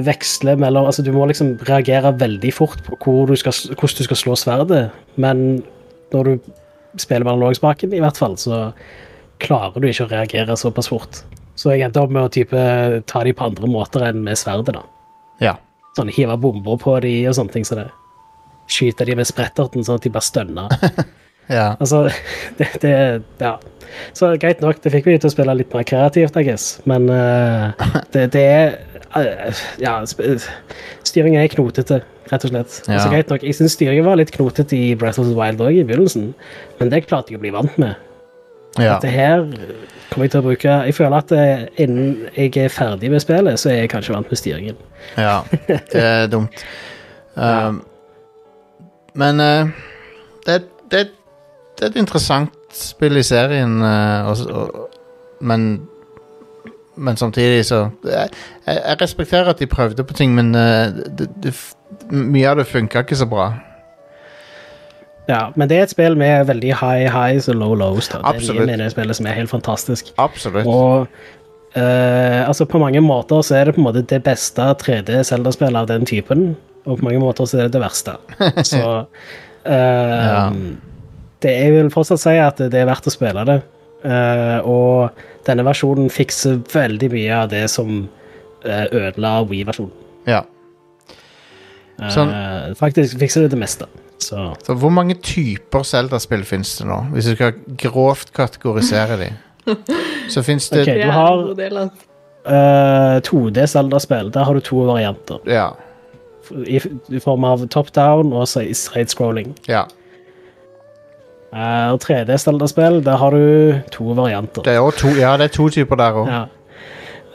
Speaker 3: veksler mellom Altså, du må liksom reagere veldig fort på hvor du skal, hvordan du skal slå sverdet, men når du spiller med analogspaken, i hvert fall, så klarer du ikke å reagere såpass fort. Så jeg endte opp med å type, ta de på andre måter enn med sverdet. da.
Speaker 1: Ja.
Speaker 3: Sånn Hive bomber på de og sånne ting. Så det. Skyte de med spretterten sånn at de bare stønner. *laughs*
Speaker 1: Ja.
Speaker 3: Altså, *laughs* det, det Ja. Så greit nok, det fikk meg til å spille litt mer kreativt, I guess, men uh, *laughs* det, det er uh, Ja, styringen er knotete, rett og slett.
Speaker 1: Ja.
Speaker 3: Altså, greit nok, Jeg syns styringen var litt knotete i Breath of the Wild òg i begynnelsen, men det klarte jeg å bli vant med.
Speaker 1: Ja.
Speaker 3: Dette her kommer jeg til å bruke Jeg føler at eh, innen jeg er ferdig med spillet, så er jeg kanskje vant med styringen.
Speaker 1: ja. Det er *laughs* dumt. Um, men uh, det, det, det er et interessant spill i serien, eh, og, og, men men samtidig så jeg, jeg respekterer at de prøvde på ting, men eh, det, det, mye av det funka ikke så bra.
Speaker 3: Ja, Men det er et spill med veldig high highs og low lows. Da. Det er
Speaker 1: Absolutt.
Speaker 3: det spillet som er helt fantastisk.
Speaker 1: Absolutt.
Speaker 3: Og eh, altså på mange måter så er det på en måte det beste 3D Zelda-spillet av den typen, og på mange måter så er det det verste. *laughs* Så eh,
Speaker 1: Ja.
Speaker 3: Det, Jeg vil fortsatt si at det er verdt å spille det. Uh, og denne versjonen fikser veldig mye av det som uh, ødela Wii-versjonen.
Speaker 1: Ja. Sånn, uh,
Speaker 3: Faktisk fikser det det meste. Så
Speaker 1: Så hvor mange typer Zelda-spill fins det nå? Hvis du skal grovt kategorisere de *laughs* Så fins det
Speaker 3: Ok. Du har-
Speaker 2: del, altså.
Speaker 3: eh, 2D Zelda-spill, der har du to varianter.
Speaker 1: Ja.
Speaker 3: I, i form av top down og side-scrolling.
Speaker 1: ja.
Speaker 3: Uh, og 3D Zelda-spill, der har du to varianter.
Speaker 1: Det er to, ja, det er to typer der òg.
Speaker 3: Ja.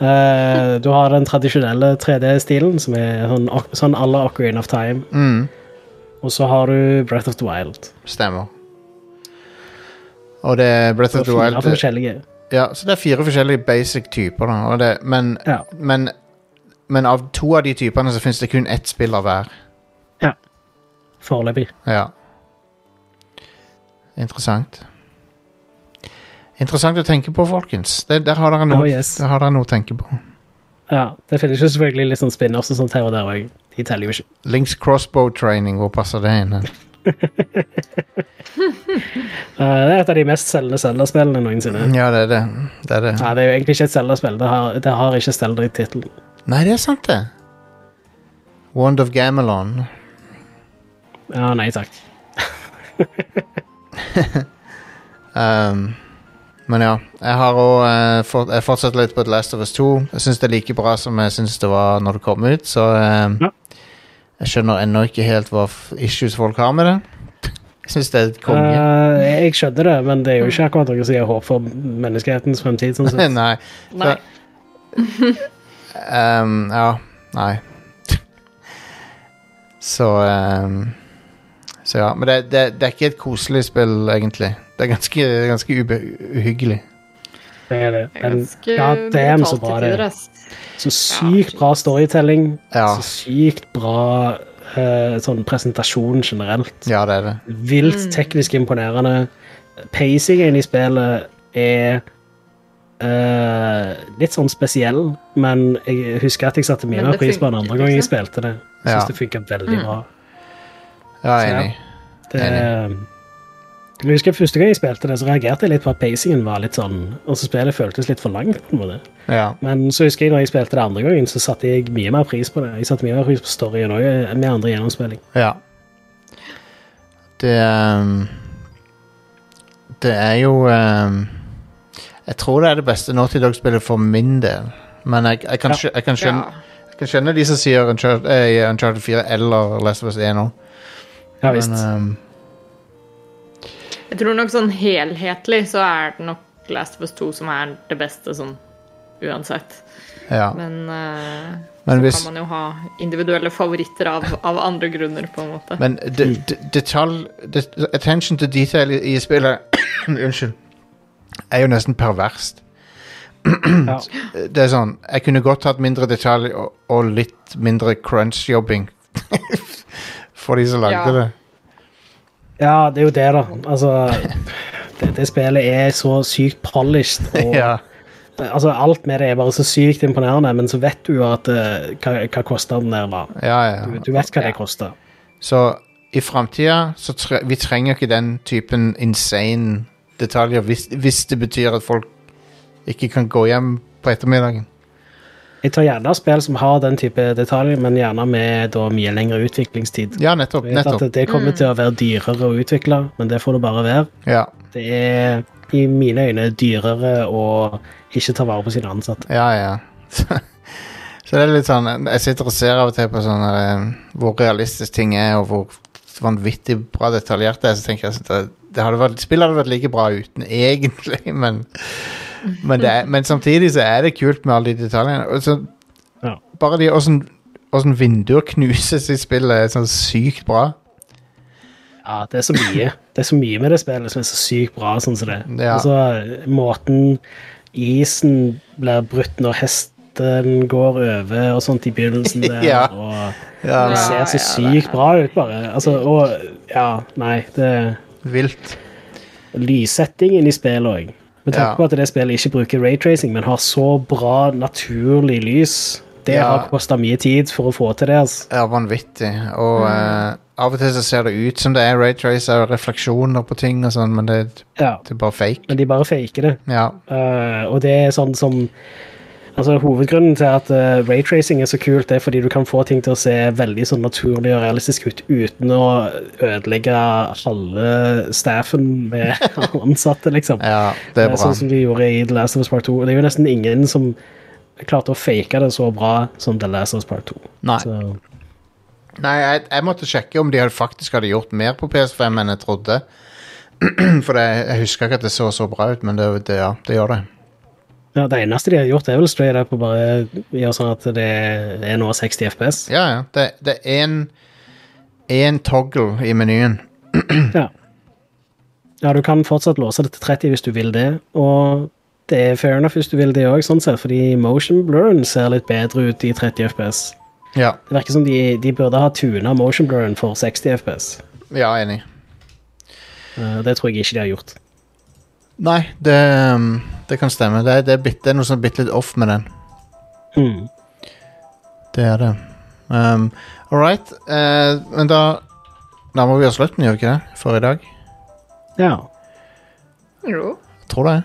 Speaker 3: Uh, du har den tradisjonelle 3D-stilen, som er sånn, sånn à la Ocarina of Time.
Speaker 1: Mm,
Speaker 3: Og så har du Breath of the Wild.
Speaker 1: stemmer. Og det er Breath of the Wild
Speaker 3: forskjellige.
Speaker 1: Ja, så det er fire forskjellige basic typer, da. Og det, men,
Speaker 3: Ja.
Speaker 1: men, men av to av de typene så fins det kun ett spill av hver. Ja.
Speaker 3: Foreløpig.
Speaker 1: Ja. Interessant. Interessant å tenke på, folkens. Det, der, har dere noe,
Speaker 3: Oh, yes.
Speaker 1: der har dere noe å tenke på.
Speaker 3: Ja, det finnes jo selvfølgelig litt sånn spin-offs og sånt her og der òg. De teller jo ikke.
Speaker 1: Links crossbow training, hvor passer det inn?
Speaker 3: uh, *laughs* det er et av de mest selgende Zelda-spillene noensinne.
Speaker 1: Ja, det er det. Det er det.
Speaker 3: Ja, det er jo egentlig ikke et Zelda-spill. Det det har ikke Zelda i tittelen.
Speaker 1: Nei, det er sant, det. Wand of Gamelon.
Speaker 3: Ja, nei takk. *laughs* *laughs*
Speaker 1: Um, men ja, jeg har òg fått, Jeg fortsetter litt på The Last of Us 2. Jeg syns det er like bra som jeg syns det var når det kom ut, så um,
Speaker 3: Ja.
Speaker 1: jeg skjønner ennå ikke helt hva issues folk har med det. Jeg syns det er et konge.
Speaker 3: Uh, jeg skjønner det, men det er jo ikke akkurat noe som gir håp for menneskehetens fremtid. Sånn sett. *laughs*
Speaker 1: Nei.
Speaker 2: Nei. *laughs*
Speaker 1: Um, ja, nei. Så um, Så ja. Men det, det, det er ikke et koselig spill, egentlig. Det er ganske, ganske ube, uhyggelig.
Speaker 3: Det er det. Men ja, damn, så bra det er. Så sykt bra storytelling.
Speaker 1: Ja.
Speaker 3: Så sykt bra eh, sånn presentasjon generelt.
Speaker 1: Ja, det er det.
Speaker 3: Vilt teknisk imponerende. Pacingen i spillet er eh, litt sånn spesiell, men jeg husker at jeg satte
Speaker 2: det
Speaker 3: pris på den andre gangen jeg
Speaker 2: liksom.
Speaker 3: spilte det. Jeg
Speaker 1: Ja.
Speaker 3: det funka veldig bra.
Speaker 1: Ja,
Speaker 3: jeg er
Speaker 1: enig.
Speaker 3: Det, jeg husker Første gang jeg spilte det, så reagerte jeg litt på at pacingen var litt sånn Altså spillet føltes litt for langt. på en måte
Speaker 1: Ja.
Speaker 3: Men så husker jeg når jeg spilte det andre gangen, så satte jeg mye mer pris på det. Jeg satte mye mer pris på storyen òg, med andre gjennomspilling.
Speaker 1: ja. Det um, Det er jo um, Jeg tror det er det beste Naughty Dog-spillet for min del. Men jeg, jeg, kan,
Speaker 3: Ja.
Speaker 1: skjø- jeg, kan skjønne,
Speaker 2: Ja.
Speaker 1: jeg kan skjønne de som sier Uncharted, eh, Uncharted 4 eller Last of Us 1 òg.
Speaker 3: Ja visst.
Speaker 1: Men um,
Speaker 2: Jeg tror nok sånn helhetlig så er det nok Last of Us 2 som er det beste sånn uansett.
Speaker 1: ja.
Speaker 2: Men, uh,
Speaker 1: Men
Speaker 2: så kan man jo ha individuelle favoritter av, av andre grunner, på en måte.
Speaker 1: Men de, de, detalj de, Attention to detail i, i spillet *coughs* Unnskyld. Er jo nesten perverst.
Speaker 3: Ja. *clears throat*
Speaker 1: Det er sånn Jeg kunne godt hatt mindre detalj og, og litt mindre crunch-jobbing. *laughs* For de som lagde
Speaker 2: Ja.
Speaker 1: det.
Speaker 3: Ja, det er jo det, da. Altså det, det spillet er så sykt polished. Og, *laughs*
Speaker 1: Ja.
Speaker 3: altså, alt med det er bare så sykt imponerende, men så vet du jo at uh, hva, hva kostnaden der var.
Speaker 1: ja,
Speaker 3: Du,
Speaker 1: ja.
Speaker 3: du vet hva det kosta.
Speaker 1: Så i framtida så tre, Vi trenger ikke den typen insane detaljer hvis, hvis det betyr at folk ikke kan gå hjem på ettermiddagen.
Speaker 3: Jeg tar gjerne spill som har den type detaljer, men gjerne med da mye lengre utviklingstid.
Speaker 1: Ja, nettopp. Nettopp.
Speaker 3: det kommer til å være dyrere å utvikle, men det får det bare være.
Speaker 1: Ja,
Speaker 3: Det er i mine øyne dyrere å ikke ta vare på sine ansatte.
Speaker 1: ja. ja. *laughs* Så, det er litt sånn Jeg sitter og ser av og til på sånn eh, hvor realistisk ting er, og hvor vanvittig bra detaljert det er, så tenker jeg at det, det hadde vært, spillet hadde vært like bra uten, *laughs* egentlig, men men, det er, men samtidig så er det kult med alle de detaljene. Og så,
Speaker 3: Ja.
Speaker 1: Bare de åssen vinduer knuses i spillet, er sånn sykt bra.
Speaker 3: Ja, det er så mye. Det er så mye med det spillet som er så sykt bra. sånn som det.
Speaker 1: Ja.
Speaker 3: Altså, måten isen blir brutt når hesten går over og sånt i begynnelsen *laughs* der.
Speaker 1: Ja.
Speaker 3: og
Speaker 1: Ja,
Speaker 3: det ser så
Speaker 2: ja,
Speaker 3: sykt bra ut, bare. Altså, og ja, nei, det
Speaker 1: Vilt.
Speaker 3: Lyssettingen i spillet òg. Med tanke på at det spillet ikke bruker raytracing, men har så bra naturlig lys. Det
Speaker 1: Ja.
Speaker 3: har kosta mye tid for å få til det. altså.
Speaker 1: Ja, vanvittig. Og eh, av og til så ser det ut som det er raytracer og refleksjoner på ting og sånn, men det,
Speaker 3: Ja,
Speaker 1: det er bare fake.
Speaker 3: Men de bare faker det.
Speaker 1: Ja.
Speaker 3: Uh, og det er sånn som Altså Hovedgrunnen til at uh, raytracing er så kult, det er fordi du kan få ting til å se veldig sånn naturlig og realistisk ut uten å ødelegge halve staffen med *laughs* ansatte, liksom.
Speaker 1: ja, det er bra.
Speaker 3: Sånn som de gjorde i The Last of Us Part 2. Det er jo nesten ingen som klarte å fake det så bra som The Last of Us Part 2.
Speaker 1: Nei,
Speaker 3: Så,
Speaker 1: Nei jeg, jeg måtte sjekke om de faktisk hadde gjort mer på PS5 enn jeg trodde. *clears throat* For det, jeg husker ikke at det så så bra ut, men det, det, ja, det gjør det.
Speaker 3: Ja, det eneste de har gjort, er vel straight up å bare gjøre sånn at det er nå 60 FPS.
Speaker 1: Ja, ja. Det, det er en, en toggle i menyen. *clears throat*
Speaker 3: Ja. ja, du kan fortsatt låse det til 30 hvis du vil det, og det er fair enough hvis du vil det òg, sånn sett, fordi motion blurren ser litt bedre ut i 30 FPS.
Speaker 1: Ja,
Speaker 3: Det virker som de, de burde ha tuna motion blurren for 60 FPS.
Speaker 1: ja enig.
Speaker 3: Eh, det tror jeg ikke de har gjort.
Speaker 1: Nei, det, um, det kan stemme. Det, er- det, er bitte, det er noe som er bitte litt off med den.
Speaker 3: Mm.
Speaker 1: Det er det. Um, All right. Uh, men da nærmer vi oss slutten, gjør vi ikke det? For i dag?
Speaker 3: Ja.
Speaker 2: Jo.
Speaker 1: Tror det.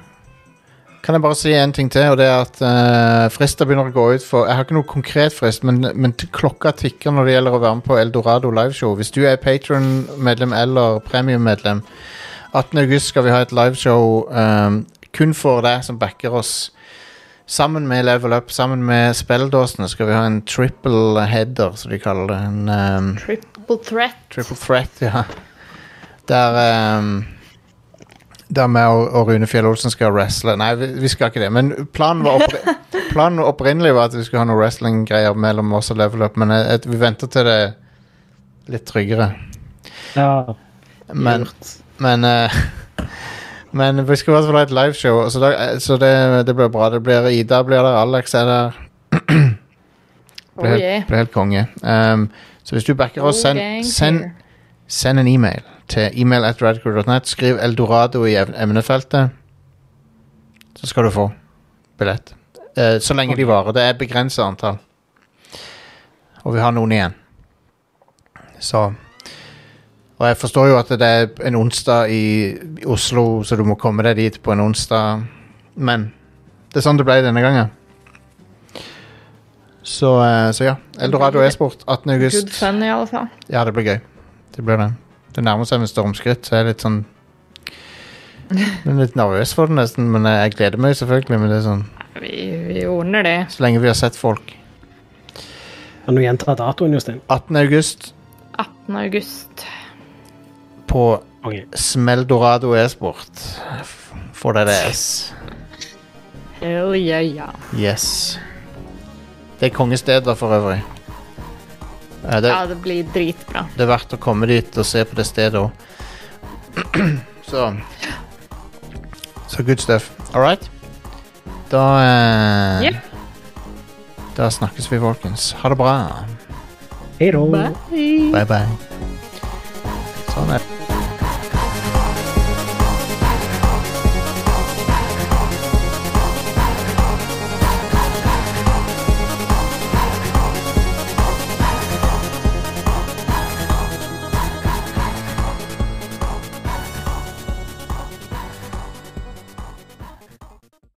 Speaker 1: Kan jeg bare si en ting til, og det er at uh, frister begynner å gå ut for Jeg har ikke noe konkret frist, men, men klokka tikker når det gjelder å være med på Eldorado liveshow. Hvis du er Patron-medlem eller premium-medlem, 18. august skal vi ha et liveshow um, kun for deg som backer oss. Sammen med Level Up, sammen med spelledåsene, skal vi ha en triple header, som de kaller det. En um,
Speaker 2: Triple threat.
Speaker 1: Triple threat, ja. Der um, Der vi og, og Rune Fjell Olsen skal wrestle Nei, vi, vi skal ikke det. Men planen var oppri *laughs* Planen opprinnelig var at vi skulle ha noe wrestling-greier mellom oss og Level Up, men jeg, jeg, vi venter til det er litt tryggere.
Speaker 3: ja.
Speaker 1: Men, men eh, *laughs* Men vi skal i hvert fall ha et liveshow, så, da, eh, så det, det blir bra. Det blir Ida blir der, Alex er der. *clears throat*
Speaker 2: Oh
Speaker 1: Blir helt,
Speaker 2: yeah.
Speaker 1: blir helt konge. Um, så hvis du backer oss,
Speaker 2: Oh,
Speaker 1: send, send. Send en e-mail til email at radcrew.net. Skriv Eldorado i emnefeltet. Så skal du få billett. Uh, så lenge de varer. Det er begrenset antall. Og vi har noen igjen. Så Og jeg forstår jo at det er en onsdag i Oslo, så du må komme deg dit på en onsdag. Men det er sånn det ble denne gangen. Så, eh, så ja. Eldorado e-sport 18. august.
Speaker 2: Good fun, i alle fall.
Speaker 1: Ja, det blir gøy. Det blir det. Det nærmer seg med stormskritt, så jeg er litt sånn Jeg er litt nervøs for det nesten, men jeg jeg gleder meg selvfølgelig. Men det er sånn
Speaker 2: Vi, vi ordner det.
Speaker 1: Så lenge vi har sett folk.
Speaker 3: Kan du gjenta datoen, Jostein?
Speaker 1: 18. august
Speaker 2: 18. august.
Speaker 1: På
Speaker 3: okay.
Speaker 1: Smeldorado e-sport. F- For deg det S.
Speaker 2: Hell yeah, yeah.
Speaker 1: Yes. Det er kongesteder for øvrig. Eh, Det,
Speaker 2: Ja, det blir dritbra.
Speaker 1: det er verdt å komme dit og se på det stedet òg. *clears throat* Så Så good stuff. All right. Da eh,
Speaker 2: yeah.
Speaker 1: Da snakkes vi, folkens. Ha det bra.
Speaker 3: Hei da.
Speaker 2: Bye.
Speaker 1: Bye, bye. Sånn er det.